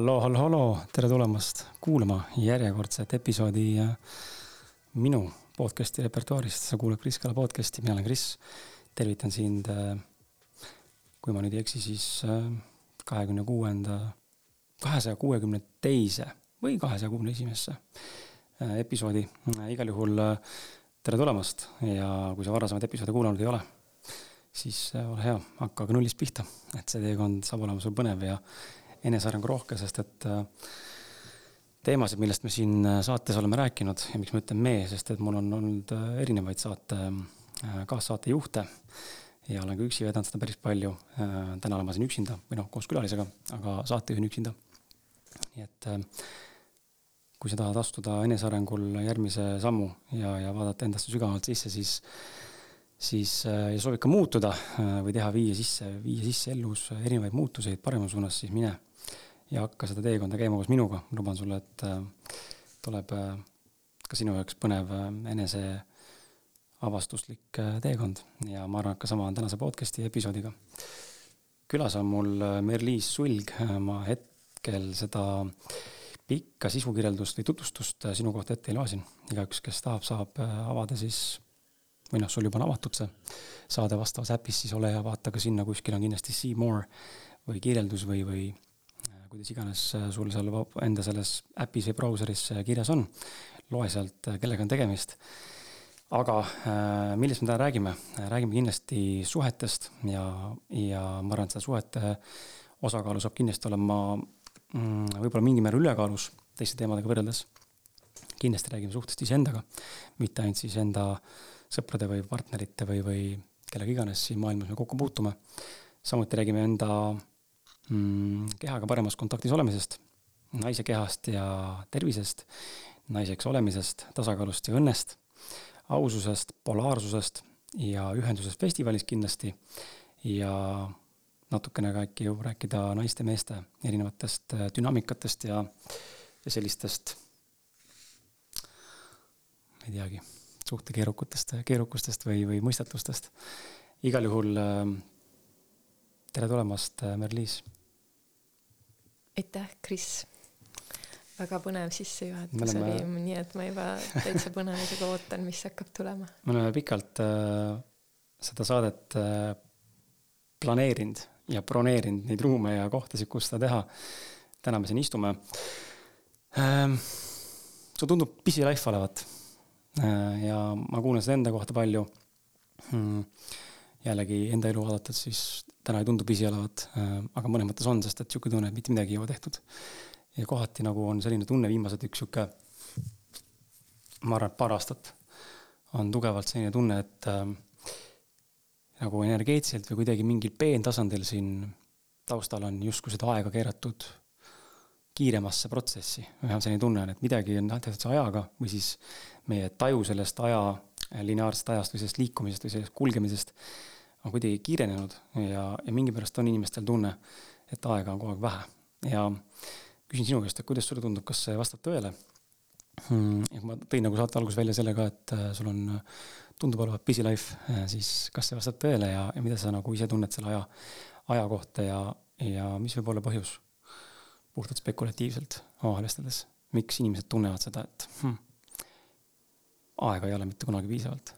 halloo, halloo, halloo, tere tulemast kuulama järjekordset episoodi äh, minu podcast'i repertuaarist. sa kuulad Kris Kala podcast'i, mina olen Kris. tervitan sind, äh, kui ma nüüd ei eksi, siis äh, kahekümne kuuenda, kahesaja kuuekümne teise või kahesaja kuuekümne esimesse episoodi. igal juhul tere tulemast ja kui sa varasemaid episoode kuulanud ei ole, siis ole hea, hakka aga nullist pihta, et see teekond saab olema sul põnev ja enesearengu rohke, sest et äh, teemasid, millest me siin äh, saates oleme rääkinud ja miks ma ütlen me, sest et mul on olnud äh, erinevaid saate, kaassaatejuhte ja olen ka üksi vedanud seda päris palju. täna olen ma siin üksinda või noh, koos külalisega, aga saatejuhin üksinda. nii et kui sa tahad astuda enesearengul järgmise sammu ja, ja vaadata endasse sügavamalt sisse, siis siis ja soovid ka muutuda või teha, viia sisse, viia sisse elus erinevaid muutuseid parema suunas, siis mine ja hakka seda teekonda käima koos minuga, luban sulle, et äh, tuleb äh, ka sinu jaoks põnev äh, enese avastuslik teekond ja ma arvan, et ka sama on tänase podcast'i episoodiga. külas on mul Merliis Sulg, ma hetkel seda pikka sisukirjeldust või tutvustust sinu kohta ette ei loe siin. igaüks, kes tahab, saab avada siis, või noh, sul juba on avatud see saade vastavas äpis, siis ole ja vaata ka sinna, kuskil on kindlasti see more või kirjeldus või, või kuidas iganes äh, sul seal enda selles äpis või brauseris äh, kirjas on. loe sealt, äh, kellega on tegemist. aga millest me täna räägime? räägime kindlasti suhetest ja, ja ma arvan, et seda suhete osakaalu saab kindlasti olema mm, võib-olla mingil määral ülekaalus teiste teemadega võrreldes. kindlasti räägime suhtest iseendaga, mitte ainult siis enda sõprade või partnerite või, või kellega iganes siin maailmas me kokku puutume. samuti räägime enda kehaga paremas kontaktis olemisest, naise kehast ja tervisest, naiseks olemisest, tasakaalust ja õnnest, aususest, polaarsusest ja ühendusest festivalis kindlasti ja natukene ka äkki rääkida naiste-meeste erinevatest äh, dünaamikatest ja, ja sellistest, ei teagi, suhtekeerukutest, keerukustest või, või mõistatustest. igal juhul äh, tere tulemast, äh, Merliis aitäh, Kris. väga põnev sissejuhatus oleme... oli, nii et ma juba täitsa põnevusega ootan, mis hakkab tulema. me oleme pikalt äh, seda saadet äh, planeerinud ja broneerinud neid ruume ja kohtasid, kus seda teha. täna me siin istume ähm,. see tundub busy life olevat äh,. ja ma kuulen seda enda kohta palju hmm jällegi enda elu vaadates, siis täna ei tundu busy olevat, äh, aga mõnes mõttes on, sest et niisugune tunne, et mitte midagi ei ole tehtud. ja kohati nagu on selline tunne viimased üks niisugune, ma arvan, et paar aastat on tugevalt selline tunne, et äh, nagu energeetiliselt või kuidagi mingil peentasandil siin taustal on justkui seda aega keeratud kiiremasse protsessi. vähemalt selline tunne on, et midagi on tehtud ajaga või siis meie taju sellest aja lineaarsest ajast või sellest liikumisest või sellest kulgemisest on kuidagi kiirenenud ja, ja mingipärast on inimestel tunne, et aega on kogu aeg vähe. ja küsin sinu käest, et kuidas sulle tundub, kas see vastab tõele hmm,? ja ma tõin nagu saate alguses välja selle ka, et äh, sul on, tundub olevat busy life, äh, siis kas see vastab tõele ja, ja mida sa nagu ise tunned selle aja, aja kohta ja, ja mis võib olla põhjus puhtalt spekulatiivselt omavahel miks inimesed tunnevad seda, et hmm, aega ei ole mitte kunagi piisavalt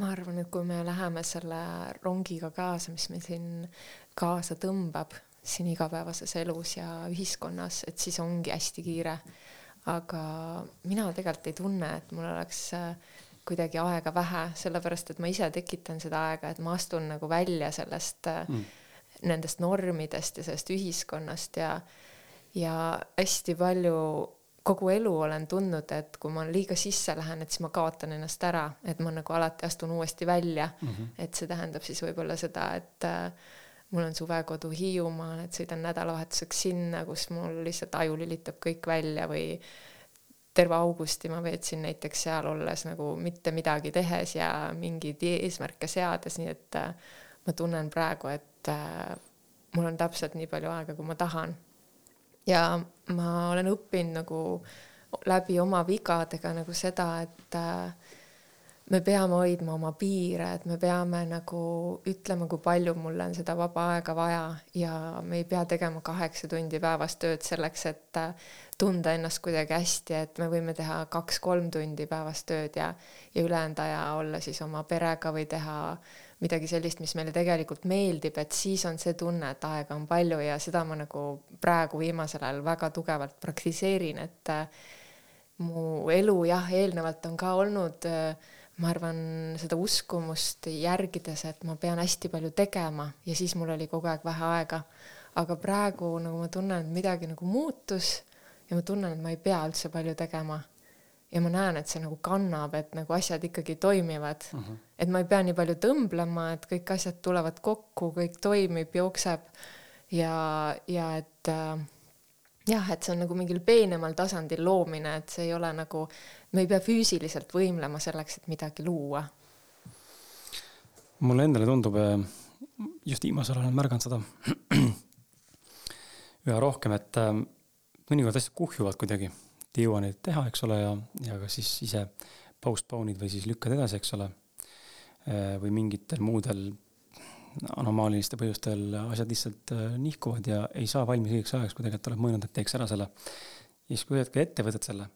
ma arvan, et kui me läheme selle rongiga kaasa, mis meil siin kaasa tõmbab siin igapäevases elus ja ühiskonnas, et siis ongi hästi kiire. aga mina tegelikult ei tunne, et mul oleks äh, kuidagi aega vähe, sellepärast et ma ise tekitan seda aega, et ma astun nagu välja sellest äh, mm., nendest normidest ja sellest ühiskonnast ja, ja hästi palju kogu elu olen tundnud, et kui ma liiga sisse lähen, et siis ma kaotan ennast ära, et ma nagu alati astun uuesti välja mm. -hmm. et see tähendab siis võib-olla seda, et äh, mul on suvekodu Hiiumaal, et sõidan nädalavahetuseks sinna, kus mul lihtsalt aju lülitab kõik välja või terve augusti ma veetsin näiteks seal olles nagu mitte midagi tehes ja mingeid eesmärke seades, nii et äh, ma tunnen praegu, et äh, mul on täpselt nii palju aega, kui ma tahan ja ma olen õppinud nagu läbi oma vigadega nagu seda, et äh, me peame hoidma oma piire, et me peame nagu ütlema, kui palju mul on seda vaba aega vaja. Ja me ei pea tegema kaheksa tundi päevas tööd selleks, et äh, tunda ennast kuidagi hästi, et me võime teha kaks-kolm tundi päevas tööd ja, ja ülejäänud aja olla siis oma perega või teha midagi sellist, mis meile tegelikult meeldib, et siis on see tunne, et aega on palju ja seda ma nagu praegu viimasel ajal väga tugevalt praktiseerin, et äh, mu elu jah, eelnevalt on ka olnud äh, ma arvan, seda uskumust järgides, et ma pean hästi palju tegema ja siis mul oli kogu aeg vähe aega. aga praegu nagu ma tunnen, et midagi nagu muutus ja ma tunnen, et ma ei pea üldse palju tegema. ja ma näen, et see nagu kannab, et nagu asjad ikkagi toimivad uh. Mhm. -huh. Et ma ei pea nii palju tõmblema, et kõik asjad tulevad kokku, kõik toimib, jookseb ja, ja et äh, jah, et see on nagu mingil peenemal tasandil loomine, et see ei ole nagu, me ei pea füüsiliselt võimlema selleks, et midagi luua. mulle endale tundub, eh, just viimasel ajal olen märganud seda üha rohkem, et eh, mõnikord asjad kuhjuvad kuidagi, ei jõua neid teha, eks ole, ja, ja ka siis ise postpone'id või siis lükkad edasi, eks ole. Eh, või mingitel muudel anomaaliliste põhjustel asjad lihtsalt äh, nihkuvad ja ei saa valmis õigeks ajaks, kui tegelikult oled mõelnud, et teeks ära selle. ja siis, kui hetkel ette võtad selle,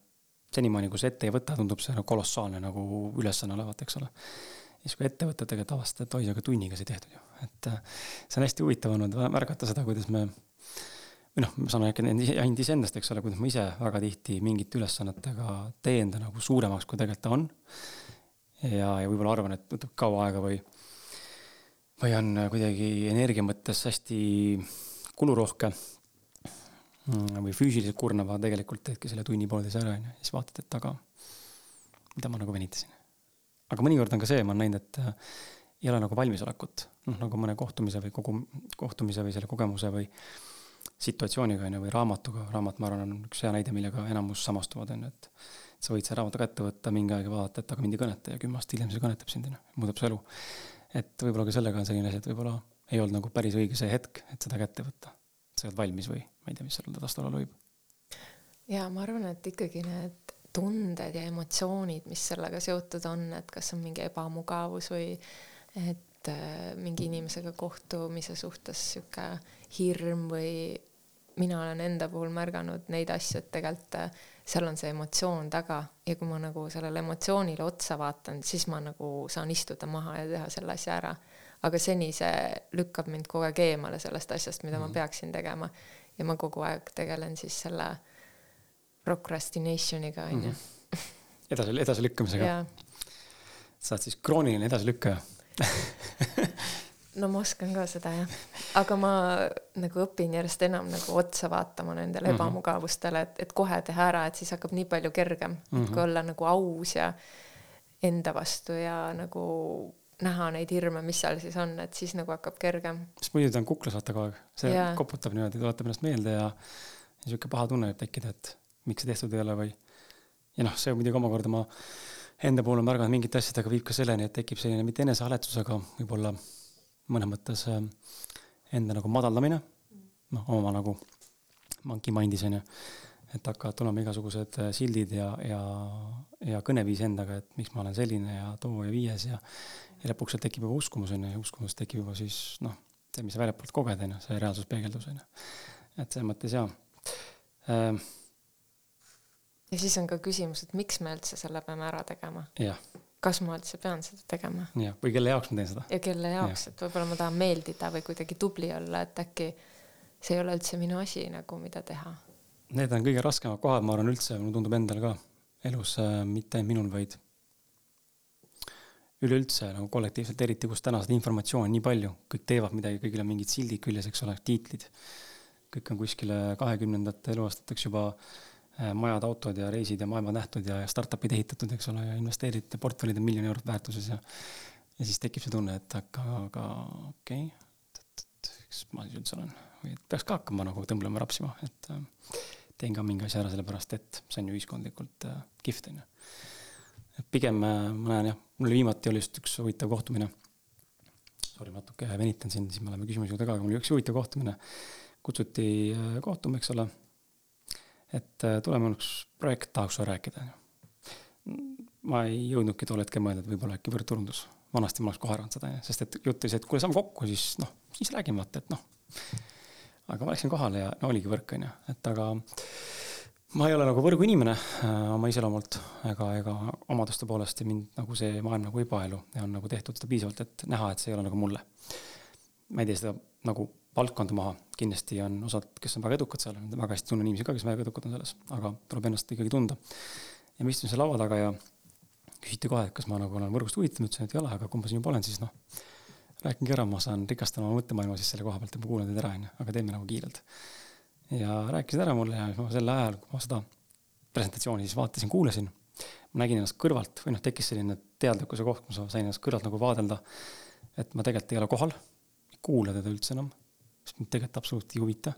senimaani, kui sa ette ei võta, tundub see nagu kolossaalne nagu ülesanne olevat, eks ole. ja siis, kui ette võtad, tegelikult avastad, et oi, aga tunniga sai tehtud ju, et äh, see on hästi huvitav olnud märgata seda, kuidas me või noh, ma saan rääkida ainult iseendast, eks ole, kuidas ma ise väga tihti mingite ülesannetega teen ta nagu suuremaks, kui tegelikult ta on. Ja, ja võib-olla arvan, et võtab kaua aega või või on kuidagi energia mõttes hästi kulurohke mm, või füüsiliselt kurnav, aga tegelikult teedki selle tunni-poolteise ära, onju, siis vaatad, et aga mida ma nagu venitasin. aga mõnikord on ka see, ma olen näinud, et äh, ei ole nagu valmisolekut, noh nagu mõne kohtumise või kogu kohtumise või selle kogemuse või situatsiooniga onju või raamatuga, raamat, ma arvan, on üks hea näide, millega enamus samastuvad onju, et sa võid selle raamatu kätte võtta, mingi aeg vaadata, et aga mind ei kõneta ja kümme aastat hiljem see kõnetab sind onju, muudab su elu et võib-olla ka sellega on selline asi, et võib-olla ei olnud nagu päris õige see hetk, et seda kätte võtta. sa oled valmis või ma ei tea, mis seal taustal olla võib. ja ma arvan, et ikkagi need tunded ja emotsioonid, mis sellega seotud on, et kas on mingi ebamugavus või et äh, mingi inimesega kohtumise suhtes sihuke hirm või mina olen enda puhul märganud neid asju, et tegelikult äh, seal on see emotsioon taga ja kui ma nagu sellele emotsioonile otsa vaatan, siis ma nagu saan istuda maha ja teha selle asja ära. aga seni see lükkab mind kogu aeg eemale sellest asjast, mida mm -hmm. ma mhm. peaksin tegema. ja ma kogu aeg tegelen siis selle procrastination'iga onju mm -hmm.. edasi, edasilükkamisega. sa oled siis krooniline edasilükkaja no ma oskan ka seda jah, aga ma nagu õpin järjest enam nagu otsa vaatama nendele mm -hmm. ebamugavustele, et, et kohe teha ära, et siis hakkab nii palju kergem mm, -hmm. kui olla nagu aus ja enda vastu ja nagu näha neid hirme, mis seal siis on, et siis nagu hakkab kergem. sest muidu ta on kuklas vaata kogu aeg, see ja. koputab niimoodi, tuletab ennast meelde ja sihuke paha tunne võib tekkida, et miks see tehtud ei ole või. ja noh, see muidugi omakorda ma enda puhul olen märganud mingite asjadega viib ka selleni, et tekib selline mitte enesehaletsus, aga võib-olla mõnes mõttes äh, enda nagu madaldamine, noh, oma nagu monkey mind'is on ju, et hakkavad tulema igasugused äh, sildid ja, ja, ja kõneviis endaga, et miks ma olen selline ja too ja viies ja ja lõpuks sealt tekib juba uskumus on ju, ja uskumus tekib juba siis noh, see, mis sa väljapoolt koged, on ju, see reaalsuspeegeldus on ju. et selles mõttes jaa. Ähm, ja siis on ka küsimus, et miks me üldse selle peame ära tegema. jah kas ma üldse pean seda tegema. jah, või kelle jaoks ma teen seda. ja kelle jaoks ja., et võib-olla ma tahan meeldida või kuidagi tubli olla, et äkki see ei ole üldse minu asi nagu, mida teha. Need on kõige raskemad kohad, ma arvan üldse, mulle tundub endal ka elus äh,, mitte minul, vaid üleüldse nagu kollektiivselt, eriti kus täna seda informatsiooni nii palju, kõik teevad midagi, kõigil on mingid sildid küljes, eks ole, tiitlid. kõik on kuskile kahekümnendate eluaastateks juba Äh, majad, autod ja reisid ja maailma nähtud ja startup'id ehitatud, eks ole, ja investeerite, portfellid on miljoni eurot väärtuses ja ja siis tekib see tunne, et aga, aga okei okay,, kes ma siis üldse olen või et peaks ka hakkama nagu tõmblema, rapsima, et äh, teen ka mingi asja ära, sellepärast et see on ju ühiskondlikult äh, kihvt, on ju. et pigem äh, ma näen jah, mul viimati oli just üks huvitav kohtumine. Sorry, natuke venitan siin, siis me oleme küsimuse juurde ka, aga mul oli üks huvitav kohtumine. kutsuti äh, kohtuma, eks ole et äh, tuleme üks projekt, tahaks sulle rääkida. ma ei jõudnudki tol hetkel mõelda, et võib-olla äkki võrdturundus. vanasti ma oleks kohe arvanud seda, sest et jutt oli see, et kuule, saame kokku, siis noh, siis räägime vaata, et noh. aga ma läksin kohale ja no oligi võrk, onju, et aga ma ei ole nagu võrgu inimene äh, oma iseloomult ega, ega omaduste poolest ja mind nagu see maailm nagu ei paelu ja on nagu tehtud seda piisavalt, et näha, et see ei ole nagu mulle. ma ei tee seda nagu valdkonda maha, kindlasti on osad, kes on väga edukad seal, väga hästi tunnen inimesi ka, kes väga edukad on selles, aga tuleb ennast ikkagi tunda. ja me istusime seal laua taga ja küsiti kohe, et kas ma nagu olen võrgust huvitatud, ütlesin, et ei ole, aga kumb ma siin juba olen, siis noh. rääkingi ära, ma saan rikastada oma mõttemaailma siis selle koha pealt ja ma kuulan teid ära, onju, aga teeme nagu kiirelt ja rääkisid ära mulle ja ma sel ajal, kui ma seda presentatsiooni siis vaatasin, kuulasin, ma nägin ennast kõrvalt või noh, tekkis selline teadlikkuse koht, kus ma sain ennast kõrvalt nagu vaadelda. et ma tegelikult ei ole kohal, ei kuula teda üldse enam, sest mind tegelikult absoluutselt ei huvita.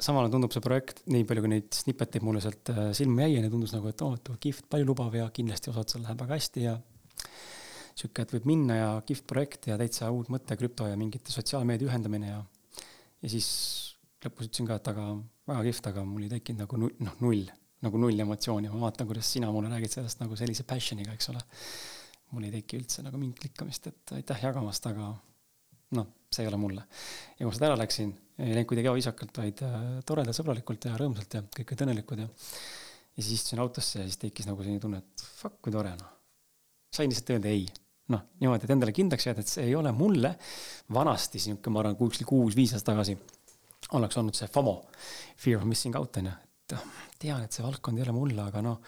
samal ajal tundub see projekt, nii palju kui neid snippeteid mulle sealt äh, silma jäi, tundus nagu, et oo, et kihvt, paljulubav ja kindlasti osad seal läheb väga hästi ja sihuke, et võib minna ja kihvt projekt ja täitsa uut mõte, krüpto ja mingite sotsiaalmeedia ühendamine ja, ja siis lõpus ütlesin ka, et aga väga kihvt, aga mul ei tekkinud nagu null, noh, null, nagu null emotsiooni, ma vaatan, kuidas sina mulle räägid sellest nagu sellise passion'iga, eks ole. mul ei teki üldse nagu mingit klikkamist, et aitäh jagamast, aga noh, see ei ole mulle. ja kui ma sealt ära läksin, ei läinud kuidagi ebaviisakalt, vaid äh, toredalt, sõbralikult ja rõõmsalt ja kõik olid õnnelikud ja. ja siis istusin autosse ja siis tekkis nagu selline tunne, et fuck, kui tore noh. sain lihtsalt öelda ei noh, niimoodi, et endale kindlaks jääda, et see ei ole mulle. vanasti sihuke, ma arvan, kuskil kuus-viis aastat tagasi oleks olnud see FOMO, fear of missing out on ju, et tean, et see valdkond ei ole mulle, aga noh,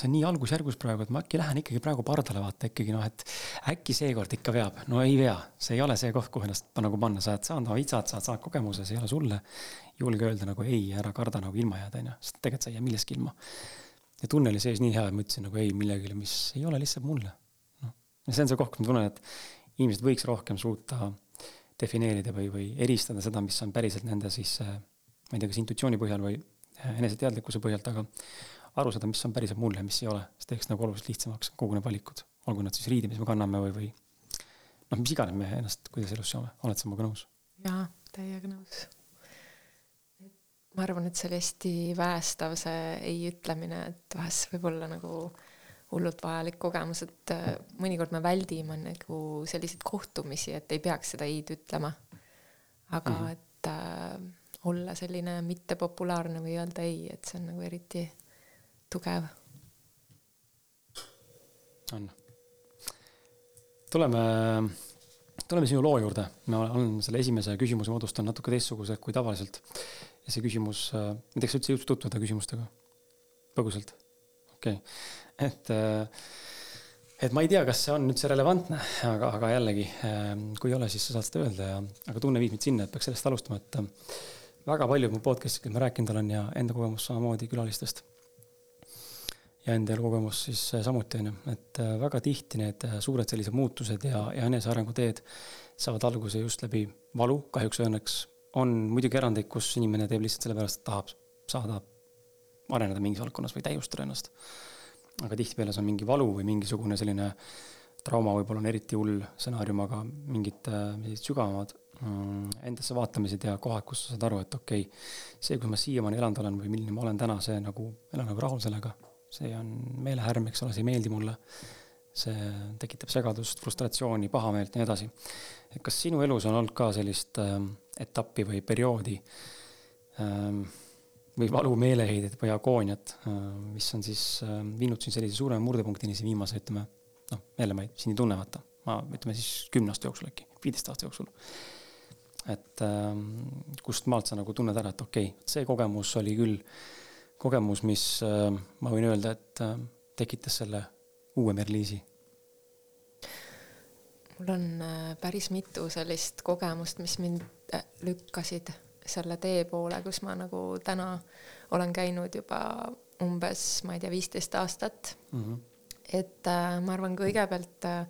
see on nii algusjärgus praegu, et ma äkki lähen ikkagi praegu pardale vaata ikkagi noh, et äkki seekord ikka veab, no ei vea, see ei ole see koht, kuhu ennast nagu panna, sa oled saanud oma vitsad, sa saanud kogemuse, see ei ole sulle. julge öelda nagu ei, ära karda nagu ilma jääda, onju, sest tegelikult sa ei jää millestki ilma. ja tunne oli sees nii hea, et ma ütlesin nagu ei millegile, mis ei ole lihtsalt mulle. noh, ja see on see koht, kus ma tunnen, et inimesed võiks rohkem suuta defineerida või, või eristada seda, mis on päriselt nende siis, äh, ma ei tea, kas intuitsiooni põhjal või äh, eneseteadlikkuse põhjalt, aga aru saada, mis on päriselt mulle mis ei ole, see teeks nagu oluliselt lihtsamaks kogu need valikud, olgu nad siis riided, mis me kanname või, või noh, mis iganes me ennast, kuidas elus seome, oled sa minuga nõus? jaa, täiega nõus. ma arvan, et see oli hästi väestav, see ei ütlemine, et vahest võib olla nagu hullult vajalik kogemus, et äh, mõnikord me väldime nagu selliseid kohtumisi, et ei peaks seda ei-d ütlema. aga mm -hmm. et äh, olla selline mittepopulaarne või öelda ei, et see on nagu eriti tugev. on. tuleme, tuleme sinu loo juurde. ma olen selle esimese küsimuse moodustanud natuke teistsuguse kui tavaliselt. ja see küsimus, äh, kas sa üldse jõudsid tutvuda küsimustega? põgusalt? okei okay et, äh, et ma ei tea, kas see on üldse relevantne, aga, aga jällegi, ähm, kui ei ole, siis sa saad seda öelda ja, aga tunne viib mind sinna, et peaks sellest alustama, et äh, väga palju mu podcast'is ma rääkinud olen ja enda kogemus samamoodi külalistest. Ja enda elukogemus siis äh, samuti on ju, et väga tihti need suured sellised muutused ja, ja enesearengu teed saavad alguse just läbi valu, kahjuks või õnneks on muidugi erandeid, kus inimene teeb lihtsalt sellepärast, et tahab saada areneda mingis valdkonnas või täiustada ennast. Aga tihtipeale see on mingi valu või mingisugune selline trauma võib-olla on eriti hull stsenaarium, aga mingid äh, sügavamad mm, endasse vaatamised ja kohad, kus sa saad aru, et okei okay,, see, kus ma siiamaani elanud olen või milline ma olen täna, see nagu, elan nagu rahul sellega. See on meelehärm, eks ole, see ei meeldi mulle. see tekitab segadust, frustratsiooni, pahameelt ja nii edasi. kas sinu elus on olnud ka sellist äh, etappi või perioodi ähm, või valumeeleheidet või agooniat, äh, mis on siis äh, viinud sind sellise suurema murdepunktini siin viimase, ütleme, noh, ei, siin ei tunne, vaata, ma ütleme siis kümne aasta jooksul äkki, viieteist aasta jooksul. et ähm, kust maalt sa nagu tunned ära, et okei okay,, see kogemus oli küll kogemus, mis äh, ma võin öelda, et tekitas selle uue Merliisi mul on päris mitu sellist kogemust, mis mind lükkasid selle tee poole, kus ma nagu täna olen käinud juba umbes, ma ei tea, viisteist aastat mm. -hmm. et äh, ma arvan, kõigepealt äh,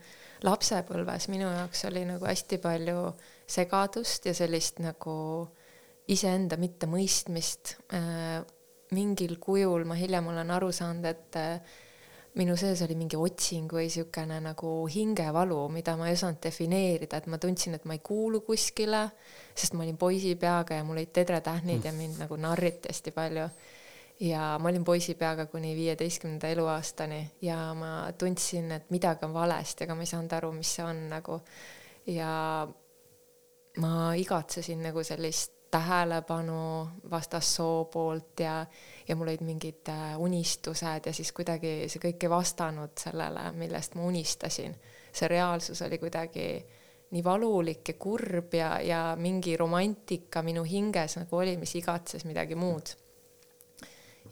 lapsepõlves minu jaoks oli nagu hästi palju segadust ja sellist nagu iseenda mittemõistmist äh,. Mingil kujul ma hiljem olen aru saanud, et äh, minu sees oli mingi otsing või niisugune nagu hingevalu, mida ma ei osanud defineerida, et ma tundsin, et ma ei kuulu kuskile, sest ma olin poisipeaga ja mul olid tedretähnid mm. ja mind nagu narriti hästi palju. ja ma olin poisipeaga kuni viieteistkümnenda eluaastani ja ma tundsin, et midagi on valesti, aga ma ei saanud aru, mis see on nagu. ja ma igatsesin nagu sellist tähelepanu vastassoo poolt ja, ja mul olid mingid äh, unistused ja siis kuidagi see kõik ei vastanud sellele, millest ma unistasin. see reaalsus oli kuidagi nii valulik ja kurb ja, ja mingi romantika minu hinges nagu oli, mis igatses midagi muud.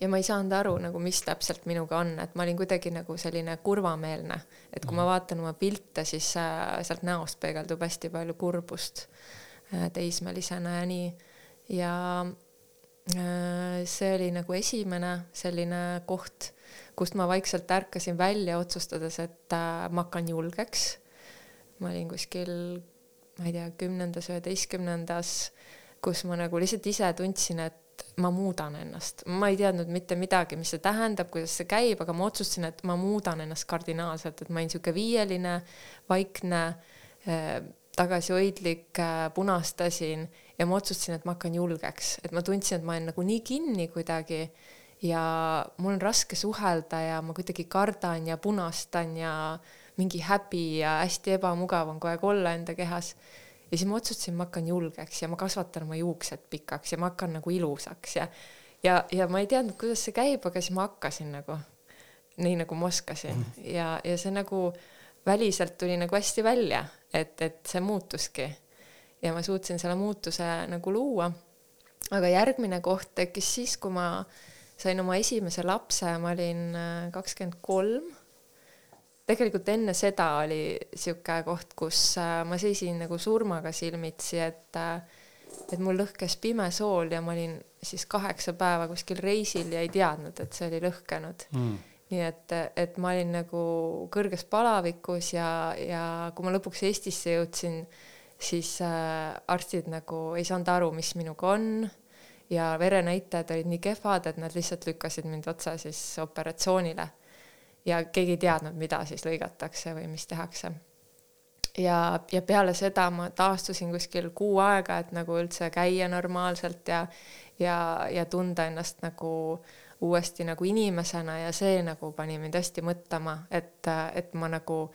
ja ma ei saanud aru nagu, mis täpselt minuga on, et ma olin kuidagi nagu selline kurvameelne, et kui ma mhm. vaatan oma pilte, siis äh, sealt näost peegeldub hästi palju kurbust äh, teismelisena ja nii ja äh, see oli nagu esimene selline koht, kust ma vaikselt ärkasin välja, otsustades, et äh, ma hakkan julgeks. ma olin kuskil, ma ei tea, kümnendas, üheteistkümnendas, kus ma nagu lihtsalt ise tundsin, et ma muudan ennast, ma ei teadnud mitte midagi, mis see tähendab, kuidas see käib, aga ma otsustasin, et ma muudan ennast kardinaalselt, et ma olin niisugune viieline, vaikne, äh, tagasihoidlik, punastasin ja ma otsustasin, et ma hakkan julgeks, et ma tundsin, et ma olen nagu nii kinni kuidagi ja mul on raske suhelda ja ma kuidagi kardan ja punastan ja mingi häbi ja hästi ebamugav on kogu aeg olla enda kehas. ja siis ma otsustasin, ma hakkan julgeks ja ma kasvatan oma juuksed pikaks ja ma hakkan nagu ilusaks ja ja, ja ma ei teadnud, kuidas see käib, aga siis ma hakkasin nagu nii nagu ma oskasin mm. ja, ja see nagu väliselt tuli nagu hästi välja, et, et see muutuski ja ma suutsin selle muutuse nagu luua. aga järgmine koht tekkis siis, kui ma sain oma esimese lapse, ma olin äh, kakskümmend kolm. tegelikult enne seda oli sihuke koht, kus äh, ma seisin nagu surmaga silmitsi, et äh, et mul lõhkes pime sool ja ma olin siis kaheksa päeva kuskil reisil ja ei teadnud, et see oli lõhkenud mm. nii et, et ma olin nagu kõrges palavikus ja, ja kui ma lõpuks Eestisse jõudsin siis äh, arstid nagu ei saanud aru, mis minuga on ja verenäitajad olid nii kehvad, et nad lihtsalt lükkasid mind otse siis operatsioonile. ja keegi ei teadnud, mida siis lõigatakse või mis tehakse. ja, ja peale seda ma taastusin kuskil kuu aega, et nagu üldse käia normaalselt ja, ja, ja tunda ennast nagu uuesti nagu inimesena ja see nagu pani mind hästi mõtlema, et, et ma nagu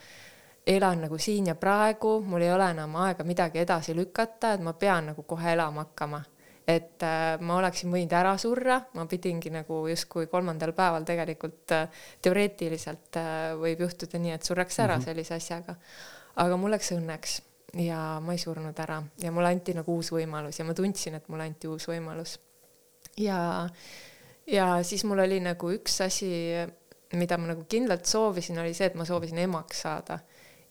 elan nagu siin ja praegu, mul ei ole enam aega midagi edasi lükata, et ma pean nagu kohe elama hakkama. et äh, ma oleksin võinud ära surra, ma pidingi nagu justkui kolmandal päeval tegelikult äh, teoreetiliselt äh, võib juhtuda nii, et surraks ära mm -hmm. sellise asjaga. aga mul läks õnneks ja ma ei surnud ära ja mulle anti nagu uus võimalus ja ma tundsin, et mulle anti uus võimalus. ja, ja siis mul oli nagu üks asi, mida ma nagu kindlalt soovisin, oli see, et ma soovisin emaks saada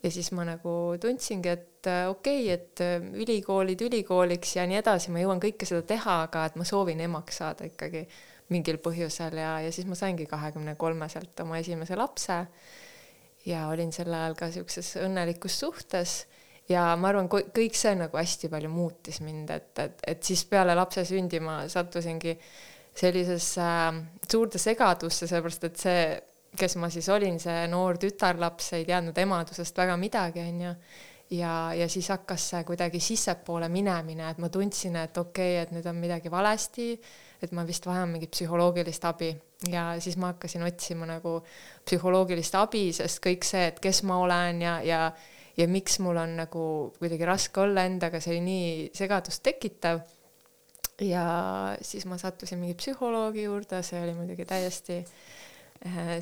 ja siis ma nagu tundsingi, et äh, okei okay,, et äh, ülikoolid ülikooliks ja nii edasi, ma jõuan kõike seda teha, aga et ma soovin emaks saada ikkagi mingil põhjusel ja, ja siis ma saingi kahekümne kolmeselt oma esimese lapse. ja olin sel ajal ka siukses õnnelikus suhtes ja ma arvan, kõik see nagu hästi palju muutis mind, et, et, et siis peale lapse sündi ma sattusingi sellisesse äh, suurde segadusse, sellepärast et see kes ma siis olin, see noor tütarlaps, ei teadnud emadusest väga midagi, onju. ja, ja siis hakkas see kuidagi sissepoole minemine, et ma tundsin, et okei okay,, et nüüd on midagi valesti, et ma vist vajan mingit psühholoogilist abi ja siis ma hakkasin otsima nagu psühholoogilist abi, sest kõik see, et kes ma olen ja, ja ja miks mul on nagu kuidagi raske olla endaga, see oli nii segadust tekitav. ja siis ma sattusin mingi psühholoogi juurde, see oli muidugi täiesti äh,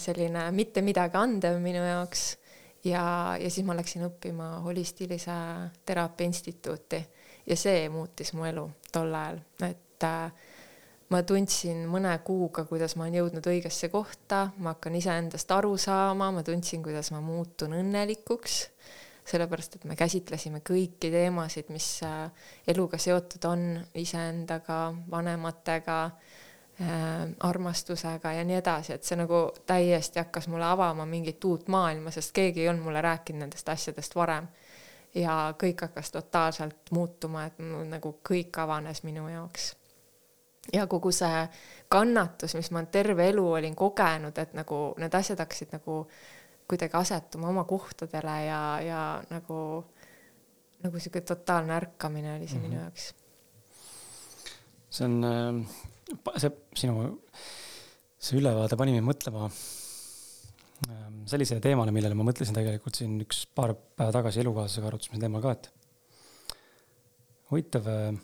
selline mitte midagi andev minu jaoks. Ja, ja siis ma läksin õppima holistilise teraapia instituuti. Ja see muutis mu elu tol ajal, et äh, ma tundsin mõne kuuga, kuidas ma olen jõudnud õigesse kohta, ma hakkan iseendast aru saama, ma tundsin, kuidas ma muutun õnnelikuks, sellepärast et me käsitlesime kõiki teemasid, mis äh, eluga seotud on, iseendaga, vanematega armastusega ja nii edasi, et see nagu täiesti hakkas mulle avama mingit uut maailma, sest keegi ei olnud mulle rääkinud nendest asjadest varem. ja kõik hakkas totaalselt muutuma, et nagu kõik avanes minu jaoks. ja kogu see kannatus, mis ma terve elu olin kogenud, et nagu need asjad hakkasid nagu kuidagi asetuma oma kohtadele ja, ja nagu, nagu sihuke totaalne ärkamine oli see mm -hmm. minu jaoks see on äh, see sinu see ülevaade pani mind mõtlema ähm, sellisele teemale, millele ma mõtlesin tegelikult siin üks paar päeva tagasi elukaaslasega arutasime teemal ka, et huvitav. Äh,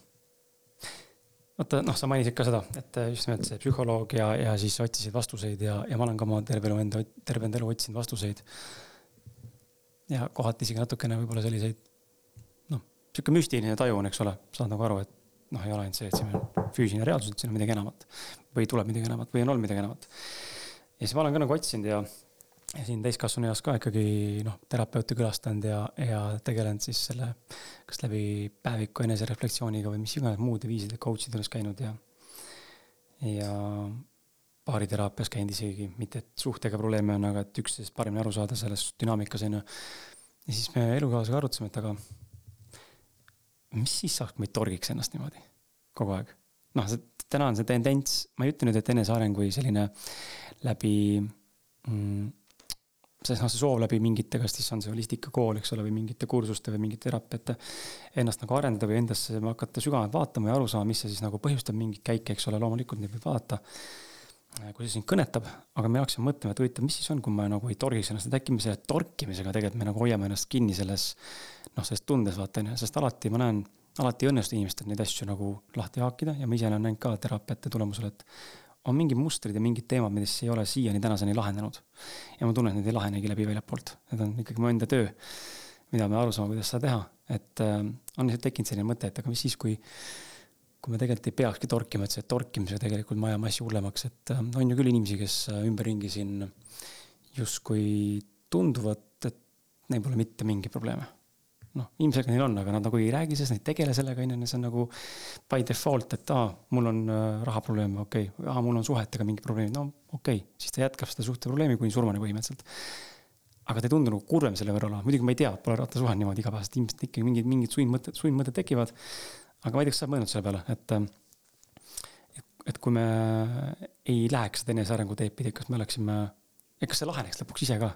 vaata, noh, sa mainisid ka seda, et äh, just nimelt see psühholoog ja, ja siis otsisid vastuseid ja, ja ma olen ka oma terve elu enda, terve enda elu otsinud vastuseid. ja kohati isegi natukene võib-olla selliseid, noh, sihuke müstiline taju on, eks ole, saad nagu aru, et noh, ei ole ainult see, et siin on füüsiline reaalsus, et siin on midagi enamat või tuleb midagi enamat või on olnud midagi enamat. ja siis ma olen ka nagu otsinud ja, ja siin täiskasvanu eas ka ikkagi noh, terapeuti külastanud ja, ja tegelenud siis selle, kas läbi päeviku enesereflektsiooniga või mis iganes muude viiside coach'ide juures käinud ja, ja baariteraapias käinud isegi, mitte et suhtega probleeme on, aga et üksteisest paremini aru saada selles dünaamikas on ju. ja siis me elukaaslasega arutasime, et aga mis siis saaks, kui me ei torgiks ennast niimoodi kogu aeg. noh, see täna on see tendents, ma ei ütle nüüd, et eneseareng või selline läbi mm,, sest noh, see soov läbi mingite, kas siis on see holistikakool, eks ole, või mingite kursuste või mingite teraapiate, ennast nagu arendada või endasse hakata sügavamalt vaatama ja aru saama, mis see siis nagu põhjustab mingeid käike, eks ole, loomulikult neid võib vaadata kui see sind kõnetab, aga me hakkasime mõtlema, et huvitav, mis siis on, kui ma nagu ei torgiks ennast, et äkki me selle torkimisega tegelikult me nagu hoiame ennast kinni selles noh, selles tundes vaata onju, sest alati ma näen, alati ei õnnestu inimestel neid asju nagu lahti haakida ja ma ise olen näinud ka teraapiate tulemusel, et on mingid mustrid ja mingid teemad, mis ei ole siiani tänaseni lahenenud. ja ma tunnen, et need ei lahenegi läbi väljapoolt, need on ikkagi mu enda töö, mida me aru saame, kuidas seda teha, et äh, on lihtsalt tekkinud selline mõte, et aga mis siis, kui kui me tegelikult ei peakski torkima, et see torkimisega tegelikult me ajame asju hullemaks, et äh, on ju küll inimesi, kes äh, ümberringi siin justkui tunduvad, et neil pole mitte mingeid probleeme noh, ilmselgelt neil on, aga nad nagu ei räägi sellest, nad ei tegele sellega, on ju, see on nagu by default, et aa, mul on äh, rahaprobleem, okei okay., aa, mul on suhetega mingi probleem, no okei okay., siis ta jätkab seda suhteprobleemi kuni surmani põhimõtteliselt. aga ta ei tundu nagu kurvem selle võrra olevat, muidugi ma ei tea, pole rattasuhe niimoodi igapäevaselt, ilmselt ikkagi mingid, mingid sundmõtted, sundmõtted tekivad. Aga ma ei tea, kas sa oled mõelnud selle peale, et, et, et kui me ei läheks seda enesearengu teed pidi, kas me oleksime, kas see laheneks lõpuks ise ka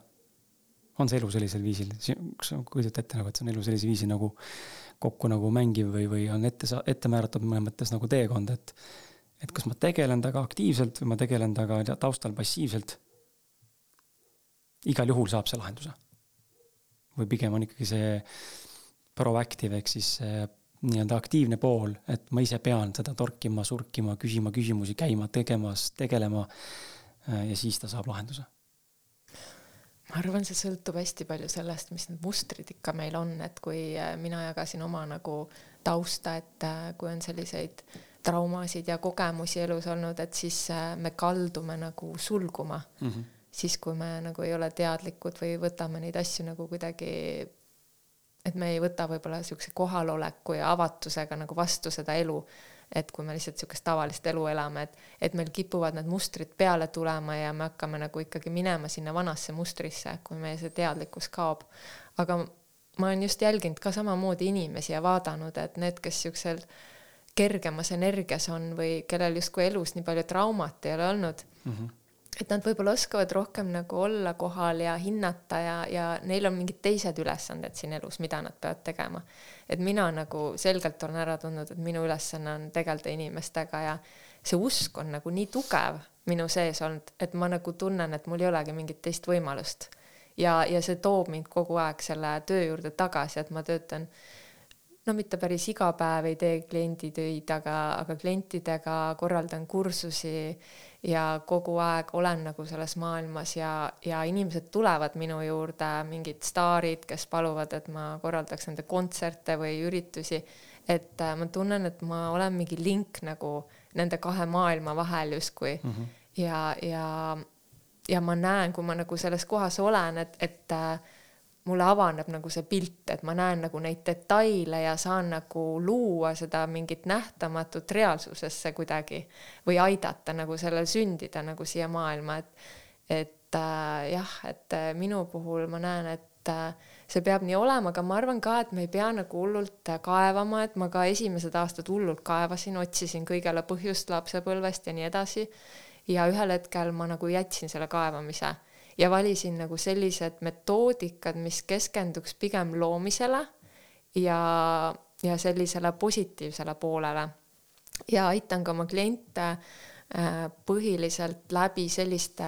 on see elu sellisel viisil, kas sa kujutad ette nagu, et see on elu sellise viisi nagu kokku nagu mängiv või, või on ette, ette määratud mõnes mõttes nagu teekond, et et kas ma tegelen temaga aktiivselt või ma tegelen temaga taustal passiivselt. igal juhul saab see lahenduse. või pigem on ikkagi see proactive ehk siis nii-öelda aktiivne pool, et ma ise pean seda torkima, surkima, küsima küsimusi, käima, tegemas, tegelema. ja siis ta saab lahenduse ma arvan, see sõltub hästi palju sellest, mis need mustrid ikka meil on, et kui äh, mina jagasin oma nagu tausta, et äh, kui on selliseid traumasid ja kogemusi elus olnud, et siis äh, me kaldume nagu sulguma mm. -hmm. siis, kui me nagu ei ole teadlikud või võtame neid asju nagu kuidagi, et me ei võta võib-olla siukse kohaloleku ja avatusega nagu vastu seda elu et kui me lihtsalt niisugust tavalist elu elame, et, et meil kipuvad need mustrid peale tulema ja me hakkame nagu ikkagi minema sinna vanasse mustrisse, kui meie see teadlikkus kaob. aga ma olen just jälginud ka samamoodi inimesi ja vaadanud, et need, kes niisugusel kergemas energias on või kellel justkui elus nii palju traumat ei ole olnud mm, -hmm et nad võib-olla oskavad rohkem nagu olla kohal ja hinnata ja, ja neil on mingid teised ülesanded siin elus, mida nad peavad tegema. et mina nagu selgelt olen ära tundnud, et minu ülesanne on tegeleda inimestega ja see usk on nagu nii tugev minu sees olnud, et ma nagu tunnen, et mul ei olegi mingit teist võimalust. ja, ja see toob mind kogu aeg selle töö juurde tagasi, et ma töötan no mitte päris iga päev ei tee klienditöid, aga, aga klientidega korraldan kursusi ja kogu aeg olen nagu selles maailmas ja, ja inimesed tulevad minu juurde, mingid staarid, kes paluvad, et ma korraldaks nende kontserte või üritusi. et äh, ma tunnen, et ma olen mingi link nagu nende kahe maailma vahel justkui mm -hmm. ja, ja, ja ma näen, kui ma nagu selles kohas olen, et, et äh, mulle avaneb nagu see pilt, et ma näen nagu neid detaile ja saan nagu luua seda mingit nähtamatut reaalsusesse kuidagi või aidata nagu sellel sündida nagu siia maailma, et et äh, jah, et äh, minu puhul ma näen, et äh, see peab nii olema, aga ma arvan ka, et me ei pea nagu hullult kaevama, et ma ka esimesed aastad hullult kaevasin, otsisin kõigele põhjust lapsepõlvest ja nii edasi. ja ühel hetkel ma nagu jätsin selle kaevamise ja valisin nagu sellised metoodikad, mis keskenduks pigem loomisele ja, ja sellisele positiivsele poolele. ja aitan ka oma kliente põhiliselt läbi selliste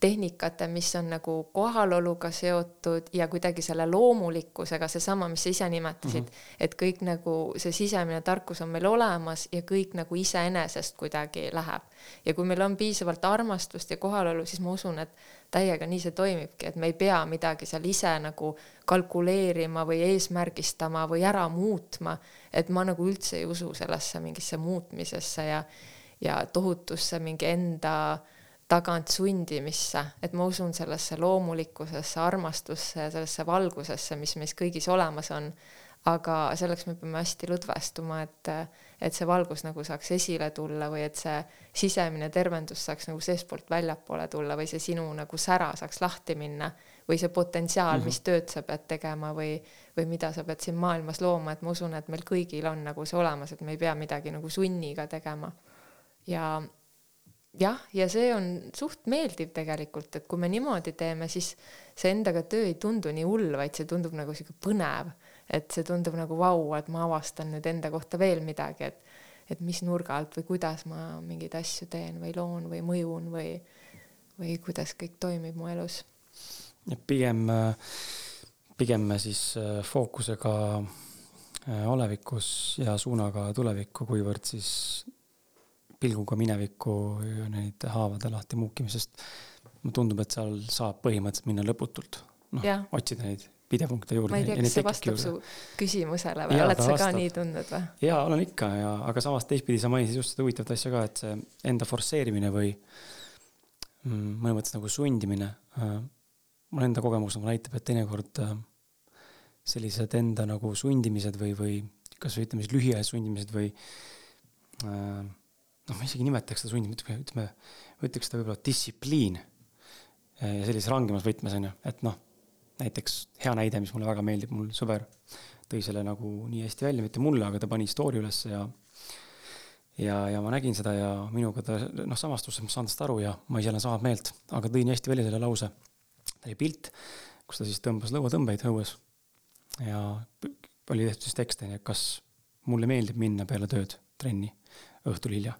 tehnikate, mis on nagu kohaloluga seotud ja kuidagi selle loomulikkusega, seesama, mis sa ise nimetasid mm, -hmm. et kõik nagu see sisemine tarkus on meil olemas ja kõik nagu iseenesest kuidagi läheb. ja kui meil on piisavalt armastust ja kohalolu, siis ma usun, et täiega nii see toimibki, et me ei pea midagi seal ise nagu kalkuleerima või eesmärgistama või ära muutma. et ma nagu üldse ei usu sellesse mingisse muutmisesse ja, ja tohutusse mingi enda äh, tagant sundimisse, et ma usun sellesse loomulikkusesse, armastusse ja sellesse valgusesse, mis meis kõigis olemas on. aga selleks me peame hästi lõdvestuma, et, et see valgus nagu saaks esile tulla või et see sisemine tervendus saaks nagu seestpoolt väljapoole tulla või see sinu nagu sära saaks lahti minna või see potentsiaal mm, -hmm. mis tööd sa pead tegema või, või mida sa pead siin maailmas looma, et ma usun, et meil kõigil on nagu see olemas, et me ei pea midagi nagu sunniga tegema. ja jah, ja see on suht meeldiv tegelikult, et kui me niimoodi teeme, siis see endaga töö ei tundu nii hull, vaid see tundub nagu sihuke põnev, et see tundub nagu vau, et ma avastan nüüd enda kohta veel midagi, et et mis nurga alt või kuidas ma mingeid asju teen või loon või mõjun või, või kuidas kõik toimib mu elus. pigem, pigem siis äh, fookusega äh, olevikus ja suunaga tulevikku, kuivõrd siis pilguga minevikku ja neid haavade lahti muukimisest. mulle tundub, et seal saab põhimõtteliselt minna lõputult. noh, otsida neid pidepunkte juurde. ma ei tea, kas see vastab juurde. su küsimusele või oled sa ka nii tundnud või? jaa, olen ikka ja, aga samas teistpidi sa mainisid just seda huvitavat asja ka, et see enda forsseerimine või mm, mõnes mõttes nagu sundimine äh,. mul enda kogemus nagu näitab, et teinekord äh, sellised enda nagu sundimised või, või kasvõi ütleme siis lühiajalised sundimised või äh, noh, ma isegi nimetaks seda sundi, ütleme, ütleks seda võib-olla distsipliin. ja sellises rangemas võtmes on ju, et noh, näiteks hea näide, mis mulle väga meeldib, mul sõber tõi selle nagu nii hästi välja, mitte mulle, aga ta pani story ülesse ja ja, ja ma nägin seda ja minuga ta noh, samastus, ma saan tast aru ja ma ise olen sama meelt, aga tõi nii hästi välja selle lause. oli pilt, kus ta siis tõmbas lõuatõmbeid õues ja oli tehtud siis tekst, on ju, kas mulle meeldib minna peale tööd trenni õhtul hilja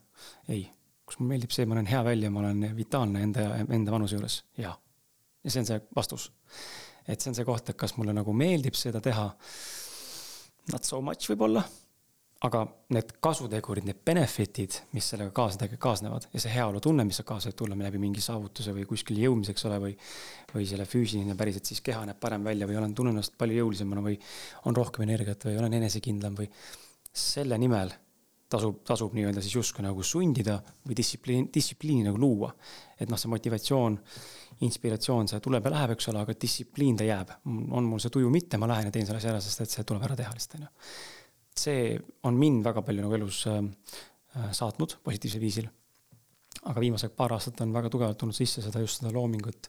ei, kus mulle meeldib see, ma näen hea välja, ma olen vitaalne enda, enda vanuse juures, jaa. ja see on see vastus. et see on see koht, et kas mulle nagu meeldib seda teha, not so much võib-olla, aga need kasutegurid, need benefit'id, mis sellega kaasa, kaasnevad ja see heaolutunne, mis saab kaasa tulla läbi mingi saavutuse või kuskile jõudmise, eks ole, või või selle füüsiline päriselt siis keha näeb parem välja või olen, tunnen ennast palju jõulisemana või on rohkem energiat või olen enesekindlam või selle nimel tasub, tasub nii-öelda siis justkui nagu sundida või distsipliin, distsipliini nagu luua. et noh, see motivatsioon, inspiratsioon, see tuleb ja läheb, eks ole, aga distsipliin ta jääb. on mul see tuju mitte, ma lähen ja teen selle asja ära, sest et see tuleb ära teha lihtsalt, on ju. see on mind väga palju nagu elus äh, äh, saatnud positiivsel viisil. aga viimased paar aastat on väga tugevalt tulnud sisse seda just seda loomingut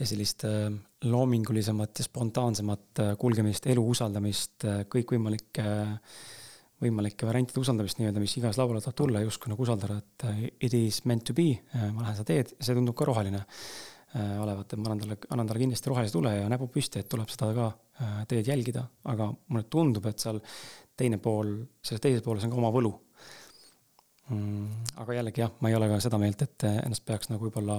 ja sellist äh, loomingulisemat ja spontaansemat kulgemist, elu usaldamist, kõikvõimalikke äh, võimalike variantide usaldamist nii-öelda, mis igas lauale tahab tulla, justkui nagu usaldada, et äh, it is meant to be, äh, ma lähen seda teed see tundub ka roheline äh, olevat, et ma annan talle, annan talle kindlasti rohelise tule ja näpu püsti, et tuleb seda ka teed jälgida, aga mulle tundub, et seal teine pool, selles teises pooles on ka oma võlu mm,. aga jällegi jah, ma ei ole ka seda meelt, et ennast peaks nagu võib-olla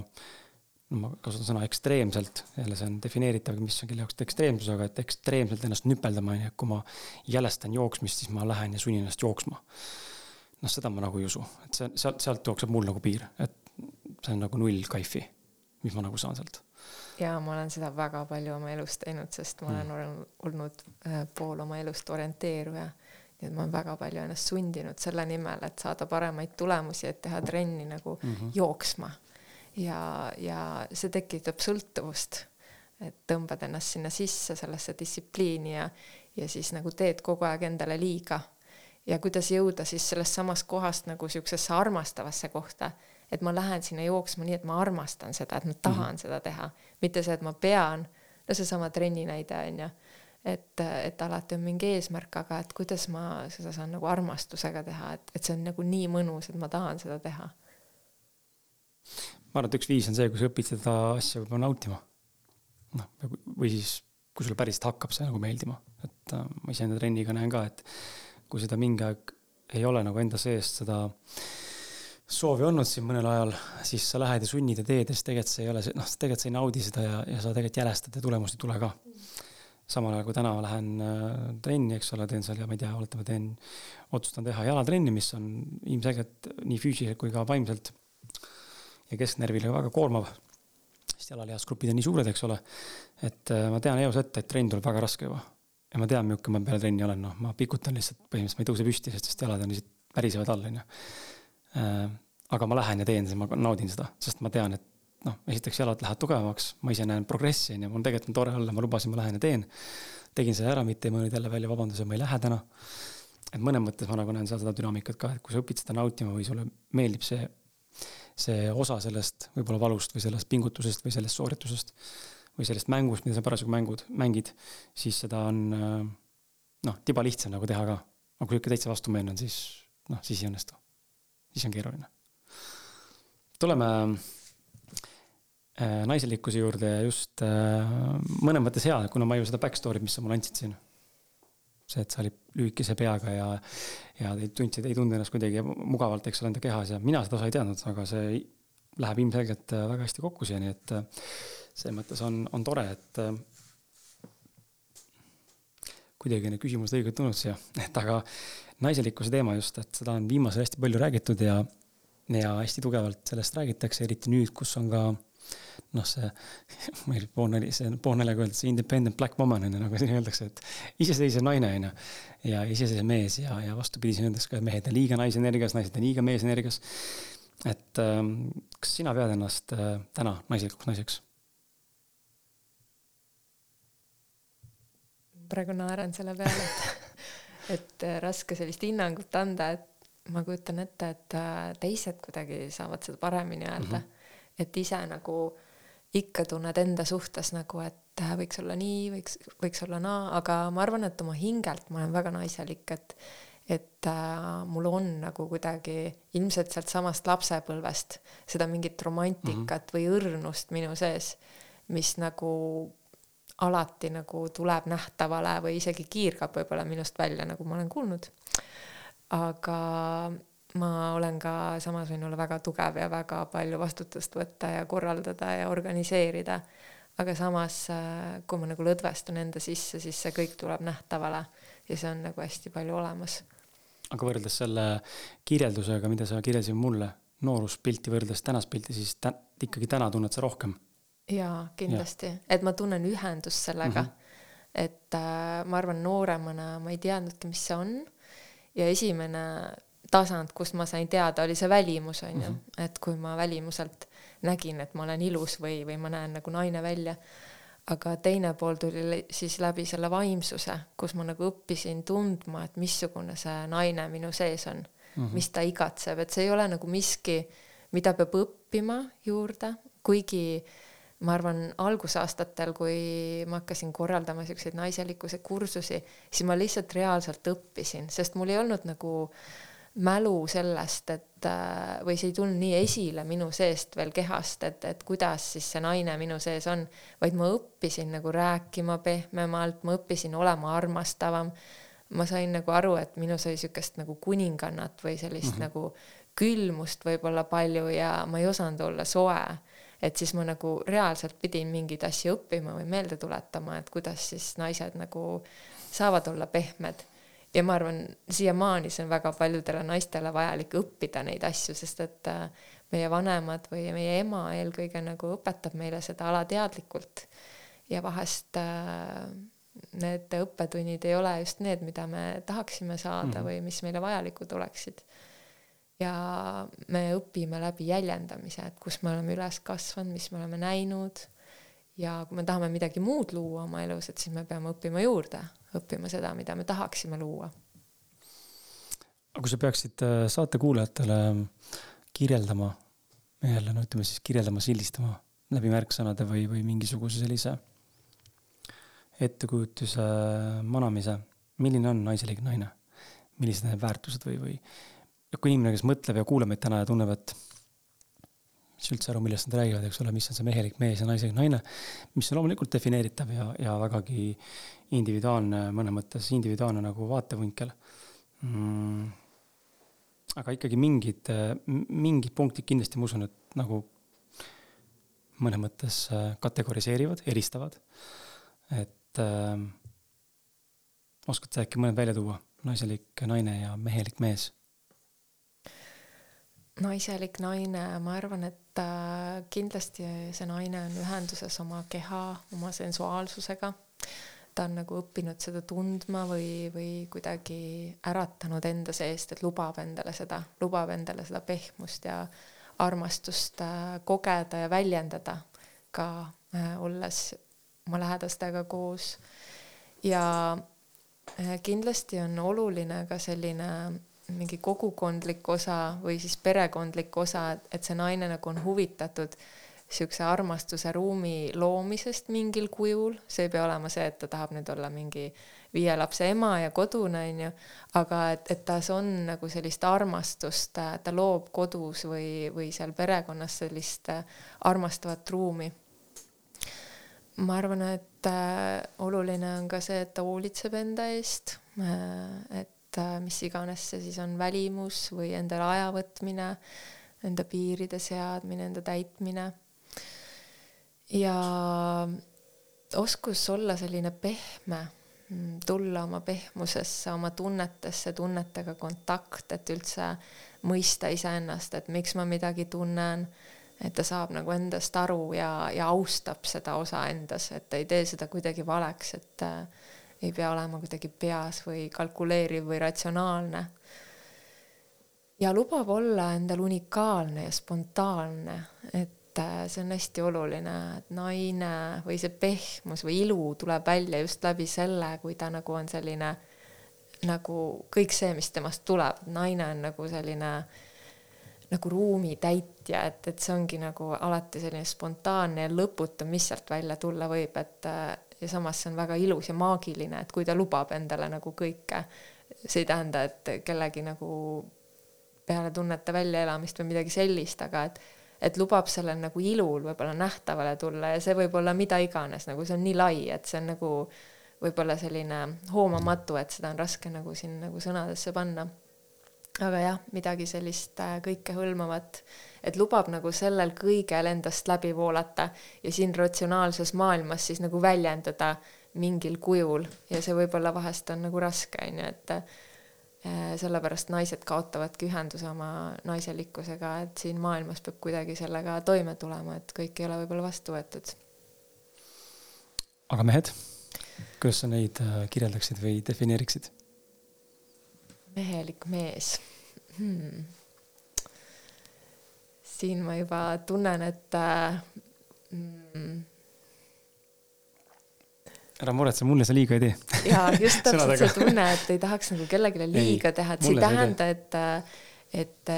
ma kasutan sõna ekstreemselt, jälle see on defineeritav, mis on kelle jaoks ekstreemsus, aga et ekstreemselt ennast nüpeldama, on ju, et kui ma jälestan jooksmist, siis ma lähen ja sunnin ennast jooksma. noh, seda ma nagu ei usu, et see, sealt, sealt jookseb mul nagu piir, et see on nagu null kaifi, mis ma nagu saan sealt. ja ma olen seda väga palju oma elus teinud, sest ma olen mm. olnud äh, pool oma elust orienteeruja nii et ma olen väga palju ennast sundinud selle nimel, et saada paremaid tulemusi, et teha trenni nagu mm -hmm. jooksma ja, ja see tekitab sõltuvust, et tõmbad ennast sinna sisse, sellesse distsipliini ja, ja siis nagu teed kogu aeg endale liiga. ja kuidas jõuda siis sellest samast kohast nagu siuksesse armastavasse kohta, et ma lähen sinna jooksma nii, et ma armastan seda, et ma tahan mm -hmm. seda teha, mitte see, et ma pean, no seesama trenni näide on ju et, et alati on mingi eesmärk, aga et kuidas ma seda saan nagu armastusega teha, et, et see on nagu nii mõnus, et ma tahan seda teha ma arvan, et üks viis on see, kui sa õpid seda asja võib-olla nautima. noh, või siis, kui sulle päriselt hakkab see nagu meeldima, et äh, ma iseenda trenniga näen ka, et kui seda mingi aeg ei ole nagu enda seest seda, soovi olnud siin mõnel ajal, siis sa lähed ja sunnid ja teed ja siis tegelikult see ei ole noh, tegelikult sa ei naudi seda ja, ja sa tegelikult jälestad ja tulemust ei tule ka. samal ajal kui täna lähen äh, trenni, eks ole, teen seal ja ma ei tea, oletame, teen, otsustan teha jalatrenni, mis on ilmselgelt nii füüsiliselt kui ka vaimselt ja kesknärvile väga koormav. sest jalalihasgrupid on nii suured, eks ole. et äh, ma tean eos ette, et trenn tuleb väga raske juba. ja ma tean, milline ma peale trenni olen, noh, ma pikutan lihtsalt, põhimõtteliselt ma ei tõuse püsti, sest jalad on lihtsalt värisevad all, onju Äh, aga ma lähen ja teen seda, ma naudin seda, sest ma tean, et noh, esiteks jalad lähevad tugevamaks, ma ise näen progressi, on ju, mul tegelikult on tore olla, ma lubasin, ma lähen ja teen. tegin selle ära, mitte ei mõelnud jälle välja vabanduse, ma ei lähe täna. et mõnes mõttes ma nagu näen seal seda dünaamikat ka, et kui sa õpid seda nautima või sulle meeldib see, see osa sellest võib-olla valust või sellest pingutusest või sellest sooritusest või sellest mängust, mida sa parasjagu mängud, mängid, siis seda on noh, tiba lihtsam nagu teha ka. aga kui ikka täitsa vastumeelne on, siis noh, siis ei õnnestu siis on keeruline. tuleme äh, naiselikkuse juurde just äh, mõnes mõttes hea, kuna ma ju seda back story't, mis sa mulle andsid siin. See, et sa olid lühikese peaga ja, ja ei tundsid, ei tundnud ennast kuidagi mugavalt, eks ole, enda kehas ja mina seda osa ei teadnud, aga see läheb ilmselgelt äh, väga hästi kokku siia, nii et selles mõttes on, on tore, et kuidagi need küsimused õigelt tulnud siia, et aga naiselikkuse teema just, et seda on viimasel hästi palju räägitud ja, ja hästi tugevalt sellest räägitakse, eriti nüüd, kus on ka noh, see, meil poolnali, see poolnaljaga öeldakse independent black woman on ju, nagu siin öeldakse, et iseseisev naine on ju. ja iseseisev mees ja, ja vastupidi, siin öeldakse ka, et mehed on liiga naisenergias, naised on liiga meesenergias. et ähm, kas sina pead ennast äh, täna naiselikuks naiseks? praegu naeran selle peale, et et äh, raske sellist hinnangut anda, et ma kujutan ette, et äh, teised kuidagi saavad seda paremini öelda mm. -hmm. Et ise nagu ikka tunned enda suhtes nagu, et äh, võiks olla nii, võiks, võiks olla naa, aga ma arvan, et oma hingelt ma olen väga naiselik, et et äh, mul on nagu kuidagi ilmselt sealtsamast lapsepõlvest seda mingit romantikat mm -hmm. või õrnust minu sees, mis nagu alati nagu tuleb nähtavale või isegi kiirgab võib-olla minust välja, nagu ma olen kuulnud. aga ma olen ka, samas võin olla väga tugev ja väga palju vastutust võtta ja korraldada ja organiseerida. aga samas, äh, kui ma nagu lõdvestun enda sisse, siis see kõik tuleb nähtavale ja see on nagu hästi palju olemas. aga võrreldes selle kirjeldusega, mida sa kirjeldasid mulle, nooruspilti võrreldes tänast pilti, siis tä ikkagi täna tunned sa rohkem jaa, kindlasti ja., et ma tunnen ühendust sellega mm. -hmm. et äh, ma arvan, nooremana ma ei teadnudki, mis see on. ja esimene tasand, kust ma sain teada, oli see välimus, on ju -hmm. et kui ma välimuselt nägin, et ma olen ilus või, või ma näen nagu naine välja. aga teine pool tuli siis läbi selle vaimsuse, kus ma nagu õppisin tundma, et missugune see naine minu sees on mm, -hmm. mis ta igatseb, et see ei ole nagu miski, mida peab õppima juurde, kuigi äh, ma arvan, algusaastatel, kui ma hakkasin korraldama siukseid naiselikkuse kursusi, siis ma lihtsalt reaalselt õppisin, sest mul ei olnud nagu mälu sellest, et äh, või see ei tulnud nii esile minu seest veel kehast, et, et kuidas siis see naine minu sees on, vaid ma õppisin nagu rääkima pehmemalt, ma õppisin olema armastavam. ma sain nagu aru, et minus oli siukest nagu kuningannat või sellist mm -hmm. nagu külmust võib-olla palju ja ma ei osanud olla soe et siis ma nagu reaalselt pidin mingeid asju õppima või meelde tuletama, et kuidas siis naised nagu saavad olla pehmed. Ja ma arvan, siiamaani see on väga paljudele naistele vajalik õppida neid asju, sest et äh, meie vanemad või meie ema eelkõige nagu õpetab meile seda alateadlikult. ja vahest äh, need õppetunnid ei ole just need, mida me tahaksime saada mm -hmm. või mis meile vajalikud oleksid ja me õpime läbi jäljendamise, et kus me oleme üles kasvanud, mis me oleme näinud. ja kui me tahame midagi muud luua oma elus, et siis me peame õppima juurde, õppima seda, mida me tahaksime luua. aga kui sa peaksid äh, saate kuulajatele kirjeldama, jälle no ütleme siis kirjeldama, sildistama läbi märksõnade või, või mingisuguse sellise ettekujutuse manamise, milline on naiselik naine? millised need väärtused või, või kui inimene, kes mõtleb ja kuulab meid täna ja tunneb, et mis üldse aru, millest nad räägivad, eks ole, mis on see mehelik mees ja naislik naine, mis on loomulikult defineeritav ja, ja vägagi individuaalne, mõnes mõttes individuaalne nagu vaatevinkel mm.. aga ikkagi mingid, mingid punktid kindlasti ma usun, et nagu mõnes mõttes äh, kategoriseerivad, eristavad. et äh, oskad sa äkki mõned välja tuua, naiselik naine ja mehelik mees? naiselik naine, ma arvan, et äh, kindlasti see naine on ühenduses oma keha, oma sensuaalsusega. Ta on nagu õppinud seda tundma või, või kuidagi äratanud enda seest, et lubab endale seda, lubab endale seda pehmust ja armastust äh, kogeda ja väljendada ka äh, olles oma lähedastega koos. ja kindlasti on oluline ka selline mingi kogukondlik osa või siis perekondlik osa, et see naine nagu on huvitatud siukse armastuse ruumi loomisest mingil kujul, see ei pea olema see, et ta tahab nüüd olla mingi viie lapse ema ja kodune onju, aga et, et tas on nagu sellist armastust, ta loob kodus või, või seal perekonnas sellist armastavat ruumi. ma arvan, et äh, oluline on ka see, et ta hoolitseb enda eest äh,, et äh, mis iganes see siis on, välimus või endale aja võtmine, enda piiride seadmine, enda täitmine. Ja oskus olla selline pehme, mm, tulla oma pehmusesse, oma tunnetesse, tunnetega kontakt, et üldse mõista iseennast, et miks ma midagi tunnen, et ta saab nagu endast aru ja, ja austab seda osa endas, et ta ei tee seda kuidagi valeks, et äh, ei pea olema kuidagi peas või kalkuleeriv või ratsionaalne. ja lubab olla endal unikaalne ja spontaanne, et äh, see on hästi oluline, et naine või see pehmus või ilu tuleb välja just läbi selle, kui ta nagu on selline nagu kõik see, mis temast tuleb, naine on nagu selline nagu ruumi täitja, et, et see ongi nagu alati selline spontaanne ja lõputu, mis sealt välja tulla võib, et äh, ja samas see on väga ilus ja maagiline, et kui ta lubab endale nagu kõike, see ei tähenda, et kellegi nagu peale tunnete väljaelamist või midagi sellist, aga et et lubab sellel nagu ilul võib-olla nähtavale tulla ja see võib olla mida iganes, nagu see on nii lai, et see on nagu võib-olla selline hoomamatu, et seda on raske nagu siin nagu sõnadesse panna. Aga jah, midagi sellist äh, kõikehõlmavat, et lubab nagu sellel kõigel endast läbi voolata ja siin ratsionaalses maailmas siis nagu väljendada mingil kujul ja see võib-olla vahest on nagu raske, on ju, et sellepärast naised kaotavadki ühenduse oma naiselikkusega, et siin maailmas peab kuidagi sellega toime tulema, et kõik ei ole võib-olla vastu võetud. aga mehed, kuidas sa neid äh, kirjeldaksid või defineeriksid? mehelik mees hmm.. siin ma juba tunnen, et äh, mm, ära muretse, mulle sa liiga ei tee. jaa, just täpselt see tunne, et ei tahaks nagu kellelegi liiga ei, teha, et see ei tähenda, et, et,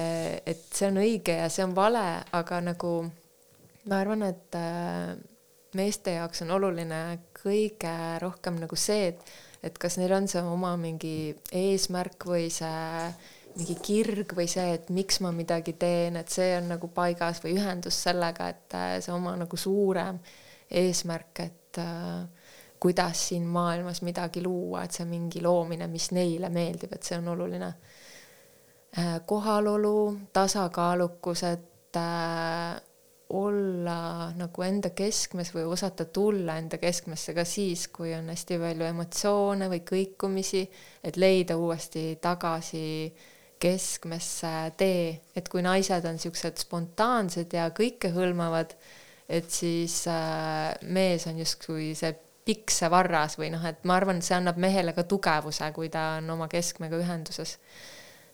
et see on õige ja see on vale, aga nagu ma arvan, et äh, meeste jaoks on oluline kõige rohkem nagu see, et et kas neil on see oma mingi eesmärk või see mingi kirg või see, et miks ma midagi teen, et see on nagu paigas või ühendus sellega, et äh, see oma nagu suurem eesmärk, et äh, kuidas siin maailmas midagi luua, et see mingi loomine, mis neile meeldib, et see on oluline äh,. kohalolu, tasakaalukus, et äh, olla nagu enda keskmes või osata tulla enda keskmesse ka siis, kui on hästi palju emotsioone või kõikumisi, et leida uuesti tagasi keskmesse tee, et kui naised on siuksed spontaansed ja kõikehõlmavad, et siis äh, mees on justkui see piksevarras või noh, et ma arvan, et see annab mehele ka tugevuse, kui ta on oma keskmega ühenduses.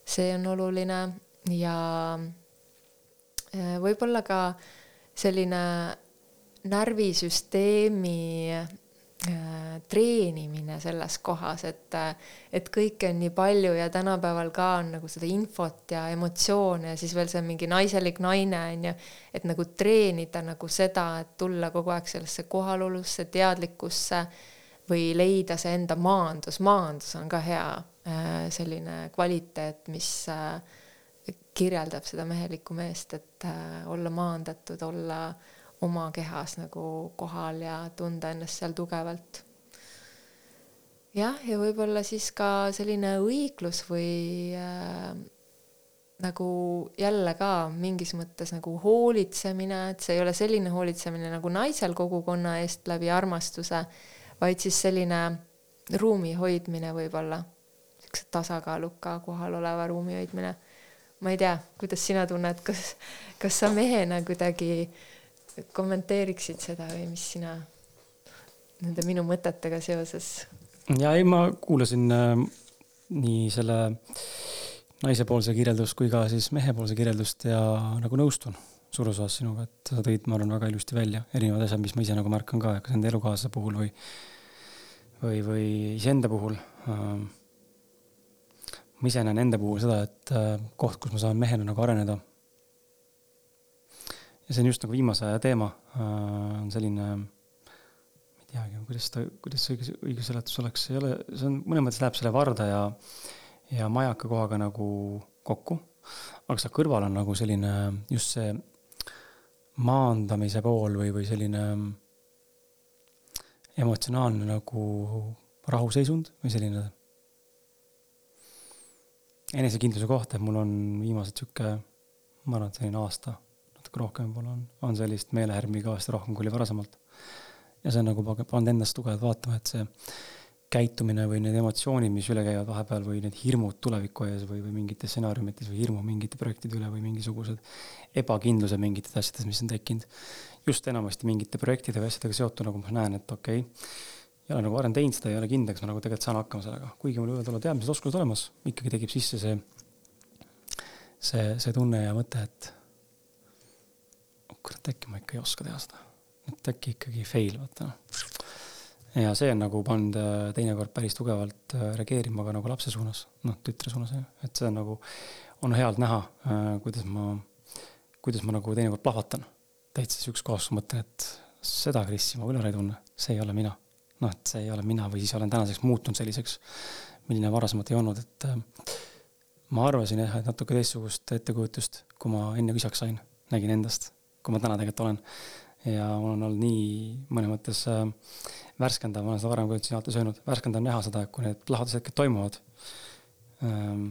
see on oluline ja äh, võib-olla ka selline närvisüsteemi treenimine selles kohas, et, et kõike on nii palju ja tänapäeval ka on nagu seda infot ja emotsioone ja siis veel see mingi naiselik naine on ju, et nagu treenida nagu seda, et tulla kogu aeg sellesse kohalolusse, teadlikkusse või leida see enda maandus, maandus on ka hea äh, selline kvaliteet, mis äh, kirjeldab seda mehelikku meest, et äh, olla maandatud, olla oma kehas nagu kohal ja tunda ennast seal tugevalt. jah, ja võib-olla siis ka selline õiglus või äh, nagu jälle ka mingis mõttes nagu hoolitsemine, et see ei ole selline hoolitsemine nagu naisel kogukonna eest läbi armastuse, vaid siis selline ruumi hoidmine võib-olla, siukse tasakaaluka kohaloleva ruumi hoidmine. ma ei tea, kuidas sina tunned, kas, kas sa mehena kuidagi kommenteeriksid seda või mis sina nende minu mõtetega seoses? ja ei, ma kuulasin äh, nii selle naisepoolse kirjeldust kui ka siis mehepoolse kirjeldust ja nagu nõustun suures osas sinuga, et sa tõid, ma arvan, väga ilusti välja erinevad asjad, mis ma ise nagu märkan ka, kas enda elukaaslase puhul või, või, või iseenda puhul äh, ma ise näen enda puhul seda, et äh, koht, kus ma saan mehena nagu areneda. Ja see on just nagu viimase aja teema, äh, on selline ei teagi, kuidas ta, kuidas see õige, õige seletus oleks, ei ole, see on, mõnes mõttes läheb selle varda ja, ja majaka kohaga nagu kokku. aga seal kõrval on nagu selline just see maandamise pool või, või selline emotsionaalne nagu rahuseisund või selline enesekindluse koht, et mul on viimased sihuke, ma arvan, et selline aasta, natuke rohkem võib-olla on, on sellist meelehärmi kõvasti rohkem, kui oli varasemalt ja see on nagu pannud endast tugevalt vaatama, et see käitumine või need emotsioonid, mis üle käivad vahepeal või need hirmud tuleviku ees või, või mingites stsenaariumites või hirmu mingite projektide üle või mingisugused ebakindlused mingites asjades, mis on tekkinud. just enamasti mingite projektide või asjadega seotuna, kui ma näen, et okei okay,, ei ole nagu varem teinud seda, ei ole kindel, kas ma nagu tegelikult saan hakkama sellega, kuigi mul võivad olla teadmised, oskused olemas, ikkagi tekib sisse see, see, see tunne ja mõte, et kurat, äkki ma ikka ei oska teha seda et äkki ikkagi fail, vaata noh. ja see on nagu pannud äh, teinekord päris tugevalt äh, reageerima ka nagu lapse suunas, noh, tütre suunas, et see on nagu, on hea näha, äh, kuidas ma, kuidas ma nagu teinekord plahvatan. täitsa sihukeses kohas, mõtlen, et seda Krissi ma küll ära ei tunne, see ei ole mina. noh, et see ei ole mina või siis olen tänaseks muutunud selliseks, milline varasemalt ei olnud, et ma arvasin jah, et natuke teistsugust ettekujutust, kui ma enne isaks sain, nägin endast, kui ma täna tegelikult olen ja mul on olnud nii mõnes mõttes äh, värskendav, ma olen seda varem ka siin alati söönud, värskendav näha seda, kui need plahvatushetked toimuvad ähm,.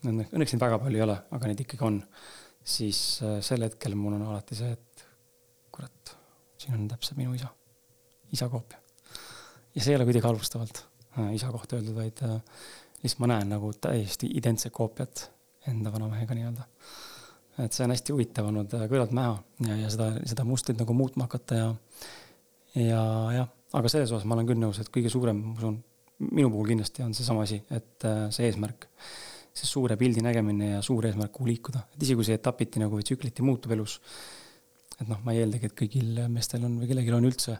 Õnneks neid väga palju ei ole, aga neid ikkagi on. siis äh, sel hetkel mul on alati see, et kurat, siin on täpselt minu isa, isa koopia. ja see ei ole kuidagi halvustavalt äh, isa kohta öeldud, vaid lihtsalt ma näen nagu täiesti identset koopiat enda vanamehega nii-öelda et see on hästi huvitav olnud äh, kõrvalt näha ja, ja seda, seda mustrit nagu muutma hakata ja, ja jah, aga selles osas ma olen küll nõus, et kõige suurem, ma usun, minu puhul kindlasti on seesama asi, et äh, see eesmärk, see suure pildi nägemine ja suur eesmärk, kuhu liikuda, et isegi kui see etapiti nagu või tsükliti muutub elus, et noh, ma ei eeldagi, et kõigil meestel on või kellelgi on üldse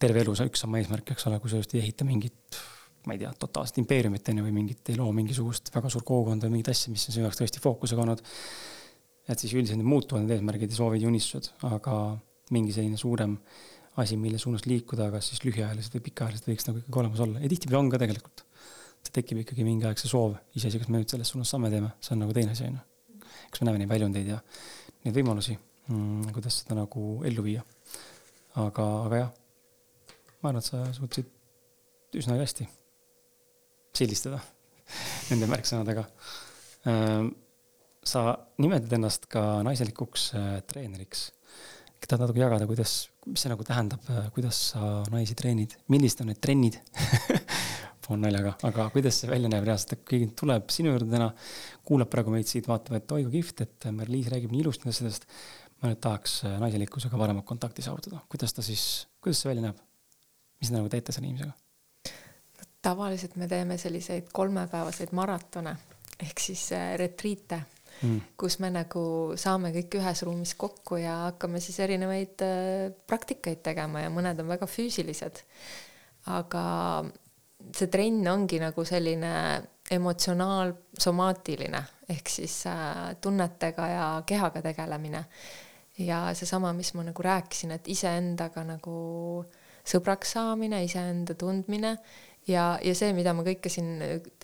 terve elu üks sama eesmärk, eks ole, kui sa just ei ehita mingit ma ei tea, totaalset impeeriumit on ju, või mingit, ei loo mingisugust väga suurt kogukonda või mingit asja, mis on sinu jaoks tõesti fookusega olnud et siis üldiselt muutuvad, need eesmärgid ja soovid ja unistused, aga mingi selline suurem asi, mille suunas liikuda, kas siis lühiajaliselt või pikaajaliselt võiks nagu ikkagi olemas olla ja tihtipeale on ka tegelikult. see tekib ikkagi mingi aeg see soov, iseasi, kas me nüüd selles suunas samme teeme, see on nagu teine asi, on ju. kas me näeme neid väljundeid ja neid võimalusi mm,, kuidas seda nagu ellu viia. aga, aga jah, ma arvan, et sa suutsid üsna hästi sildistada nende märksõnadega ehm, sa nimetad ennast ka naiselikuks äh, treeneriks. tahad natuke jagada, kuidas, mis see nagu tähendab, äh, kuidas sa naisi treenid, millised on need trennid pool naljaga, aga kuidas see välja näeb reaalselt, et keegi tuleb sinu juurde täna, kuulab praegu meid siit, vaatab, et oi kui kihvt, et Merliis räägib nii ilusti sellest. ma nüüd tahaks äh, naiselikkusega paremat kontakti saavutada, kuidas ta siis, kuidas see välja näeb? mis te nagu teete selle inimesega? tavaliselt me teeme selliseid kolmepäevaseid maratone ehk siis retriite mm. kus me nagu saame kõik ühes ruumis kokku ja hakkame siis erinevaid äh, praktikaid tegema ja mõned on väga füüsilised. aga see trenn ongi nagu selline emotsionaal-somaatiline ehk siis äh, tunnetega ja kehaga tegelemine. ja seesama, mis ma nagu rääkisin, et iseendaga nagu sõbraks saamine, iseenda tundmine ja, ja see, mida ma kõike siin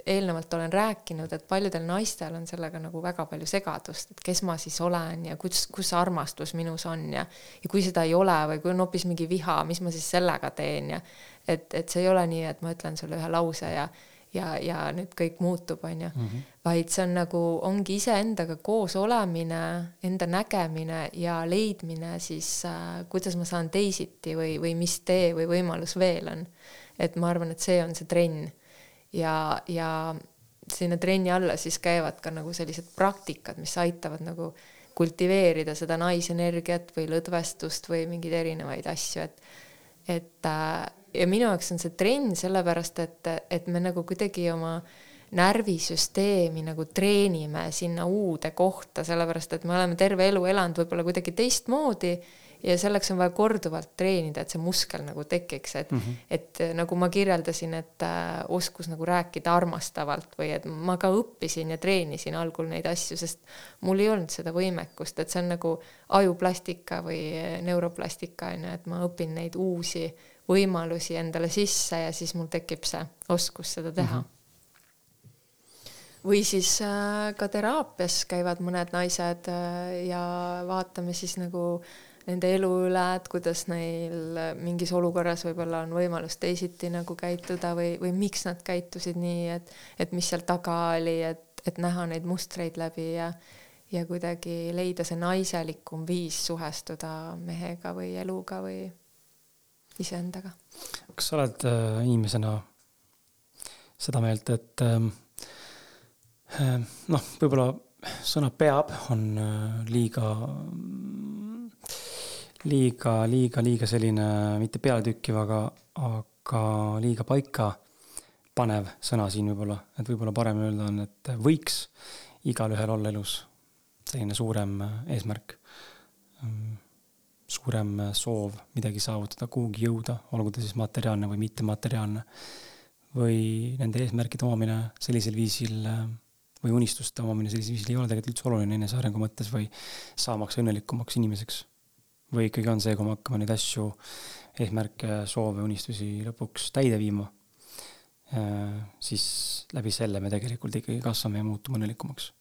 eelnevalt olen rääkinud, et paljudel naistel on sellega nagu väga palju segadust, et kes ma siis olen ja kus, kus armastus minus on ja, ja kui seda ei ole või kui on hoopis mingi viha, mis ma siis sellega teen ja et, et see ei ole nii, et ma ütlen sulle ühe lause ja, ja, ja nüüd kõik muutub, onju. Mhm. vaid see on nagu, ongi iseendaga koos olemine, enda nägemine ja leidmine siis äh,, kuidas ma saan teisiti või, või mis tee või võimalus veel on. Et ma arvan, et see on see trenn. Ja, ja sinna trenni alla siis käivad ka nagu sellised praktikad, mis aitavad nagu kultiveerida seda naisenergiat või lõdvestust või mingeid erinevaid asju, et et äh, ja minu jaoks on see trenn sellepärast, et, et me nagu kuidagi oma närvisüsteemi nagu treenime sinna uude kohta, sellepärast et me oleme terve elu elanud võib-olla kuidagi teistmoodi ja selleks on vaja korduvalt treenida, et see muskel nagu tekiks, et mm, -hmm. et nagu ma kirjeldasin, et äh, oskus nagu rääkida armastavalt või et ma ka õppisin ja treenisin algul neid asju, sest mul ei olnud seda võimekust, et see on nagu ajuplastika või neuroplastika on ju, et ma õpin neid uusi võimalusi endale sisse ja siis mul tekib see oskus seda teha mm. -hmm või siis äh, ka teraapias käivad mõned naised äh, ja vaatame siis nagu nende elu üle, et kuidas neil mingis olukorras võib-olla on võimalus teisiti nagu käituda või, või miks nad käitusid nii, et, et mis seal taga oli, et, et näha neid mustreid läbi ja, ja kuidagi leida see naiselikum viis suhestuda mehega või eluga või iseendaga. kas sa oled äh, inimesena seda meelt, et ähm, äh, noh, võib-olla sõna peab on äh, liiga liiga, liiga, liiga selline mitte pealetükkiv, aga, aga liiga paika panev sõna siin võib-olla, et võib-olla parem öelda on, et võiks igalühel olla elus selline suurem eesmärk, suurem soov midagi saavutada, kuhugi jõuda, olgu ta siis materiaalne või mittemateriaalne. või nende eesmärkide omamine sellisel viisil või unistuste omamine sellisel viisil ei ole tegelikult üldse oluline enesearengu mõttes või saamaks õnnelikumaks inimeseks või ikkagi on see, kui me hakkame neid asju, eesmärke, soove, unistusi lõpuks täide viima, äh, siis läbi selle me tegelikult ikkagi kasvame ja muutume õnnelikumaks.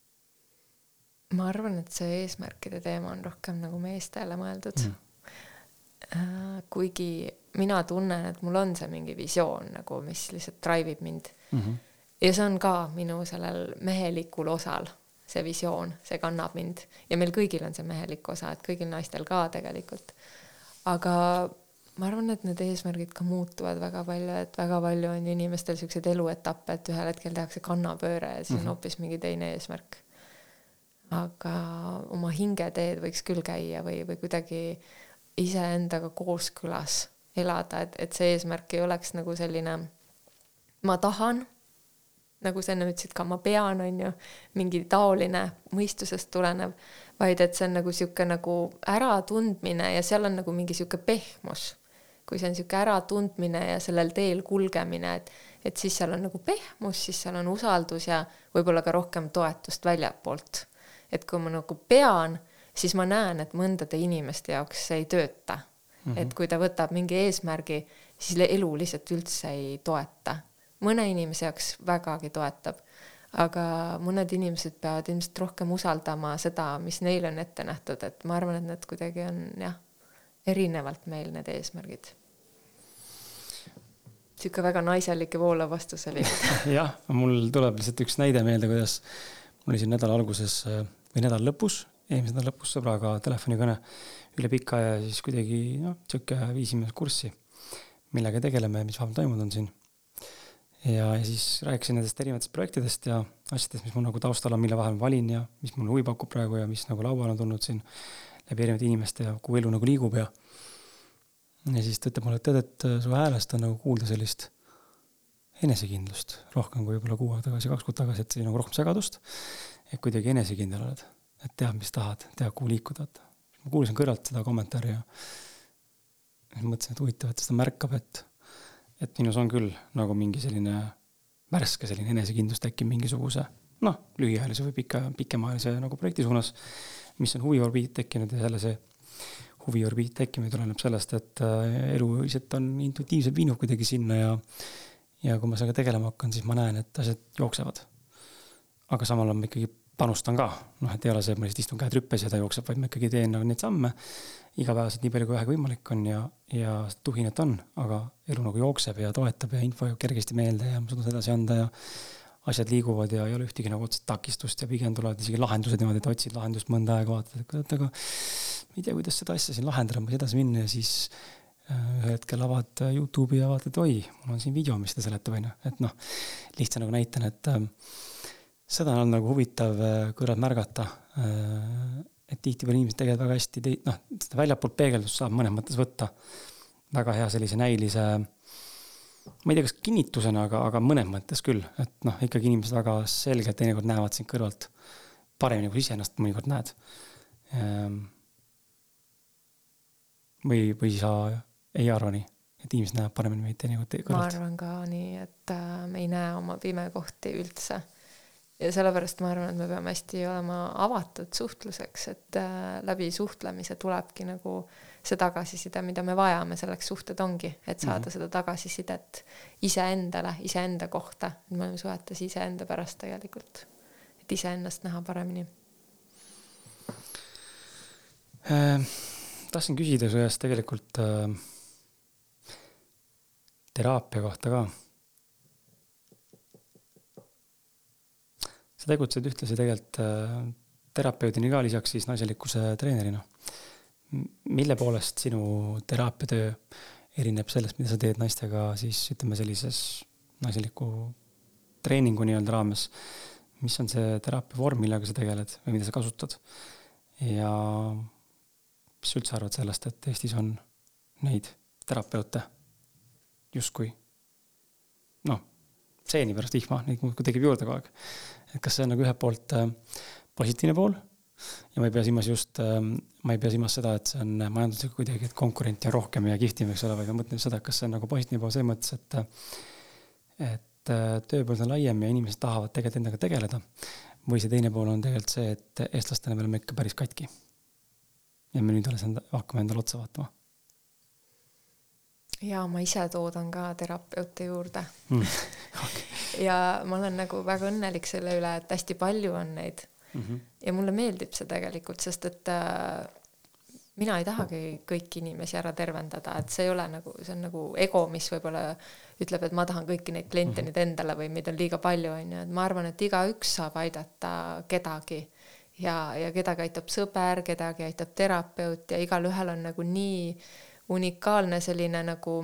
ma arvan, et see eesmärkide teema on rohkem nagu meestele mõeldud mm.. kuigi mina tunnen, et mul on see mingi visioon nagu, mis lihtsalt drive ib mind mm. -hmm. ja see on ka minu sellel mehelikul osal see visioon, see kannab mind ja meil kõigil on see mehelik osa, et kõigil naistel ka tegelikult. aga ma arvan, et need eesmärgid ka muutuvad väga palju, et väga palju on inimestel siukseid eluetappe, et ühel hetkel tehakse kannapööre ja siis mm -hmm. on mhm. hoopis mingi teine eesmärk. aga oma hingeteed võiks küll käia või, või kuidagi iseendaga kooskõlas elada, et, et see eesmärk ei oleks nagu selline ma tahan nagu sa enne ütlesid ka, ma pean, on ju, mingi taoline mõistusest tulenev, vaid et see on nagu niisugune nagu äratundmine ja seal on nagu mingi niisugune pehmus. kui see on niisugune äratundmine ja sellel teel kulgemine, et, et siis seal on nagu pehmus, siis seal on usaldus ja võib-olla ka rohkem toetust väljapoolt. et kui ma nagu pean, siis ma näen, et mõndade inimeste jaoks see ei tööta mm. -hmm. et kui ta võtab mingi eesmärgi, siis elu lihtsalt üldse ei toeta mõne inimese jaoks vägagi toetab, aga mõned inimesed peavad ilmselt rohkem usaldama seda, mis neile on ette nähtud, et ma arvan, et need kuidagi on jah, erinevalt meil need eesmärgid. sihuke väga naiselik ja voolav vastus oli jah, mul tuleb lihtsalt üks näide meelde, kuidas mul oli siin nädala alguses või nädala lõpus, eelmise nädala lõpus sõbraga telefonikõne üle pika aja, siis kuidagi noh, sihuke viisime kurssi, millega tegeleme, mis vahepeal toimunud on siin ja, ja siis rääkisin nendest erinevatest projektidest ja asjadest, mis mul nagu taustal on, mille vahel ma valin ja mis mulle huvi pakub praegu ja mis nagu lauale on tulnud siin läbi erinevate inimeste ja kuhu elu nagu liigub ja. ja siis ta ütleb mulle, et tead, et su häälest on nagu kuulda sellist enesekindlust rohkem kui võib-olla kuu aega tagasi, kaks kuud tagasi, et nagu rohkem segadust. et kuidagi enesekindel oled, et tead, mis tahad, tead, kuhu liikuda, et ma kuulasin kõrvalt seda kommentaari ja siis mõtlesin, et huvitav, et seda märkab, et et minus on küll nagu mingi selline värske selline enesekindlus tekib mingisuguse noh, lühiajalise või pika, pikemaajalise nagu projekti suunas, mis on huviorbiit tekkinud ja jälle see huviorbiit tekkimine tuleneb sellest, et äh, elu lihtsalt on intuitiivselt viinud kuidagi sinna ja ja kui ma sellega tegelema hakkan, siis ma näen, et asjad jooksevad. aga samal ajal ma ikkagi panustan ka, noh, et ei ole see, et ma lihtsalt istun käed rüppes ja ta jookseb, vaid ma ikkagi teen nagu neid samme igapäevaselt nii palju, kui vähegi võimalik on ja, ja tuhinet on, aga elu nagu jookseb ja toetab ja info jõuab kergesti meelde ja ma suudan seda edasi anda ja asjad liiguvad ja ei ole ühtegi nagu otsest takistust ja pigem tulevad isegi lahendused niimoodi, et otsid lahendust mõnda aega, vaatad, et kurat, aga ma ei tea, kuidas seda asja siin lahendada, ma ei edasi minna ja siis äh, ühel hetkel avad Youtube'i ja vaatad, oi, mul on siin video, mis seda seletab, onju, et noh, lihtsa nagu näitena, et äh, seda on nagu huvitav äh, kõrvalt märgata äh,. Et tihtipeale inimesed tegelikult väga hästi tei-, noh, seda väljapoolt peegeldust saab mõnes mõttes võtta väga hea sellise näilise ma ei tea, kas kinnitusena, aga, aga mõnes mõttes küll, et noh, ikkagi inimesed väga selgelt teinekord näevad sind kõrvalt paremini, kui iseennast mõnikord näed. Ehm, või, või sa ei arva nii, et inimesed näevad paremini meid teinekord kõrvalt? ma arvan ka nii, et äh, me ei näe oma pimekohti üldse ja sellepärast ma arvan, et me peame hästi olema avatud suhtluseks, et äh, läbi suhtlemise tulebki nagu see tagasiside, mida me vajame, selleks suhted ongi, et saada mm -hmm. seda tagasisidet iseendale, iseenda kohta, et me oleme suhetes iseenda pärast tegelikult, et iseennast näha paremini äh,. tahtsin küsida su käest tegelikult äh, teraapia kohta ka sa tegutsed ühtlasi tegelikult äh, terapeudina ka lisaks siis naiselikkuse treenerina. mille poolest sinu teraapiatöö erineb sellest, mida sa teed naistega siis ütleme sellises naiseliku treeningu nii-öelda raames? mis on see teraapia vorm, millega sa tegeled või mida sa kasutad? ja mis sa üldse arvad sellest, et Eestis on neid terapeute justkui noh, stseeni pärast vihma, neid muudkui tekib juurde kogu aeg et kas see on nagu ühelt poolt äh, positiivne pool ja ma ei pea silmas just, äh, ma ei pea silmas seda, et see on majanduslikult kuidagi, et konkurente on rohkem ja kihvtim, eks ole, vaid ma mõtlen seda, kas see on nagu positiivne pool selles mõttes, et et äh, tööpõld on laiem ja inimesed tahavad tegelikult endaga tegeleda. või see teine pool on tegelikult see, et eestlastena me oleme ikka päris katki. ja me nüüd alles enda, hakkame endale otsa vaatama ja ma ise toodan ka terapeute juurde mm. okay. Ja ma olen nagu väga õnnelik selle üle, et hästi palju on neid mm. -hmm. ja mulle meeldib see tegelikult, sest et äh, mina ei tahagi kõiki inimesi ära tervendada, et see ei ole nagu, see on nagu ego, mis võib-olla ütleb, et ma tahan kõiki neid kliente mm -hmm. nüüd endale või meid on liiga palju, on ju, et ma arvan, et igaüks saab aidata kedagi ja, ja kedagi aitab sõber, kedagi aitab terapeut ja igalühel on nagu nii unikaalne selline nagu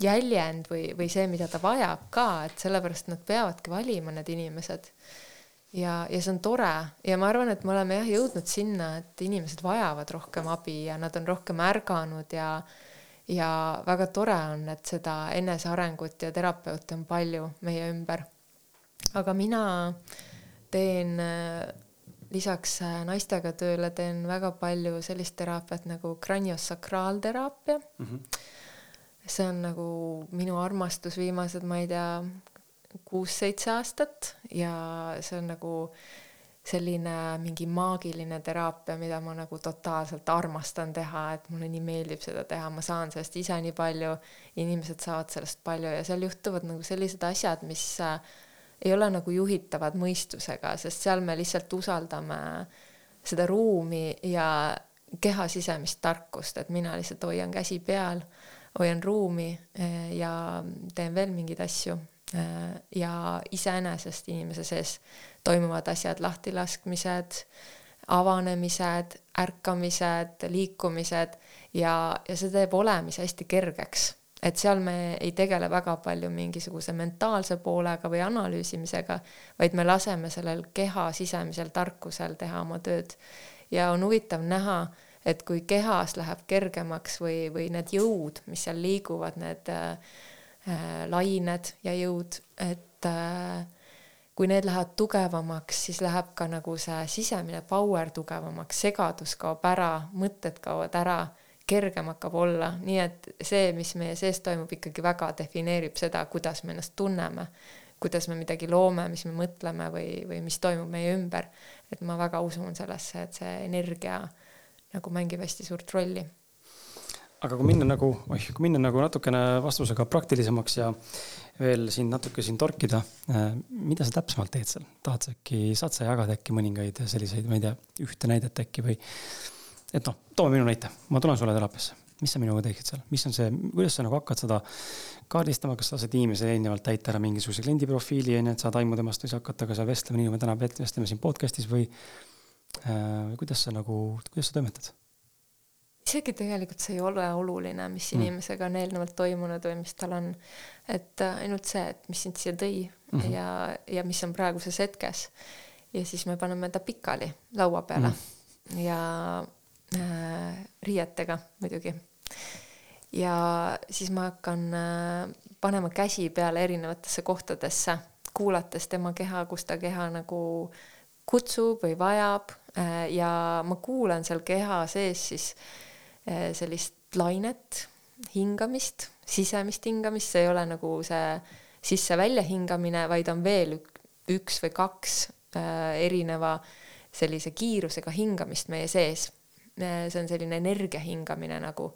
jäljend või, või see, mida ta vajab ka, et sellepärast nad peavadki valima, need inimesed. ja, ja see on tore ja ma arvan, et me oleme jah jõudnud sinna, et inimesed vajavad rohkem abi ja nad on rohkem ärganud ja ja väga tore on, et seda enesearengut ja terapeute on palju meie ümber. aga mina teen lisaks äh, naistega tööle teen väga palju sellist teraapiat nagu kraniosakraalteraapia mm. -hmm. See on nagu minu armastus viimased, ma ei tea, kuus-seitse aastat ja see on nagu selline mingi maagiline teraapia, mida ma nagu totaalselt armastan teha, et mulle nii meeldib seda teha, ma saan sellest ise nii palju, inimesed saavad sellest palju ja seal juhtuvad nagu sellised asjad, mis äh, ei ole nagu juhitavad mõistusega, sest seal me lihtsalt usaldame seda ruumi ja keha sisemist tarkust, et mina lihtsalt hoian käsi peal, hoian ruumi eh, ja teen veel mingeid asju. Eh, ja iseenesest inimese sees toimuvad asjad, lahtilaskmised, avanemised, ärkamised, liikumised ja, ja see teeb olemise hästi kergeks et seal me ei tegele väga palju mingisuguse mentaalse poolega või analüüsimisega, vaid me laseme sellel keha sisemisel tarkusel teha oma tööd. ja on huvitav näha, et kui kehas läheb kergemaks või, või need jõud, mis seal liiguvad, need äh, äh lained ja jõud, et äh, kui need lähevad tugevamaks, siis läheb ka nagu see sisemine power tugevamaks, segadus kaob ära, mõtted kaovad ära kergem hakkab olla, nii et see, mis meie sees toimub, ikkagi väga defineerib seda, kuidas me ennast tunneme, kuidas me midagi loome, mis me mõtleme või, või mis toimub meie ümber. et ma väga usun sellesse, et see energia nagu mängib hästi suurt rolli. aga kui minna nagu, oih, kui minna nagu natukene vastusega praktilisemaks ja veel siin natuke siin torkida. Äh, mida sa täpsemalt teed seal, tahad sa äkki, saad sa jagada äkki mõningaid selliseid, ma ei tea, ühte näidet äkki või? et noh, toome minu näite, ma tulen sulle teraapiasse, mis sa minuga teeksid seal, mis on see, kuidas sa nagu hakkad seda kaardistama, kas sa lased inimesele eelnevalt täita ära mingisuguse kliendi profiili, on ju, et saad aimu temast või sa hakkad temaga seal vestlema, nii nagu me täna vestleme siin podcast'is või äh, kuidas sa nagu, kuidas sa toimetad? isegi tegelikult see ei ole oluline, mis mm. inimesega on eelnevalt toimunud või mis tal on. et äh, ainult see, et mis sind siia tõi mm -hmm. ja, ja mis on praeguses hetkes. ja siis me paneme ta pikali laua peale mm. ja äh, riietega muidugi. ja siis ma hakkan äh, panema käsi peale erinevatesse kohtadesse, kuulates tema keha, kus ta keha nagu kutsub või vajab äh, ja ma kuulan seal keha sees siis äh, sellist lainet, hingamist, sisemist hingamist, see ei ole nagu see sisse-välja hingamine, vaid on veel üks või kaks äh, erineva sellise kiirusega hingamist meie sees. See on selline energia hingamine nagu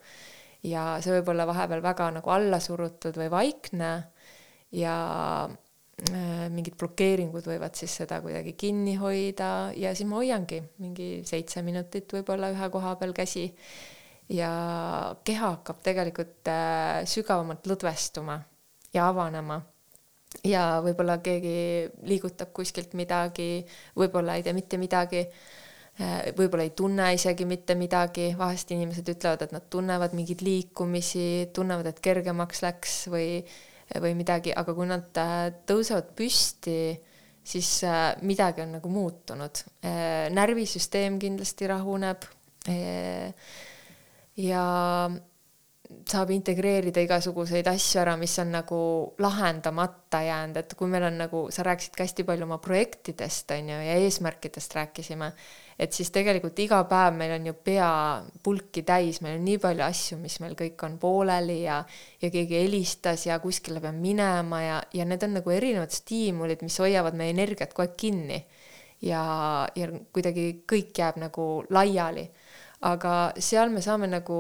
ja see võib olla vahepeal väga nagu alla surutud või vaikne ja mingid blokeeringud võivad siis seda kuidagi kinni hoida ja siis ma hoiangi mingi seitse minutit võib-olla ühe koha peal käsi ja keha hakkab tegelikult äh, sügavamalt lõdvestuma ja avanema. ja võib-olla keegi liigutab kuskilt midagi, võib-olla ei tee mitte midagi, äh, võib-olla ei tunne isegi mitte midagi, vahest inimesed ütlevad, et nad tunnevad mingeid liikumisi, tunnevad, et kergemaks läks või, või midagi, aga kui nad äh, tõusevad püsti, siis midagi on nagu muutunud. närvisüsteem kindlasti rahuneb ja saab integreerida igasuguseid asju ära, mis on nagu lahendamata jäänud, et kui meil on nagu, sa rääkisid ka hästi palju oma projektidest, on ju, ja eesmärkidest rääkisime, et siis tegelikult iga päev meil on ju pea pulki täis, meil on nii palju asju, mis meil kõik on pooleli ja ja keegi helistas ja kuskile peab minema ja, ja need on nagu erinevad stiimulid, mis hoiavad meie energiat kogu aeg kinni. ja, ja kuidagi kõik jääb nagu laiali. Aga seal me saame nagu